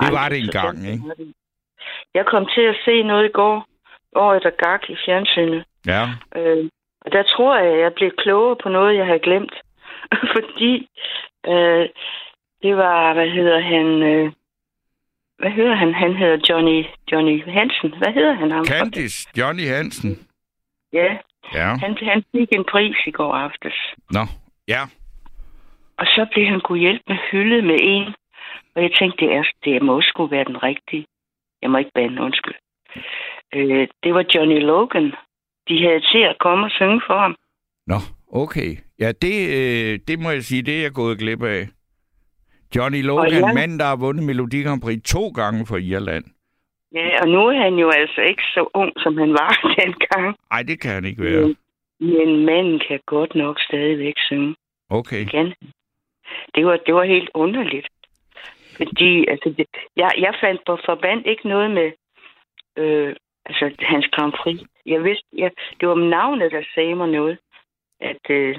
Nej, var det engang, ikke? Jeg kom til at se noget i går, året der gak i fjernsynet. Ja. Øh, og der tror jeg, jeg blev klogere på noget, jeg havde glemt. Fordi øh, det var, hvad hedder han... Øh, hvad hedder han? Han hedder Johnny, Johnny Hansen. Hvad hedder han? Ham? Candice, Johnny Hansen. Ja, Ja. han, han fik en pris i går aftes. Nå, ja. Og så blev han kunne hjælpe med hyldet med en. Og jeg tænkte, det, er, det må sgu være den rigtige. Jeg må ikke bande, undskyld. Øh, det var Johnny Logan. De havde til at komme og synge for ham. Nå, okay. Ja, det, øh, det må jeg sige, det er jeg gået glip af. Johnny Og Logan, jeg- manden, der har vundet Melodi Grand Prix to gange for Irland. Ja, og nu er han jo altså ikke så ung, som han var dengang. Nej, det kan han ikke være. Men, men manden kan godt nok stadigvæk synge. Okay. Kan. Det var, det var helt underligt. Fordi altså, det, jeg, jeg fandt på forband ikke noget med øh, altså, hans Grand Prix. Jeg vidste, jeg, det var navnet, der sagde mig noget. At, øh,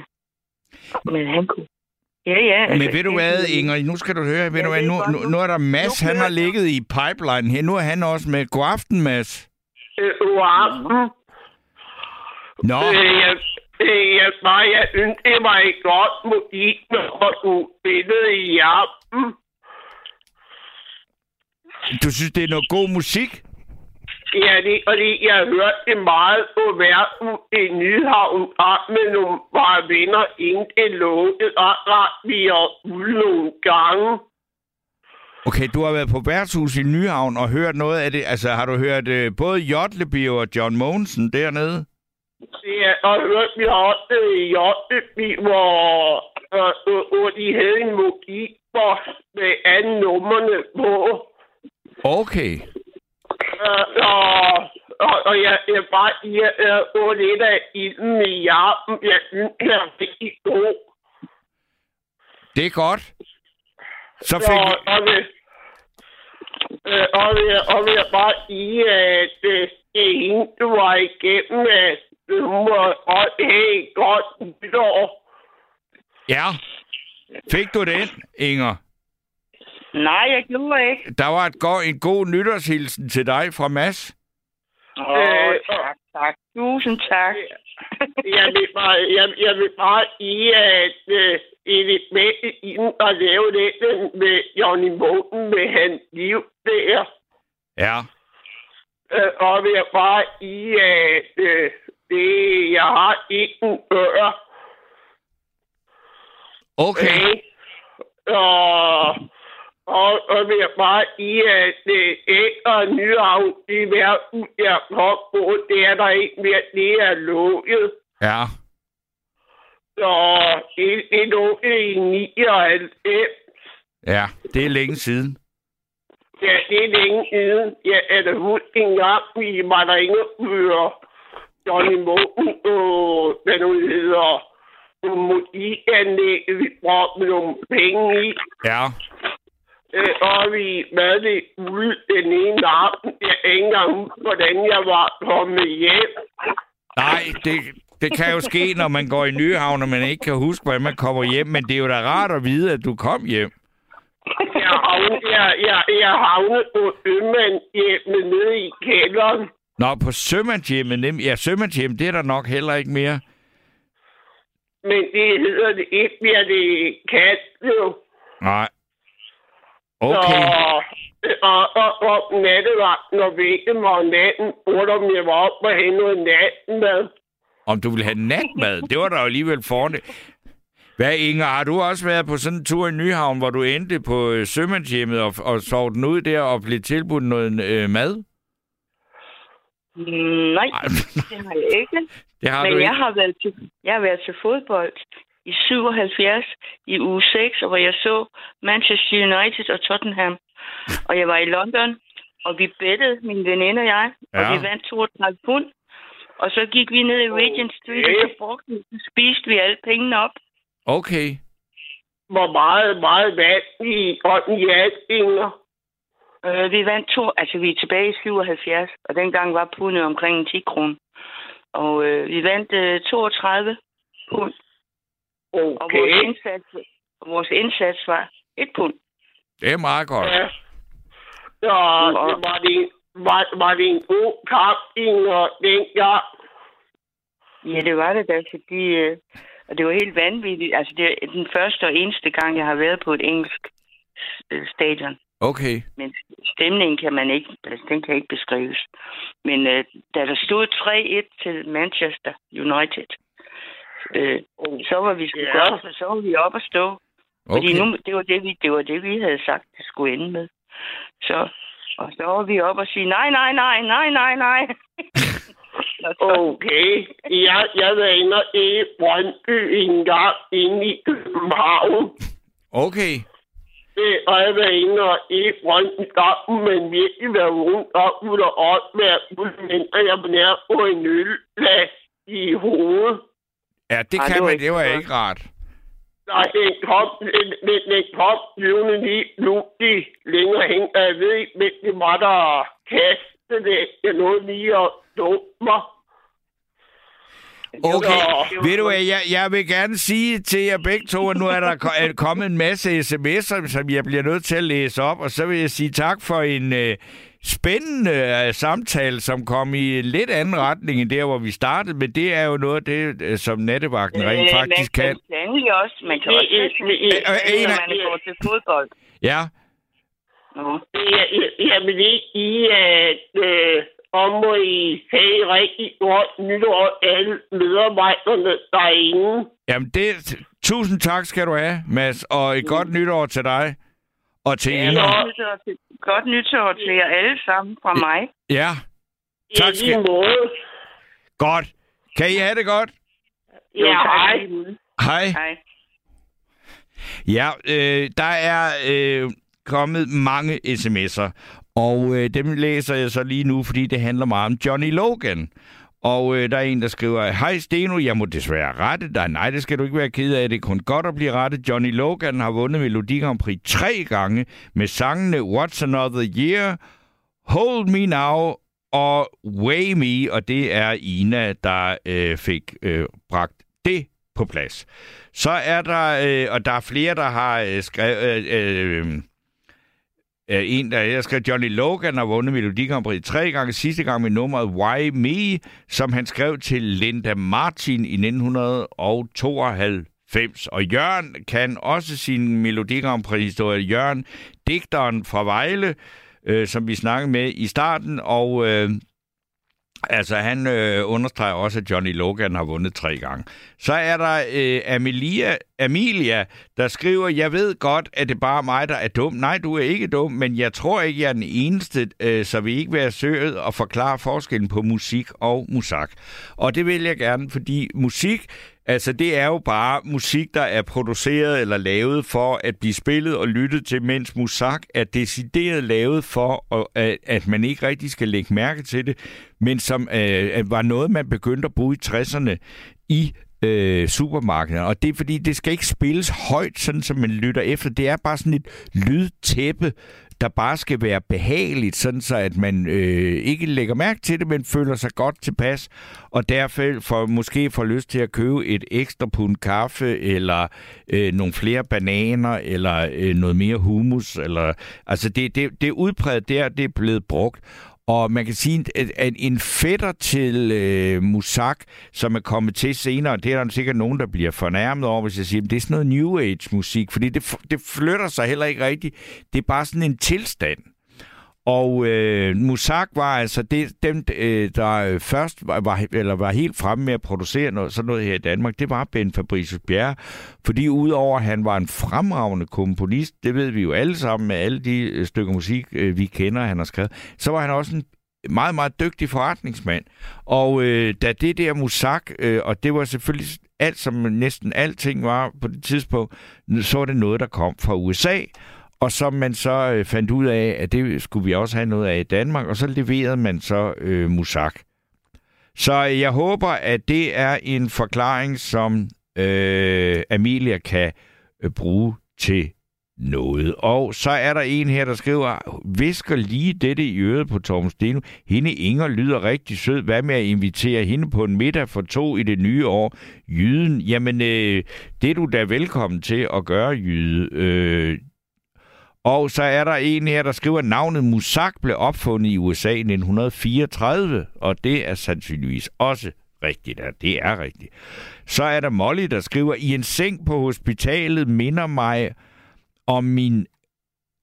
men han kunne... Ja, ja. altså, Men ved du hvad, Inger, nu skal du høre, ved Jeg du hvad, nu, nu, nu- er der Mads, nu han har ligget i pipeline her. Nu er han også med. God aften, Mads. Øh, god aften. Nå, Øh, jeg, øh, jeg, nej, jeg synes, det var et godt musik, når du spillede i aften. du synes, det er noget god musik? Ja, det er fordi, jeg hørte det meget på verden i Nyhavn sammen med nogle bare venner, inden det lukkede, og ret vi er ude nogle gange. Okay, du har været på værtshus i Nyhavn og hørt noget af det. Altså, har du hørt øh, både Jotleby og John Mogensen dernede? Ja, og hørte vi også i Jotteby, hvor, øh, øh, hvor de havde en mobilboks med alle numrene på. Okay. Øh, og, og, og jeg, jeg bare jeg, jeg så lidt af ilden i hjerten. Jeg synes, det er rigtig god. Det er godt. Så Så, fik... og, det, Øh, og, jeg, og vil jeg bare sige, at øh, det er hende, du var igennem, at du må også have godt nytår. Ja. Fik du den, Inger? Nej, jeg gjorde ikke. Der var et go- en god nytårshilsen til dig fra Mads. Åh, oh, tak, tak. Tusind tak. jeg, vil bare, jeg, jeg vil bare sige, at øh, element i den at lave det med Johnny Moten med hans liv der. Ja. Øh, og vil jeg bare sige, at øh, det, jeg har ikke en ør. Okay. Og, og, og vil bare sige, at det ældre nyhavn i verden, jeg kom på, det er der ikke mere. Det er lukket. Ja. Så det, det er lukket i 99. Ja, det er længe siden. Ja, det er længe siden. Jeg er da huske en gang, vi var der inde og Johnny Moten og hvad nu hedder, nogle musikanlæg, vi brugte nogle penge i. Ja. Øh, og vi var det ude den ene aften. Jeg ikke engang hvordan jeg var kommet hjem. Nej, det, det kan jo ske, når man går i Nyhavn, og man ikke kan huske, hvordan man kommer hjem. Men det er jo da rart at vide, at du kom hjem. Jeg havnede, jeg, jeg, jeg havnede på Ømand hjemme nede i kælderen. Nå, på sømandshjemmet. nem- Ja, sømandshjem, det er der nok heller ikke mere. Men det hedder det ikke mere, det kan jo. Nej. Okay. Så, og, og, og nattevagten og væggen var om natten, spurgte om jeg var op og have noget natmad. Om du vil have natmad, det var da jo alligevel forne. Hvad, Inger, har du også været på sådan en tur i Nyhavn, hvor du endte på øh, sømandshjemmet og, og sov den ud der og blev tilbudt noget øh, mad? Mm, Nej, det har jeg ikke. Det har Men du jeg ikke. har, været til, jeg har været til fodbold i 77 i uge 6, hvor jeg så Manchester United og Tottenham. Og jeg var i London, og vi bettede, min veninde og jeg, og Ja. vi vandt 32 pund. Og så gik vi ned i Regent Street, og så brugte vi, så spiste vi alle pengene op. Okay. Hvor meget, meget vand i ånden i Inger. Øh, vi vandt to, altså vi er tilbage i 77, og dengang var pundet omkring 10 kroner. Og øh, vi vandt øh, 32 pund. Okay. Og vores indsats, vores indsats var et pund. Det er meget godt. Ja. Så det var, det, var, var det en god kamp, Inger, dengang? Ja, det var det da, fordi øh, og det var helt vanvittigt. Altså, det er den første og eneste gang, jeg har været på et engelsk øh, stadion. Okay. Men stemningen kan man ikke, altså, den kan ikke beskrives. Men øh, da der stod 3-1 til Manchester United, øh, så var vi sgu Ja. godt, for så var vi op og stå. Fordi Okay. nu, det var det, vi, det var det, vi havde sagt, det skulle ende med. Så, og så var vi op og sige, nej, nej, nej, nej, nej, nej. Okay. Jeg, jeg var inde i Brøndby en gang inde i København. Okay. Øh, og jeg var inde og i Brøndby kampen, men virkelig var rundt op ud og op med elementer, jeg var nær på en ølglas i hovedet. Ja, det Ej, kan det var man. ikke Det var godt. ikke rart. Nej, den kom, den, den, den kom flyvende lige pludselig længere hen, jeg ved ikke, det var, der kastede det. Jeg nåede lige at dumme mig. Okay, Så- ved du hvad, jeg, jeg vil gerne sige til jer begge to, at nu er der ko- er kommet en masse sms'er, som jeg bliver nødt til at læse op, og så vil jeg sige tak for en øh, spændende øh, samtale, som kom i en lidt anden retning end der, hvor vi startede, men det er jo noget af det, øh, som nattevagten rent faktisk man kan. kan endelig også, man kan også Øh, øh, øh, øh, når man går til fodbold. Ja, Nå. Vil lige sige, at øh, om må I have rigtig godt nytår alle medarbejderne derinde. jamen det, tusind tak skal du have, Mads, og et godt nytår til dig. Og til Ja, Inger. godt, nytår til, godt nytår til jer alle sammen fra mig. Ja, tak I skal måde. Godt. Kan I have det godt? Ja, hej. Hej. Hej. Ja, øh, der er øh, kommet mange sms'er, og øh, dem læser jeg så lige nu, fordi det handler meget om Johnny Logan. Og øh, der er en, der skriver, Hej Steno, jeg må desværre rette dig. Nej, det skal du ikke være ked af. Det er kun godt at blive rettet. Johnny Logan har vundet Melodi Grand Prix tre gange med sangene What's Another Year, Hold Me Now og Way Me. Og det er Ina, der øh, fik øh, bragt det på plads. Så er der, øh, og der er flere, der har øh, skrevet... Øh, øh, Øh, en, der jeg skrev, Johnny Logan har vundet Melodi Grand Prix tre gange. Sidste gang med nummeret Why Me, som han skrev til Linda Martin i 1992. Og Jørgen kan også sin Melodi Grand Prix-historie. Jørgen, digteren fra Vejle, øh, som vi snakkede med i starten, og øh, Altså, han øh, understreger også, at Johnny Logan har vundet tre gange. Så er der øh, Amelia, Amelia, der skriver, jeg ved godt, at det bare er mig, der er dum. Nej, du er ikke dum, men jeg tror ikke, jeg er den eneste, øh, så vi ikke være søget og forklare forskellen på musik og musak. Og det vil jeg gerne, fordi musik Altså, det er jo bare musik, der er produceret eller lavet for at blive spillet og lyttet til, mens musak er decideret lavet for, at man ikke rigtig skal lægge mærke til det, men som øh, øh var noget, man begyndte at bruge i 60'erne i øh, supermarkederne. Og det er fordi, det skal ikke spilles højt, sådan som man lytter efter. Det er bare sådan et lydtæppe, der bare skal være behageligt, sådan så at man øh, ikke lægger mærke til det, men føler sig godt tilpas, og derfor for, måske får lyst til at købe et ekstra pund kaffe, eller øh, nogle flere bananer, eller øh, noget mere hummus. Eller, altså det, det, det er udpræget der, det er blevet brugt. Og man kan sige, at en fætter til øh, Musak, som er kommet til senere, det er der sikkert nogen, der bliver fornærmet over, hvis jeg siger, at det er sådan noget New Age-musik, fordi det, det flytter sig heller ikke rigtigt. Det er bare sådan en tilstand. Og øh, Musak var altså det, dem, øh, der øh, først var, var, eller var helt fremme med at producere noget, sådan noget her i Danmark. Det var Ben Fabricius Bjerre, fordi udover at han var en fremragende komponist, det ved vi jo alle sammen med alle de øh, stykker musik, vi kender, han har skrevet, så var han også en meget, meget dygtig forretningsmand. Og øh, da det der Musak, øh, og det var selvfølgelig alt, som næsten alting var på det tidspunkt, så var det noget, der kom fra USA, og som man så øh, fandt ud af, at det skulle vi også have noget af i Danmark, og så leverede man så øh, musak. Så øh, jeg håber, at det er en forklaring, som øh, Amelia kan øh, bruge til noget. Og så er der en her, der skriver, visker lige dette i øret på Torben Steno. Hende Inger lyder rigtig sød. Hvad med at invitere hende på en middag for to i det nye år? Jyden, jamen øh, det er du da velkommen til at gøre, Jyde. Øh, og så er der en her, der skriver, at navnet Musak blev opfundet i USA i 1934, og det er sandsynligvis også rigtigt. Ja, det er rigtigt. Så er der Molly, der skriver, i en seng på hospitalet minder mig om min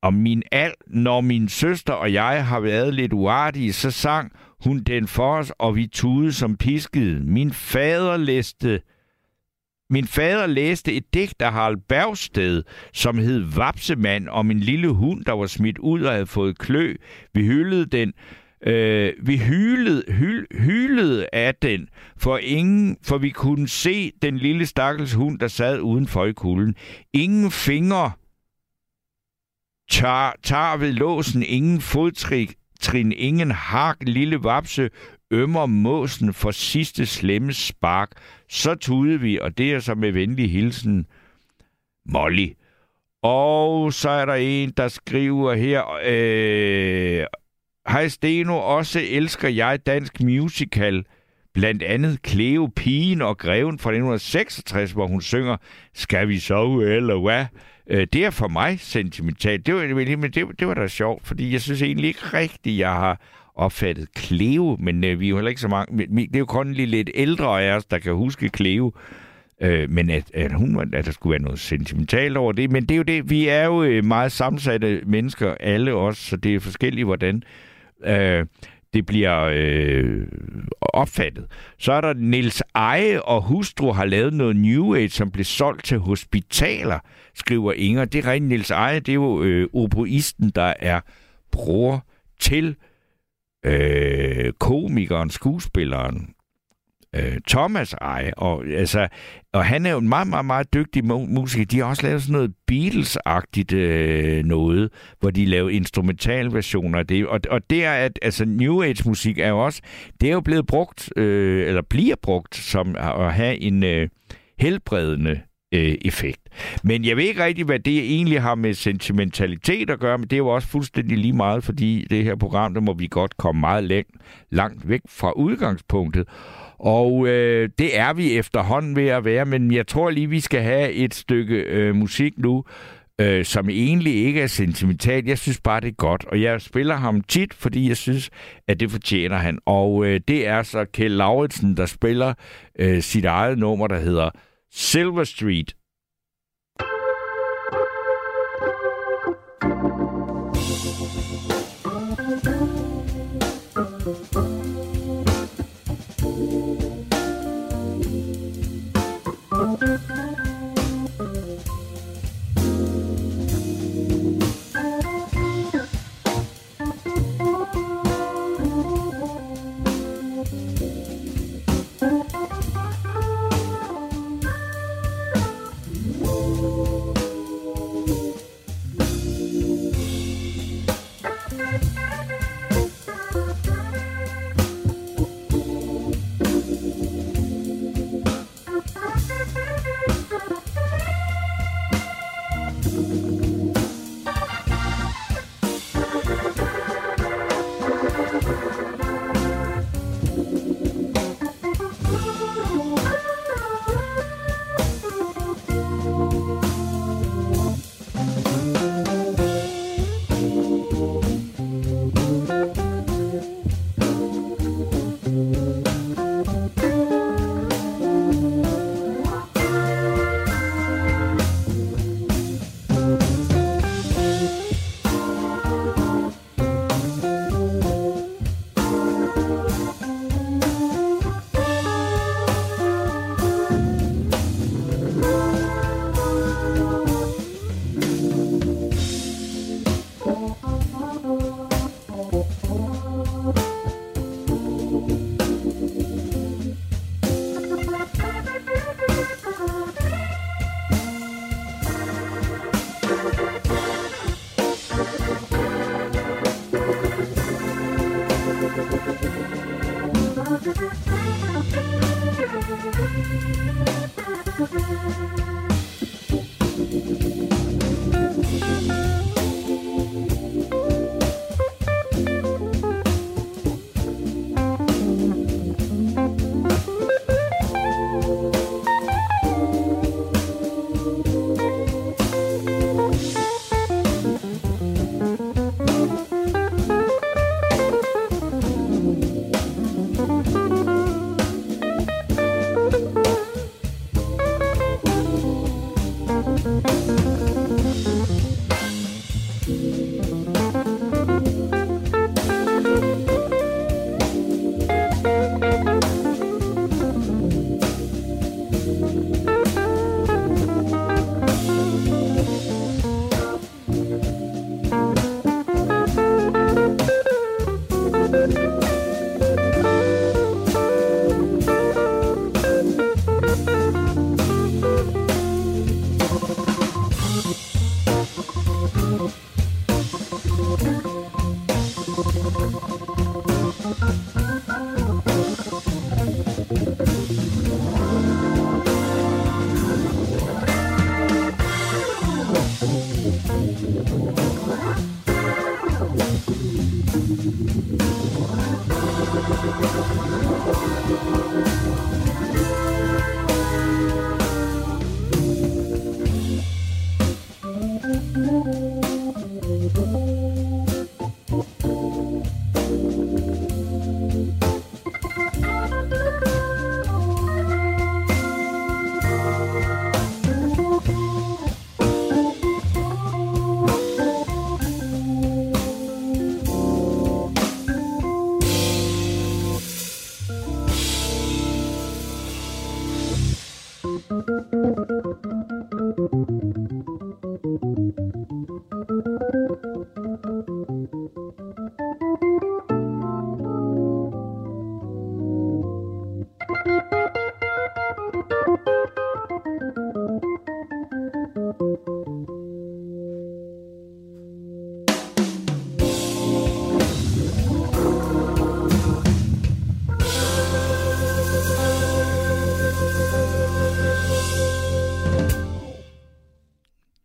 om min al, når min søster og jeg har været lidt uartige, så sang hun den for os, og vi tudede som piskede. Min fader læste min fader læste et digt af Harald Bergsted, som hed Vapsemand, om en lille hund, der var smidt ud og havde fået klø. Vi hyldede den. Øh, vi hylede, hyl, hylede af den, for, ingen, for vi kunne se den lille stakkels hund, der sad udenfor i kulden. Ingen fingre tager, tager ved låsen, ingen fodtrik, trin, ingen hak, lille vapse, ømmer måsen for sidste slemme spark. Så tudede vi, og det er så med venlig hilsen, Molly. Og så er der en, der skriver her, øh, Hej Steno, også elsker jeg dansk musical, blandt andet Cleo Pigen og Greven fra 1966, hvor hun synger, Skal vi sove eller hvad? Øh, det er for mig sentimentalt. Det var, men det, det var da sjovt, fordi jeg synes egentlig ikke rigtigt, jeg har opfattet Cleo, men øh, vi er jo heller ikke så mange. Det er jo kun lige lidt ældre af os, der kan huske Cleo. Øh, men at, at, hun, at der skulle være noget sentimentalt over det. Men det er jo det, vi er jo øh, meget sammensatte mennesker, alle os, så det er forskelligt, hvordan øh, det bliver øh, opfattet. Så er der Nils Eje og hustru har lavet noget New Age, som blev solgt til hospitaler, skriver Inger. Det er rent Nils Eje, det er jo øh, oboisten, der er bror til øh, komikeren, skuespilleren øh, Thomas eje. Og, altså, og han er jo en meget, meget, meget dygtig musiker. De har også lavet sådan noget Beatles-agtigt øh, noget, hvor de laver instrumentalversioner af det. Og, og det er, at altså, New Age-musik er jo også, det er jo blevet brugt, øh, eller bliver brugt, som at have en øh, helbredende øh, effekt. Men jeg ved ikke rigtig, hvad det egentlig har med sentimentalitet at gøre, men det er jo også fuldstændig lige meget, fordi det her program, der må vi godt komme meget langt, langt væk fra udgangspunktet. Og øh, det er vi efterhånden ved at være, men jeg tror lige, vi skal have et stykke øh, musik nu, øh, som egentlig ikke er sentimental. Jeg synes bare, det er godt, og jeg spiller ham tit, fordi jeg synes, at det fortjener han. Og øh, det er så Kjell Lauritsen, der spiller øh, sit eget nummer, der hedder Silver Street.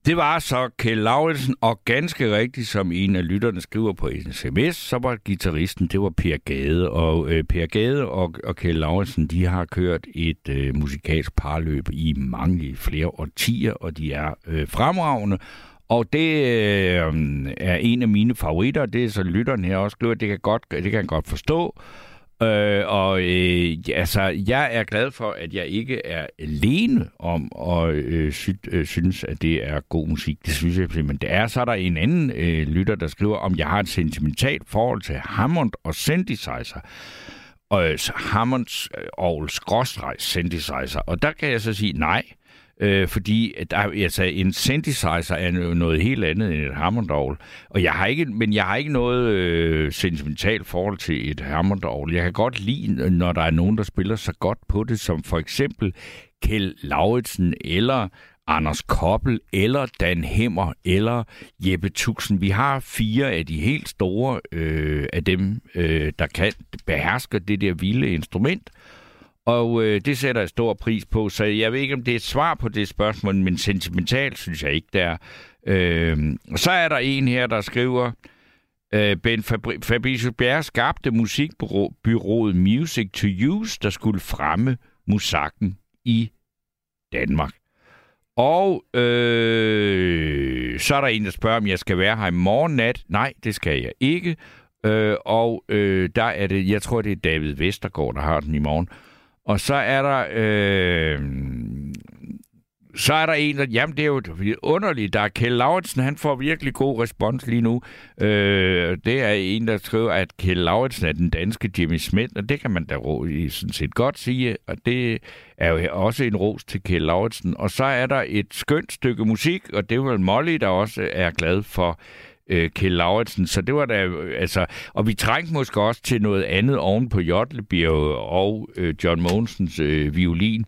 Det var så Kjell Lauritsen, og ganske rigtigt, som en af lytterne skriver på en sms, så var gitarristen, det var Per Gade. Og øh, Per Gade og, og Kjell Lauritsen, de har kørt et øh, musikalsk parløb i mange flere årtier, og de er øh, fremragende. Og det øh, er en af mine favoritter, det er så lytteren her også skriver, det kan, godt, det kan jeg godt forstå. Øh, og øh, altså, jeg er glad for, at jeg ikke er alene om at øh, sy- øh, synes, at det er god musik. Det synes jeg men det er. Så er der en anden øh, lytter, der skriver, om jeg har et sentimentalt forhold til Hammond og synthesizer. Og øh, Hammonds øh, og skråstreg synthesizer. Og der kan jeg så sige nej. Øh, fordi at der, altså, en synthesizer er noget helt andet end et hammondorgel. Og jeg har ikke, men jeg har ikke noget øh, sentimentalt forhold til et hammondorgel. Jeg kan godt lide, når der er nogen, der spiller så godt på det, som for eksempel Kjell Lauritsen eller Anders Koppel, eller Dan Hemmer, eller Jeppe Tuxen. Vi har fire af de helt store øh, af dem, øh, der kan beherske det der vilde instrument. Og øh, det sætter jeg stor pris på, så jeg ved ikke, om det er et svar på det spørgsmål, men sentimentalt synes jeg ikke, det er. Øh, så er der en her, der skriver, øh, Ben Fabri- Fabricius Bjerre skabte musikbyrået Music to Use, der skulle fremme musakken i Danmark. Og øh, så er der en, der spørger, om jeg skal være her i morgen nat. Nej, det skal jeg ikke. Øh, og øh, der er det, jeg tror, det er David Vestergaard, der har den i morgen. Og så er der... Øh, så er der en, der... Jamen, det er jo underligt. Der er Kjell Lauritsen, han får virkelig god respons lige nu. Øh, det er en, der skriver, at Kjell Lauritsen er den danske Jimmy Smith, og det kan man da sådan set godt sige. Og det er jo også en ros til Kjell Lauritsen. Og så er der et skønt stykke musik, og det er vel Molly, der også er glad for øh, Kjell Lauritsen. Så det var da, øh, altså, og vi trængte måske også til noget andet oven på Jotlebjerg og øh, John Mogensens øh, violin.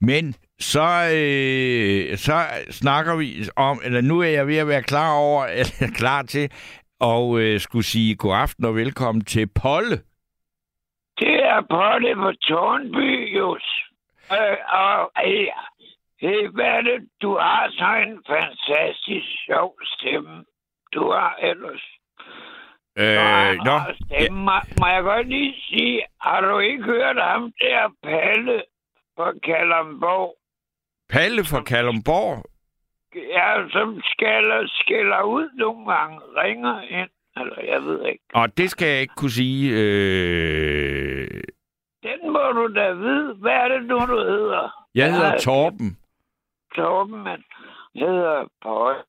Men så, øh, så snakker vi om, eller nu er jeg ved at være klar over, eller klar til og øh, skulle sige god aften og velkommen til Polle. Det er Polle på Tornby, Jus. Øh, og øh, hey, hvad er det? Du har så en fantastisk sjov stemme. Du har ellers. Øh, nå. Stemme. Må, må jeg godt lige sige, har du ikke hørt ham der Palle fra Kalamborg? Palle fra Kalumborg? Ja, som skælder, skælder ud nogle gange, ringer ind, eller jeg ved ikke. Og det skal jeg ikke kunne sige. Øh... Den må du da vide. Hvad er det nu, du hedder? Jeg hedder Torben. Torben, hedder Polle.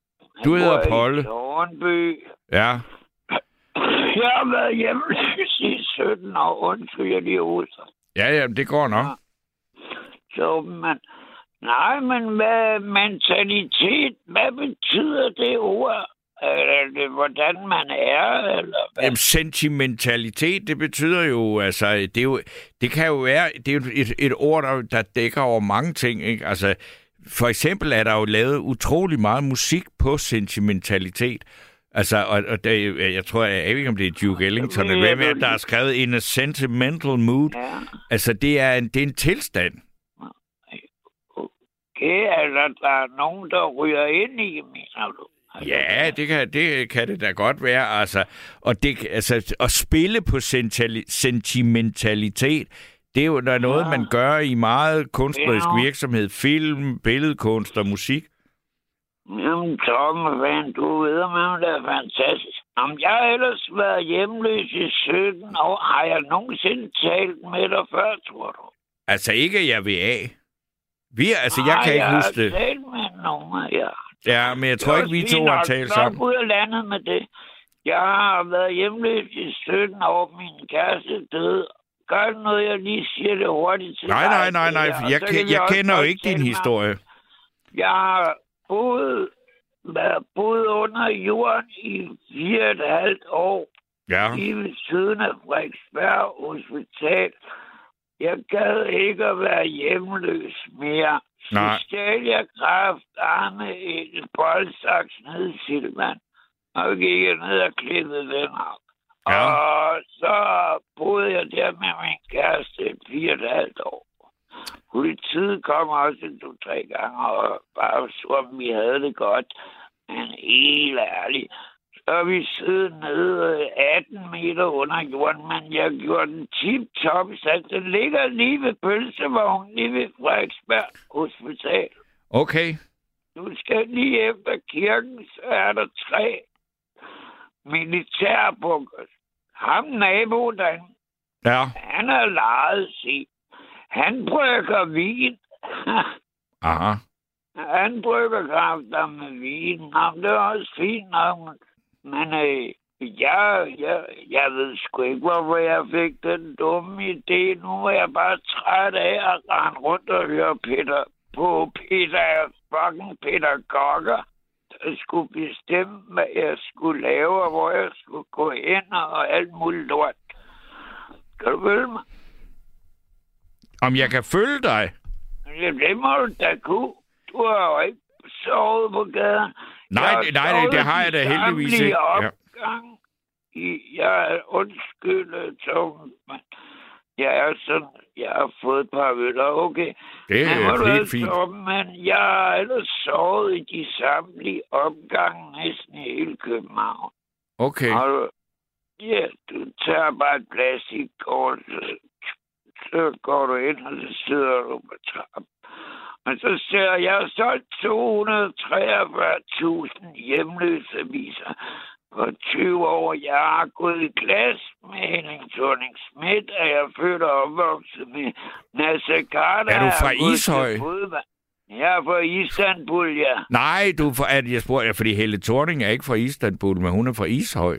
Du hedder Polle. Tornby. Ja. Jeg har været hjemme i 17 år. Undskyld, jeg lige hoster. Ja, ja, det går nok. Torben, men... Nej, men hvad mentalitet, hvad betyder det ord? Er det, hvordan man er, eller hvad? Jamen, sentimentalitet, det betyder jo, altså, det, er jo, det kan jo være, det er et, et ord, der, der dækker over mange ting, ikke? Altså, for eksempel er der jo lavet utrolig meget musik på sentimentalitet. Altså, og, og det, jeg tror, jeg, jeg ved ikke, om det er Duke Ellington, eller hvem er, der har skrevet In a Sentimental Mood. Ja. Altså, det er, en, det er en tilstand. Okay, altså, der er nogen, der ryger ind i, mener du? Ja, det kan, det kan det da godt være. Altså, og det, altså, at spille på sentimentalitet, det er jo der er noget, Ja. man gør i meget kunstnerisk Ja. virksomhed. Film, billedkunst og musik. Jamen, Torben, hvad du ved, om det er fantastisk. Om jeg har ellers været hjemløs i 17 år, har jeg nogensinde talt med dig før, tror du? Altså ikke, jeg vil af. Vi, altså, jeg Nej, kan ikke jeg huske har det. talt med nogen jer. Ja, men jeg tror Det ikke, vi to har talt sammen. ud af landet med det. Jeg har været hjemløs i 17 år. Min kæreste døde. Gør det noget, jeg lige siger det hurtigt til Nej, dig, nej, nej, nej. og Jeg, jeg også kender jo ikke din historie. Jeg har boet, boet under jorden i fire og et halvt år. Ja. Lige ved siden af Frederiksberg Hospital. Jeg gad ikke at være hjemløs mere. Nej. Så stjal jeg kraftarme et boldsaks ned i Silvan. Og gik jeg ned og klippede den op. Ja. Og så boede jeg der med min kæreste i fire og et halvt år. Politiet kom også to-tre gange og bare så, om vi havde det godt. Men helt ærligt, så vi siddet nede 18 meter under jorden, men jeg gjorde den tip-top, så den ligger lige ved pølsevognen, lige ved Frederiksberg Hospital. Okay. Du skal lige efter kirken, så er der tre militærbunker. Ham nabo, der, Ja. han er lejet sig. Han brygger vin. Aha. han brygger kræfter med vin. Jamen, det er også fint nok. Men øh, jeg, jeg, jeg ved sgu ikke, hvorfor jeg fik den dumme idé. Nu er jeg bare træt af at rende rundt og høre Peter på Peter, fucking Peter der skulle bestemme, hvad jeg skulle lave, og hvor jeg skulle gå hen og alt muligt lort. Kan du følge mig? Om jeg kan følge dig? Ja, det må du da kunne. Du har jo ikke sovet på gaden. Nej, Jeg nej, nej, det har jeg da heldigvis ikke. Ja. opgange. I, jeg er undskyld, Tom, men jeg er sådan, jeg har fået et par øl, og okay. Det er helt er, fint. Tom, Men jeg har ellers sovet i de samtlige opgange næsten i hele København. Okay. Og du, ja, du tager bare et plastikkort, så, så går du ind, og så sidder du på trappen. Og så ser jeg, jeg har solgt 243.000 hjemløse aviser på 20 år. Jeg har gået i glas med Henning thorning Schmidt, og jeg er født og opvokset med Nasser Carter. Er du fra Ishøj? Jeg er fra Istanbul, ja. Nej, du er fra, at jeg spurgte, fordi Helle Thorning er ikke fra Istanbul, men hun er fra Ishøj.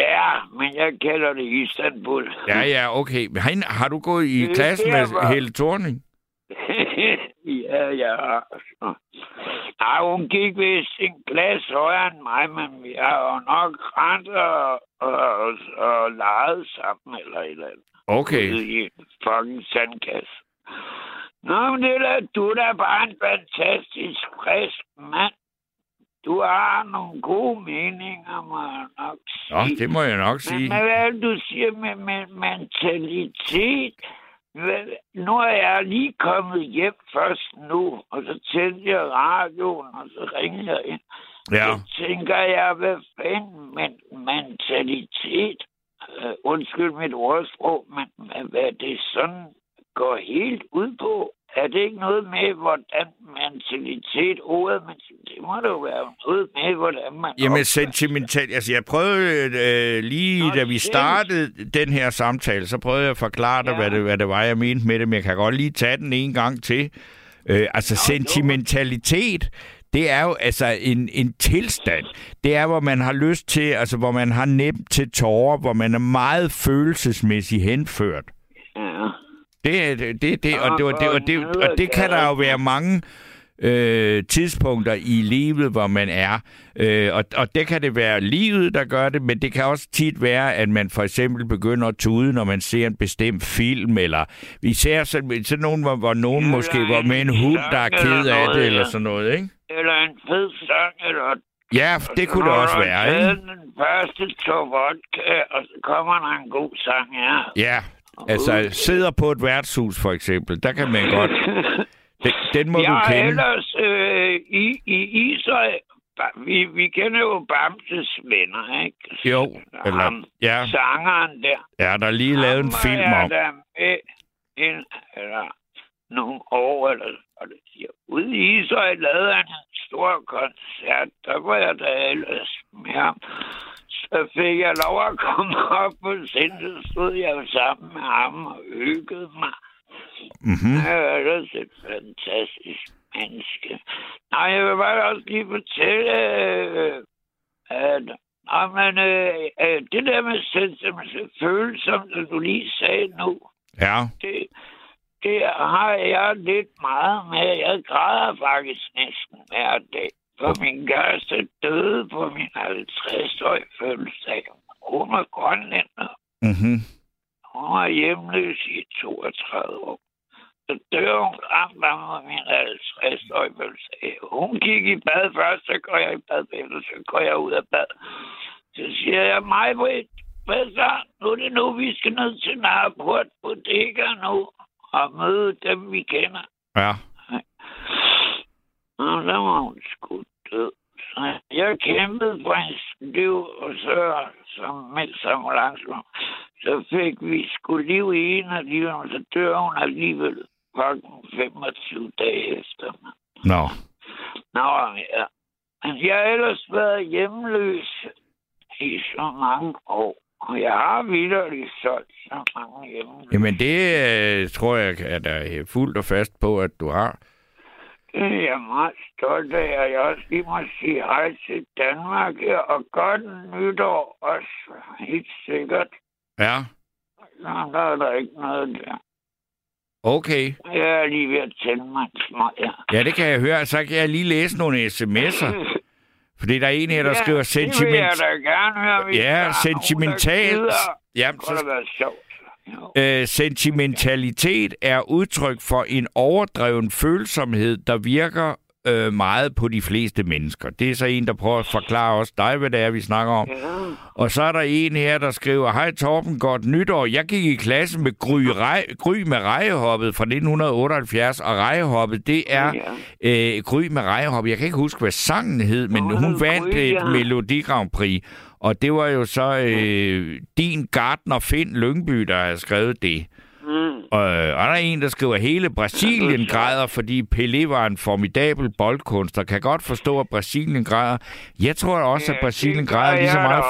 Ja, men jeg kalder det Istanbul. Ja, ja, okay. Men har du gået i klasse med. Helle Thorning? ja, ja. Nej, hun gik vist en glas højere end mig, men vi har jo nok rent og, og, og, leget sammen eller et eller andet. Okay. I en fucking sandkasse. Nå, men det er da, du er da bare en fantastisk frisk mand. Du har nogle gode meninger, må jeg nok Nå, sige. det må jeg nok Men sige. hvad er det, du siger med, med mentalitet? Nu er jeg lige kommet hjem først nu, og så tændte jeg radioen, og så ringede jeg ind. Ja. Så tænker jeg, hvad fanden men mentalitet? Uh, undskyld mit ordsprog, men hvad det sådan går helt ud på? Er det ikke noget med, hvordan mentalitet, ordet, men det må da jo være noget med, hvordan man Jamen, sentimental... Altså, jeg prøvede øh, lige, Nå, da vi startede den her samtale, så prøvede jeg at forklare dig, Ja. hvad, det, hvad det var, jeg mente med det, men jeg kan godt lige tage den en gang til. Øh, altså, sentimentalitet, det er jo altså en, en tilstand. Det er, hvor man har lyst til, altså, hvor man har nemt til tårer, hvor man er meget følelsesmæssigt henført. Det er det, det, det og, det, og, det, og, det, og det kan der jo være mange øh, tidspunkter i livet, hvor man er. Øh, og, og det kan det være livet, der gør det, men det kan også tit være, at man for eksempel begynder at tude, når man ser en bestemt film, eller vi ser sådan, sådan nogen, hvor, hvor nogen Eller måske var med en hund, der er ked af det, eller sådan noget, ikke? Eller en fed sang, eller... Ja, det kunne det også være, ikke? den første tår vodka, og så kommer der en god sang, ja. Ja, altså sidder på et værtshus for eksempel, der kan man godt... Den, den må jeg du kende. ellers øh, i, i ba- vi, vi kender jo Bamses venner, ikke? Jo, eller... Ham, Ja, Sangeren der. ja, der er lige lavet en Ham film om. der med en, eller nogle år, eller det siger. Ude i Ishøj lavede han en stor koncert. Der var jeg da ellers med ham. Fik jeg lov at komme op på så stod jeg sammen med ham og hyggede mig. Mm-hmm. Han er ellers et fantastisk menneske. Nej, jeg vil bare også lige fortælle, øh, at nej, men, øh, øh, det der med sentimentale følelser, som du lige sagde nu, Ja, det, det har jeg lidt meget med. Jeg græder faktisk næsten hver dag. For min kæreste døde på min 50-årige fødselsdag. Hun var grønlænder. mm-hmm. Hun var hjemløs i 32 år. Så dør hun ramt af min 50-årige fødselsdag. Hun gik i bad først, så går jeg i bad så går jeg ud af bad. Så siger jeg, mig, hvad så? Nu er det nu, vi skal ned til Nørreport Bodega nu. og møde dem, vi kender. Ja. Og så var hun sgu død. Så jeg kæmpede for hendes liv, og så, som mens ambulancen, så fik vi sgu liv i en af livene, og så dør hun alligevel fucking 25 dage efter. Nå. Nå, ja. Men jeg har ellers været hjemløs i så mange år. Og jeg har vidderligt solgt så mange hjemløse. Jamen det øh, tror jeg, at jeg er fuldt og fast på, at du har. Det er jeg meget stolt af, og jeg også lige må sige hej til Danmark her, og godt nytår også, helt sikkert. Ja. Nå, der er der ikke noget der. Okay. Jeg er lige ved at tænde mig en. Ja, det kan jeg høre. Så kan jeg lige læse nogle sms'er. Fordi der er en her, der skriver det vil jeg sentiment... da gerne høre, Ja, sentimentalt. gider. Ja, Det så, være sjovt øh, sentimentalitet er udtryk for en overdreven følsomhed, der virker øh, meget på de fleste mennesker. Det er så en, der prøver at forklare os dig, hvad det er, vi snakker om. Og så er der en her, der skriver, Hej Torben, godt nytår. Jeg gik i klasse med Gry, rej, Gry med rejehoppet fra 1978, og rejehoppet, det er øh, Gry med rejehoppet. Jeg kan ikke huske, hvad sangen hed, men hun vandt Gry, et ja. Melodi Grand Prix. Og det var jo så øh, din gartner Finn Lyngby, der har skrevet det. Mm. Og, og der er en, der skriver, hele Brasilien græder, fordi Pelé var en formidabel boldkunstner. Kan godt forstå, at Brasilien græder. Jeg tror også, at Brasilien græder lige så meget.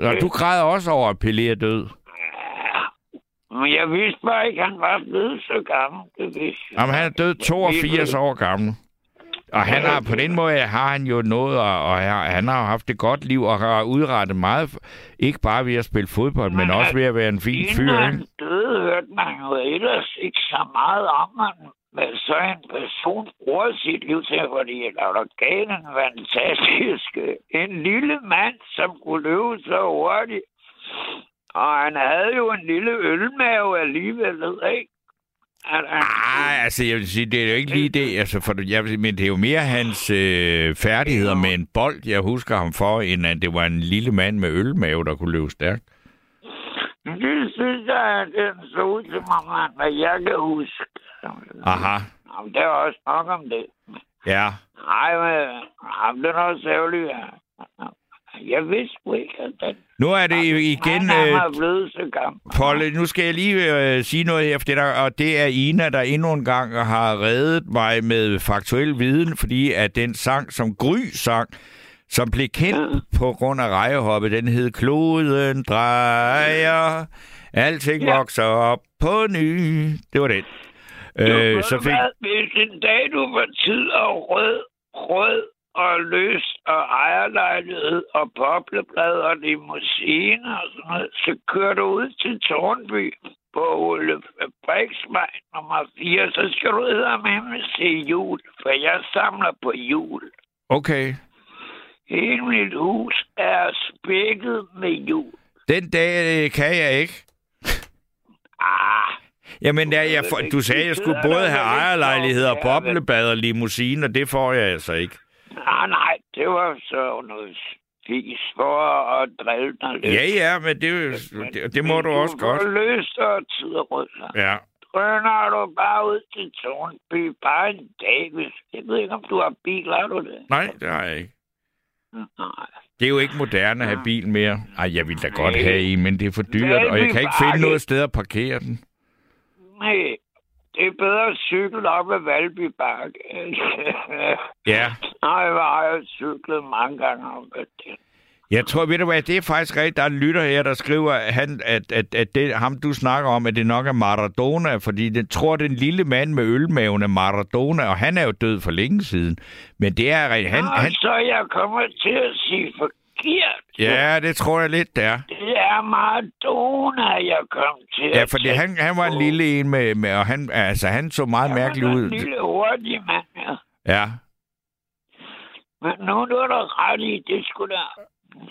Og du græder også over, at Pelé er død. Men jeg vidste bare ikke, at han var blevet så gammel. Det vidste. Jamen, han er død 82 år gammel. Og han har, på den måde har han jo noget, og, og han han har haft et godt liv, og har udrettet meget, ikke bare ved at spille fodbold, men også ved at være en fin fyr, Inden han døde, hørte man jo ellers ikke så meget om ham. Hvad så en person bruger sit liv til, fordi der var galt en fantastisk, en lille mand, som kunne løbe så hurtigt. Og han havde jo en lille ølmave alligevel, ikke? Nej, altså jeg vil sige, det er jo ikke lige det, altså, for, jeg vil sige, men det er jo mere hans øh, færdigheder med en bold, jeg husker ham for, end at det var en lille mand med ølmave, der kunne løbe stærkt. Det synes jeg, at den så ud til mig, hvad jeg kan huske. Aha, Jamen, der er også nok om det. ja. Nej, men jamen, det er også ærgerligt. ja. Jeg vidste ikke, at den... Nu er det igen... Han Øh, er blevet så gammel. Polle, nu skal jeg lige øh, sige noget her, for det der, og det er Ina, der endnu en gang har reddet mig med faktuel viden, fordi at den sang, som Gry sang, som blev kendt ja. på grund af rejehoppet, den hed Kloden drejer, alting Ja. vokser op på ny. Det var den. Øh, så fik... Hvis en dag du var tid og rød, rød og løs og ejerlejlighed og bobleblad og limousine og sådan noget, så kører du ud til Tornby på Ole Fabriksvej nummer 4, så skal du med se jul, for jeg samler på jul. Okay. Hele mit hus er spækket med jul. Den dag øh, kan jeg ikke. Ah, Jamen, jeg, for, du sagde, at jeg skulle både have ejerlejlighed og boblebad og limousine, og det får jeg altså ikke. Nej, nej, det var så noget fis for at drille dig lidt. Ja, ja, men det, det, det må du også Du godt. får løst og tid og rød. Ja. Drøner du bare ud til Tornby bare en dag, hvis... Jeg ved ikke, om du har bil, har du det? Nej, det har jeg ikke. Nej. Det er jo ikke moderne at have bil mere. Ej, jeg vil da godt have en, men det er for dyrt, og jeg kan ikke finde noget sted at parkere den. Nej, det er bedre at cykle op ad Valby Bakke. Ja. Nej, hvor har jeg cyklet mange gange op ad den. Jeg tror, ved du hvad, det er faktisk rigtigt. Der er en lytter her, der skriver, at, han, at, at, at det, ham, du snakker om, at det nok er Maradona, fordi den tror, den lille mand med ølmaven er Maradona, og han er jo død for længe siden. Men det er rigtigt. Han, Nå, han, så jeg kommer til at sige forkert. ja, det tror jeg lidt, det er. Det er Maradona, jeg kom til Ja, tænke han, han var en lille en med, med og han, altså, han så meget Han mærkelig en ud. lille hurtig mand, ja. Ja. Men nu er der ret i, det skulle der.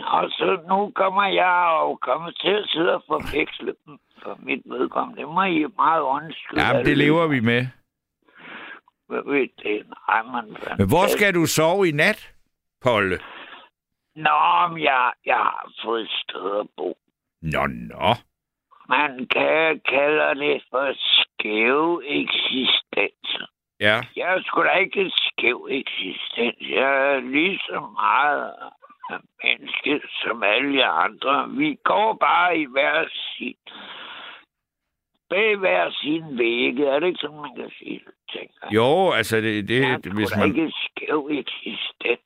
Og så nu kommer jeg og kommer til at sidde og forveksle dem for mit vedkommende. Det må I meget undskylde. ja, det lever vi med. Hvad ved det? Nej, man... Men hvor skal du sove i nat, Polle? Nå, men jeg, jeg har fået et sted at bo. Nå, nå. Man kan kalde det for skæve eksistenser. Ja. Jeg er sgu da ikke en skæv eksistens. Jeg er lige så meget menneske som alle andre. Vi går bare i hver sin bag hver sin vægge. Er det ikke sådan, man kan sige det? tænker? Jo, altså, det, det, Jeg hvis man... ikke skæv eksistens.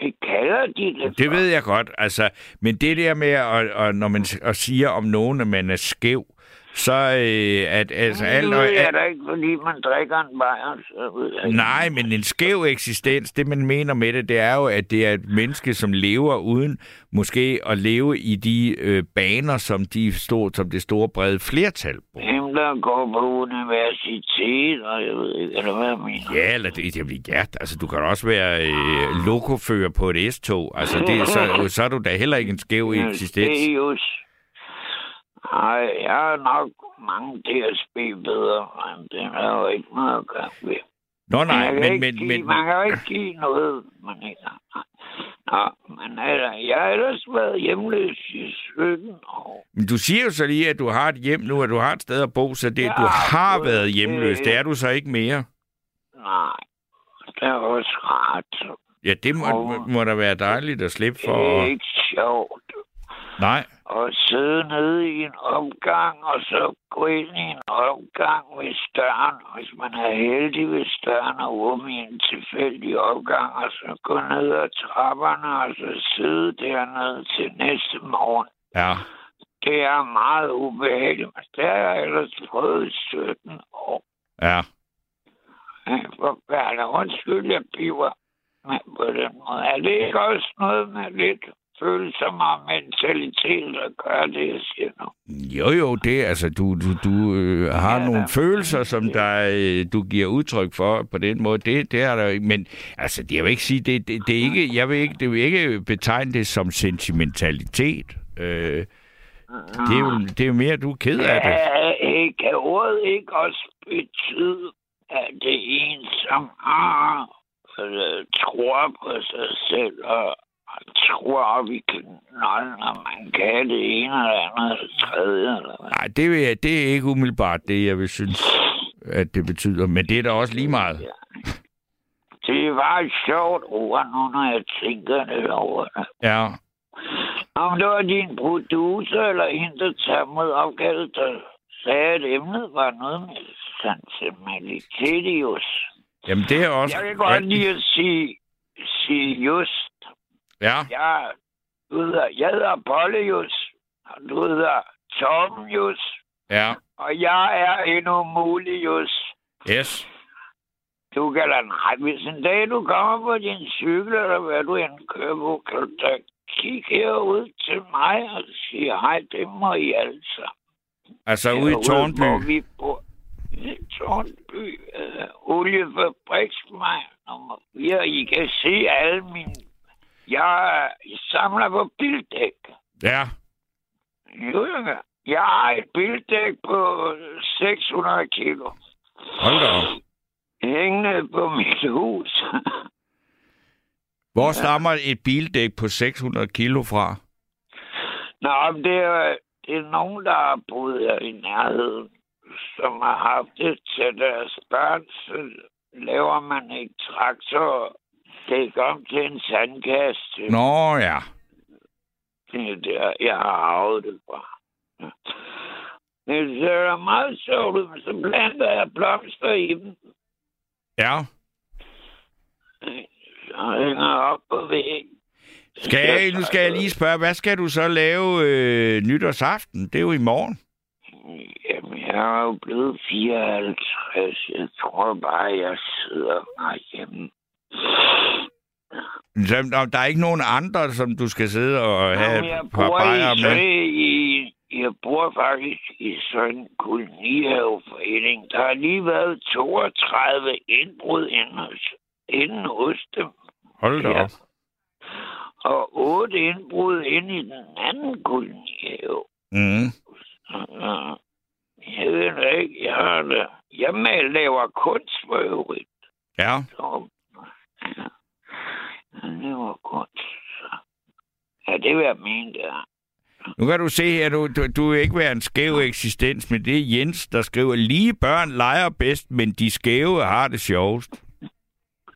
Det kalder de det. Det ved jeg godt, altså, men det der med, at, at når man at siger om nogen, at man er skæv, så øh, at altså alt... Det alt da ikke, fordi man drikker en bajer. Nej, men en skæv eksistens, det man mener med det, det er jo, at det er et menneske, som lever uden måske at leve i de øh, baner, som de store, som det store brede flertal bruger. Der går på universitet, og jeg ved ikke, eller hvad jeg mener. Ja, eller det, det bliver ja, altså du kan også være øh, lokofører på et S-tog. Altså det, så, så er du da heller ikke en skæv eksistens. Det er just... Ej, jeg er nok mange DSB bedre, men det er jo ikke noget at gøre ved. Nå nej, men, men, men, Man kan jo ikke give noget, man ikke har. Nå, men altså, jeg har ellers været hjemløs i 17 år. Men du siger jo så lige, at du har et hjem nu, at du har et sted at bo, så det, Ja, du har det- været hjemløs. Det er du så ikke mere. Nej, det er også rart. Ja, det må, må, da være dejligt at slippe Det for. er at- ikke sjovt Nej, at sidde nede i en omgang, og så gå ind i en omgang ved støren, hvis man er heldig ved støren og åbne i en tilfældig opgang, og så gå ned ad trapperne, og så sidde dernede til næste morgen. ja. Det er meget ubehageligt, men det har jeg ellers prøvet i 17 år. Ja. Forfærdeligt. Undskyld, jeg piver med på den måde. Er det ikke også noget med lidt følsom og mentalitet, der gør det, jeg siger nu? Jo, jo, det er altså, du, du, du øh, har ja, nogle følelser, som der, øh, du giver udtryk for på den måde. Det, det er der. Men altså, det jeg vil ikke sige, det, det, det er ikke, jeg vil ikke, det vil ikke betegne det som sentimentalitet. Øh, det, er jo, det er jo mere, du er ked af det. Ja, kan ordet ikke også betyde, at det er en, som har, øh, tror på sig selv og tror op i knolden, og man kan det ene eller andet eller tredje. Eller hvad. Nej, det, vil jeg, det er ikke umiddelbart det, jeg vil synes, at det betyder. Men det er da også lige meget. Det var et sjovt ord nu, når jeg tænker det over det. Ja. Om det var din producer eller en, der tager mod opgavet, der sagde, at emnet var noget med sentimentalitet. Jamen, det er også... Jeg kan godt lide at sige, sige just. Ja. Jeg, hedder, jeg hedder Pollejus, og du hedder Tomjus, Ja. og jeg er en umulig just. Yes. Du kan da, nej, hvis en dag du kommer på din cykel, eller hvad du end kører på, kan du da kigge herud til mig og sige, hej, det må I altså. Altså ude i Tårnby. Hvor vi bor. I Tårnby. Øh, oliefabriksmej nummer 4. I kan se alle mine... Jeg samler på bildæk. Ja. Jo, jeg, jeg har et bildæk på 600 kilo. Hold da op. Hængende på mit hus. Hvor stammer et bildæk på 600 kilo fra? Nå, det er, det er nogen, der har boet her i nærheden, som har haft det til deres børn, så laver man ikke traktor dæk om til en sandkasse. Nå ja. Det er der, jeg har arvet det fra. Det ser meget sjovt ud, men så planter jeg blomster i dem. Ja. Så hænger jeg op på væggen. Skal jeg, nu skal jeg lige spørge, hvad skal du så lave øh, nytårsaften? Det er jo i morgen. Jamen, jeg er jo blevet 54. Jeg tror bare, jeg sidder mig hjemme. Så, der- er ikke nogen andre, som du skal sidde og have Jamen, jeg bor i, med? i, jeg bor faktisk i sådan en kolonihaveforening. Der har lige været 32 indbrud inden hos, inden hos dem. Hold da Ja. op. Og 8 indbrud inde i den anden kolonihave. Mm. Uh, jeg ved ikke. Jeg, har det. jeg laver kunst for øvrigt. Ja. Ja. Jeg laver kunst. så. Ja, det vil jeg mene, det er. Nu kan du se her, du, du, du vil ikke være en skæv eksistens, men det er Jens, der skriver, lige børn leger bedst, men de skæve har det sjovest.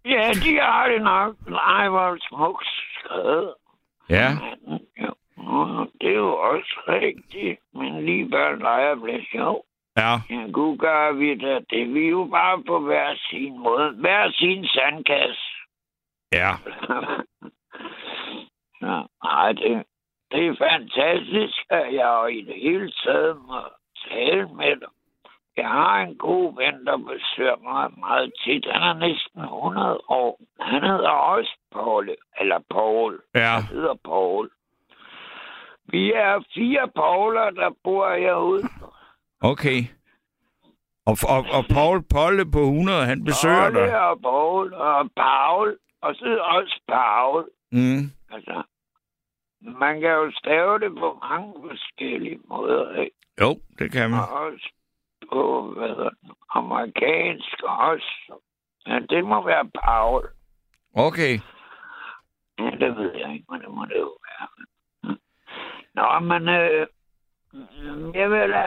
Ja, de har det nok. Nej, hvor smukt skrevet. Ja. Ja, Nå, det er jo også rigtigt. Men lige børn leger bliver sjov. Ja. Ja, gud gør vi da det. Vi er jo bare på hver sin måde. Hver sin sandkasse. Ja. Ja, nej, det, det er fantastisk, at jeg i det hele taget må tale med dig. Jeg har en god ven, der besøger mig meget tit. Han er næsten 100 år. Han hedder også Paul, eller Paul. Ja. Han hedder Paul. Vi er fire Pauler, der bor herude. Okay. Og, og, og Paul Polle på 100, han besøger dig. Paul og Paul og Paul. Og så også Paul. Mm. Altså, man kan jo stave det på mange forskellige måder, ikke? Jo, det kan man. Og også på, hvad hedder det, amerikansk også. Ja, det må være Paul. Okay. Ja, det ved jeg ikke, men det må det jo være. Nå, men øh, jeg vil da...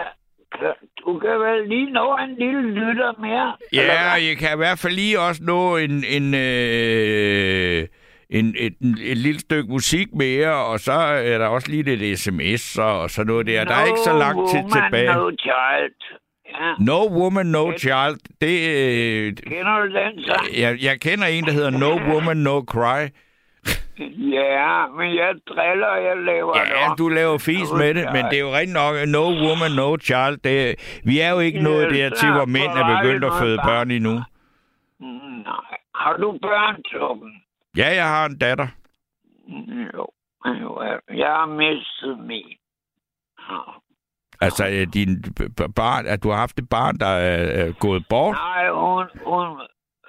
Du kan vel lige nå en lille lytter mere? Ja, jeg kan i hvert fald lige også nå en, en, øh, en, et, et lille stykke musik mere, og så er der også lige lidt sms og, og sådan noget der. Der er ikke så lang tid tilbage. No child. Ja. No Woman, No Child. Det, øh, Kender du den sang? jeg, jeg kender en, der hedder No Woman, No Cry. Ja, men jeg driller, jeg laver det Ja, om. du laver fis med det, men det er jo rigtig nok, no woman, no child. Det, vi er jo ikke nået der til, hvor mænd er begyndt at føde børn endnu. Nej. Har du børn, Torben? Ja, jeg har en datter. Jo. Jo, Jeg har mistet min. Ja. Altså, øh, din barn, at du har haft et barn, der er, gået bort. Nej, hun, hun,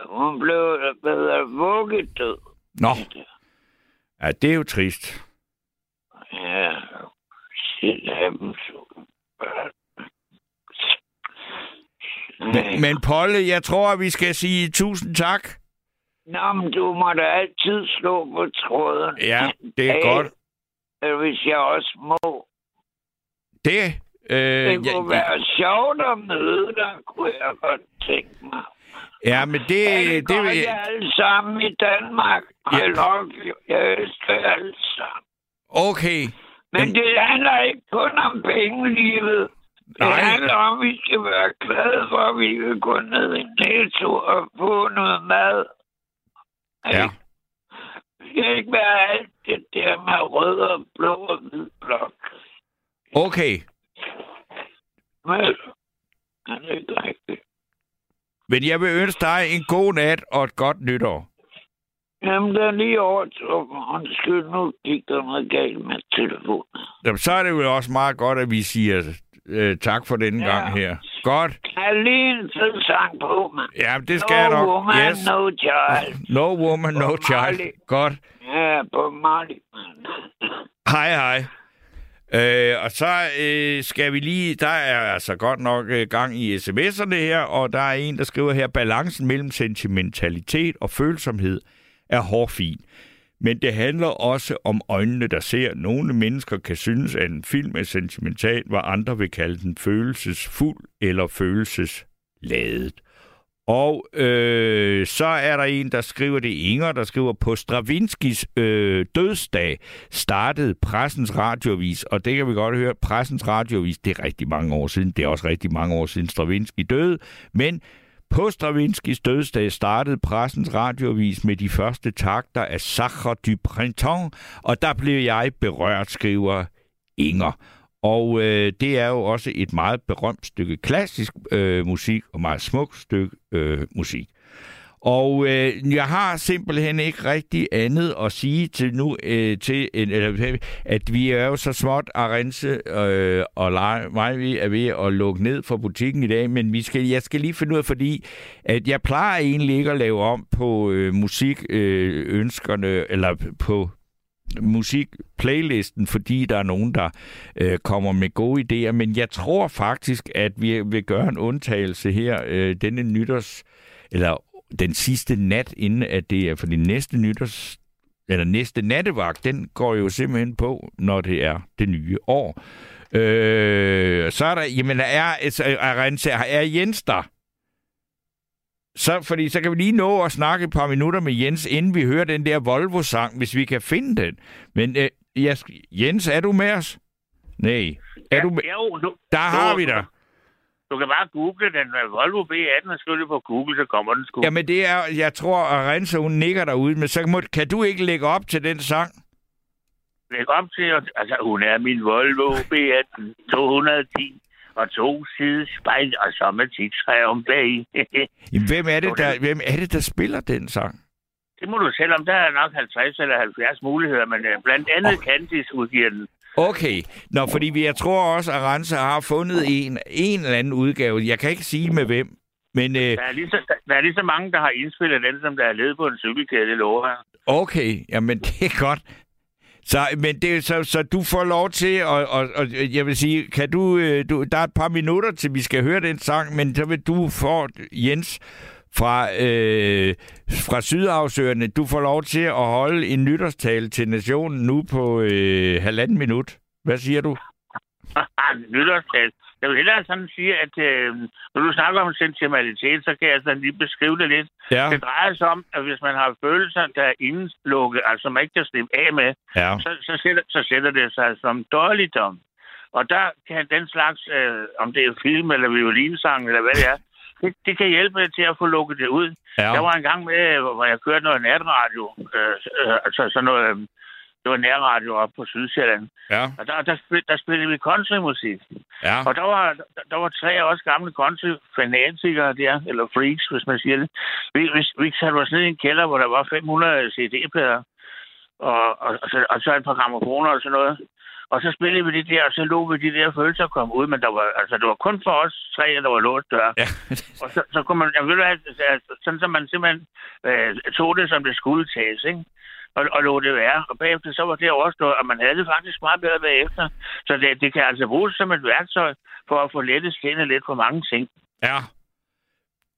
hun blev bedre vugget død. Nå. Ja, det er jo trist. Ja. Men, men Polle, jeg tror, at vi skal sige tusind tak. Nå, men du må da altid slå på tråden. Ja, det er Hey, godt. øh, Hvis jeg også må. Det, øh, Det ja, kunne være sjovt at møde dig, kunne jeg godt tænke mig. ja, men det, det, det, vil er alle sammen i Danmark. Ja. Jeg elsker jer alle sammen. okay. Men det handler ikke kun om pengelivet. Det Nej. handler om, at vi skal være glade for, at vi kan gå ned i Netto og få noget mad. Ja. Det skal ikke være alt det der med rød og blå og hvid blok. Okay. Men, er det ikke rigtigt? Men jeg vil ønske dig en god nat og et godt nytår. Jamen, det er lige over, undskyld, nu gik der noget galt med telefonen. Jamen, så er det jo også meget godt, at vi siger øh, tak for denne Ja. gang her. Godt. Jeg lige en fed sang på, mand. Ja, det skal jeg no nok. woman, Yes. no child. No woman, no Marley. child. Godt. Ja, på Marley, mand. Hej, hej. Øh, og så øh, skal vi lige, der er altså godt nok øh, gang i sms'erne her, og der er en, der skriver her, balancen mellem sentimentalitet og følsomhed er hårfin. Men det handler også om øjnene, der ser. Nogle mennesker kan synes, at en film er sentimental, hvor andre vil kalde den følelsesfuld eller følelsesladet. Og øh, så er der en, der skriver det, Inger, der skriver, på Stravinskis øh, dødsdag startede Pressens Radiovis, og det kan vi godt høre, Pressens Radiovis, det er rigtig mange år siden, det er også rigtig mange år siden Stravinsky døde, men på Stravinskis dødsdag startede Pressens Radiovis med de første takter af Sacre du Printemps, og der blev jeg berørt, skriver Inger. Og øh, det er jo også et meget berømt stykke klassisk øh, musik, og meget smukt stykke øh, musik. Og øh, jeg har simpelthen ikke rigtig andet at sige til nu, øh, til, en- eller, øh, at vi er jo så småt at rense, øh, og lege, mig vi er ved at lukke ned for butikken i dag, men vi skal, jeg skal lige finde ud af, fordi at jeg plejer egentlig ikke at lave om på øh, musikønskerne, øh, ønskerne, eller på musikplaylisten, fordi der er nogen, der øh, kommer med gode idéer, men jeg tror faktisk, at vi vil gøre en undtagelse her øh, denne nytårs, eller den sidste nat, inden at det er for de næste nytårs eller næste nattevagt, den går jo simpelthen på, når det er det nye år. Øh, så er der, jamen, er, er, er, er Jens der? Så, fordi så kan vi lige nå at snakke et par minutter med Jens, inden vi hører den der Volvo-sang, hvis vi kan finde den. Men øh, jeg, Jens, er du med os? Nej. Er Ja, du med? jo, nu, Der har nu- vi dig. Du kan bare google den. Volvo B18 og skrive på Google, så kommer den sgu. Jamen det er, jeg tror, at Rense, hun nikker derude, men så må, kan du ikke lægge op til den sang? Læg op til, at- altså hun er min Volvo B18 210 og to sides spejl, og så med titræ om bag. Jamen, hvem er det, der, hvem er det, der spiller den sang? det må du selv om. Der er nok 50 eller 70 muligheder, men øh, blandt andet oh. Candice udgiver den. Okay, Nå, fordi vi, jeg tror også, at Rense har fundet en, en eller anden udgave. Jeg kan ikke sige med hvem, men øh, Der er, lige så, der er lige så mange, der har indspillet den, som der er ledet på en cykelkæde, det lover jeg. okay, jamen det er godt. Så, men det, så, så du får lov til, og, og, og jeg vil sige, kan du, øh, du, der er et par minutter til, vi skal høre den sang, men så vil du få, Jens, fra, øh, fra Sydhavsøerne, du får lov til at holde en nytårstale til nationen nu på øh, halvanden minut. Hvad siger du? Nytårstal. Jeg vil hellere sådan sige, at øh, når du snakker om sentimentalitet, så kan jeg sådan lige beskrive det lidt. Ja. Det drejer sig om, at hvis man har følelser, der er indelukket, altså man ikke kan slippe af med, Ja. så, så, sætter, så sætter det sig som dårligdom. Og der kan den slags, øh, om det er film eller violinsang eller hvad det er, det, det kan hjælpe til at få lukket det ud. Ja. Jeg var en gang med, hvor jeg kørte noget natradio, øh, øh, altså sådan noget, øh, det var nærradio op på Sydsjælland. Ja. Og der, der, spil, der spillede vi countrymusik. Ja. Og der var, der, der var tre os gamle country-fanatikere der, eller freaks, hvis man siger det. Vi, vi, vi satte os ned i en kælder, hvor der var 500 CD-plader, og, og, og, så, og så et par gramofoner og sådan noget. Og så spillede vi det der, og så lå vi de der følelser komme ud, men der var, altså, det var kun for os tre, der var låst dør. Ja. og så, så kunne man, jeg ved altså, sådan som man simpelthen øh, tog det, som det skulle tages, ikke? Og, og lå det være. Og bagefter så var det overstået, og man havde det faktisk meget bedre bagefter. Så det, det kan altså bruges som et værktøj for at få lettet sindet lidt for mange ting. Ja.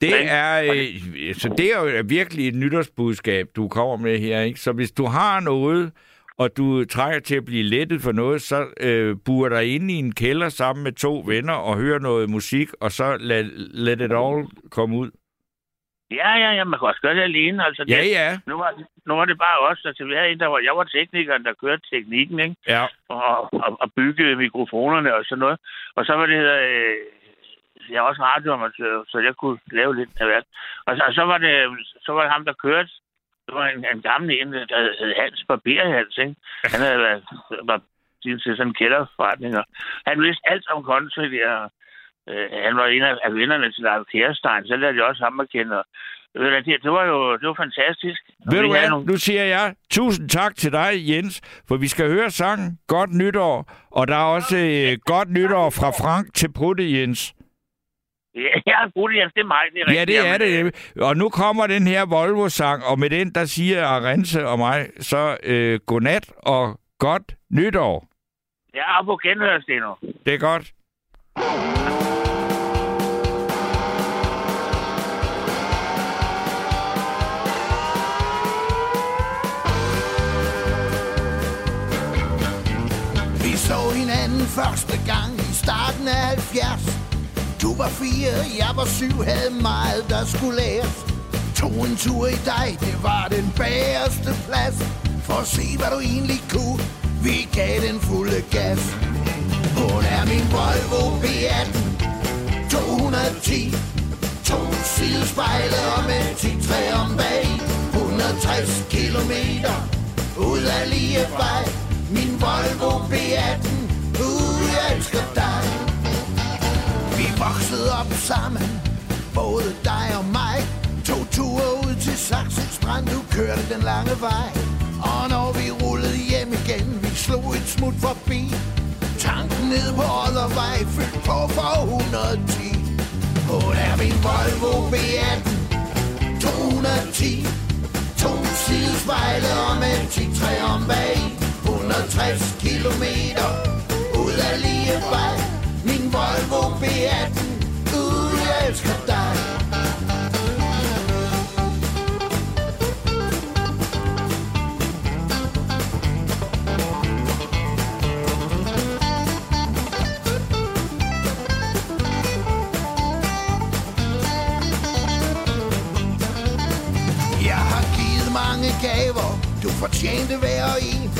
Det er, øh, så det er jo virkelig et nytårsbudskab, du kommer med her. Ikke? Så hvis du har noget, og du trænger til at blive lettet for noget, så øh, buer dig ind i en kælder sammen med to venner og hør noget musik, og så lad, let it all komme ud. Ja, ja, ja, man kan også gøre det alene. Altså, Ja, det, ja. Nu var, nu var det bare os, altså vi havde en, der var, jeg var teknikeren, der kørte teknikken, ikke? Ja. Og, og, og byggede mikrofonerne og sådan noget. Og så var det, øh, jeg er også radioamatør, så jeg kunne lave lidt af hvert. Og så, og så var det, så var det ham, der kørte. Det var en, en gammel en, der hed Hans Barberhals, ikke? Han havde været, var til sådan en kælderforretning, og han vidste alt om country der. Øh, han var en af, af vennerne til Lars Kjærstein, så lærte jeg også ham at kende. Og, det, det, var jo det var fantastisk. Ved du hvad? nogle- Nu siger jeg tusind tak til dig, Jens, for vi skal høre sangen Godt Nytår, og der er også øh, Godt Nytår fra Frank til Prutte, Jens. Ja, ja, Rudi Jens, det er mig. Det er Ja, det er det. Og nu kommer den her Volvo-sang, og med den, der siger Arense og mig, så øh, godnat og godt nytår. Jeg er på genhør, Steno. Det er godt. Vi så hinanden første gang i starten af 70 du var fire, jeg var syv, havde meget, der skulle læres. Tog en tur i dig, det var den bagerste plads. For at se, hvad du egentlig kunne, vi gav den fulde gas. Hun er min Volvo V18, 210 To sidespejle og med 10 træ om bag. 160 kilometer ud af lige vej Min Volvo V18, Uh, jeg elsker vi voksede op sammen. Både dig og mig. To ture ud til Saxen Strand. Du kørte den lange vej. Og når vi rullede hjem igen Vi slog et smut forbi. Tanken ned på Oddervej Fyldt på for 110 Hun er min Volvo B18 210 To sidespejle og med 10 træ om bag. 160 kilometer ud af lige vej min Volvo B18 Uh, jeg elsker dig. Gaver. Du fortjente hver en.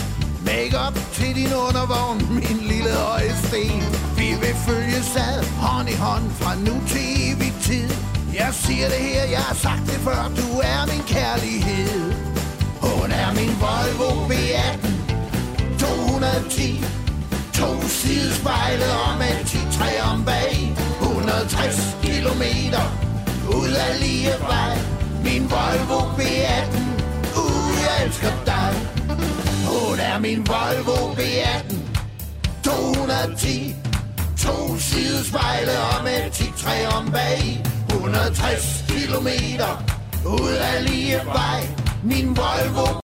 Make-up til din undervogn Min lille øjesten vil følges ad hånd i hånd Fra nu til evig tid. Jeg siger det her, jeg har sagt det før Du er min kærlighed. Hun er min Volvo V18 210 To sidespejle og med 10-3 om bag 160 kilometer ud af lige vej Min Volvo B18 Uh, jeg elsker dig. Hun er min Volvo B18 210 To sidespejle og med 10-3 om bag. 160 kilometer ud af lige vej. Min Volvo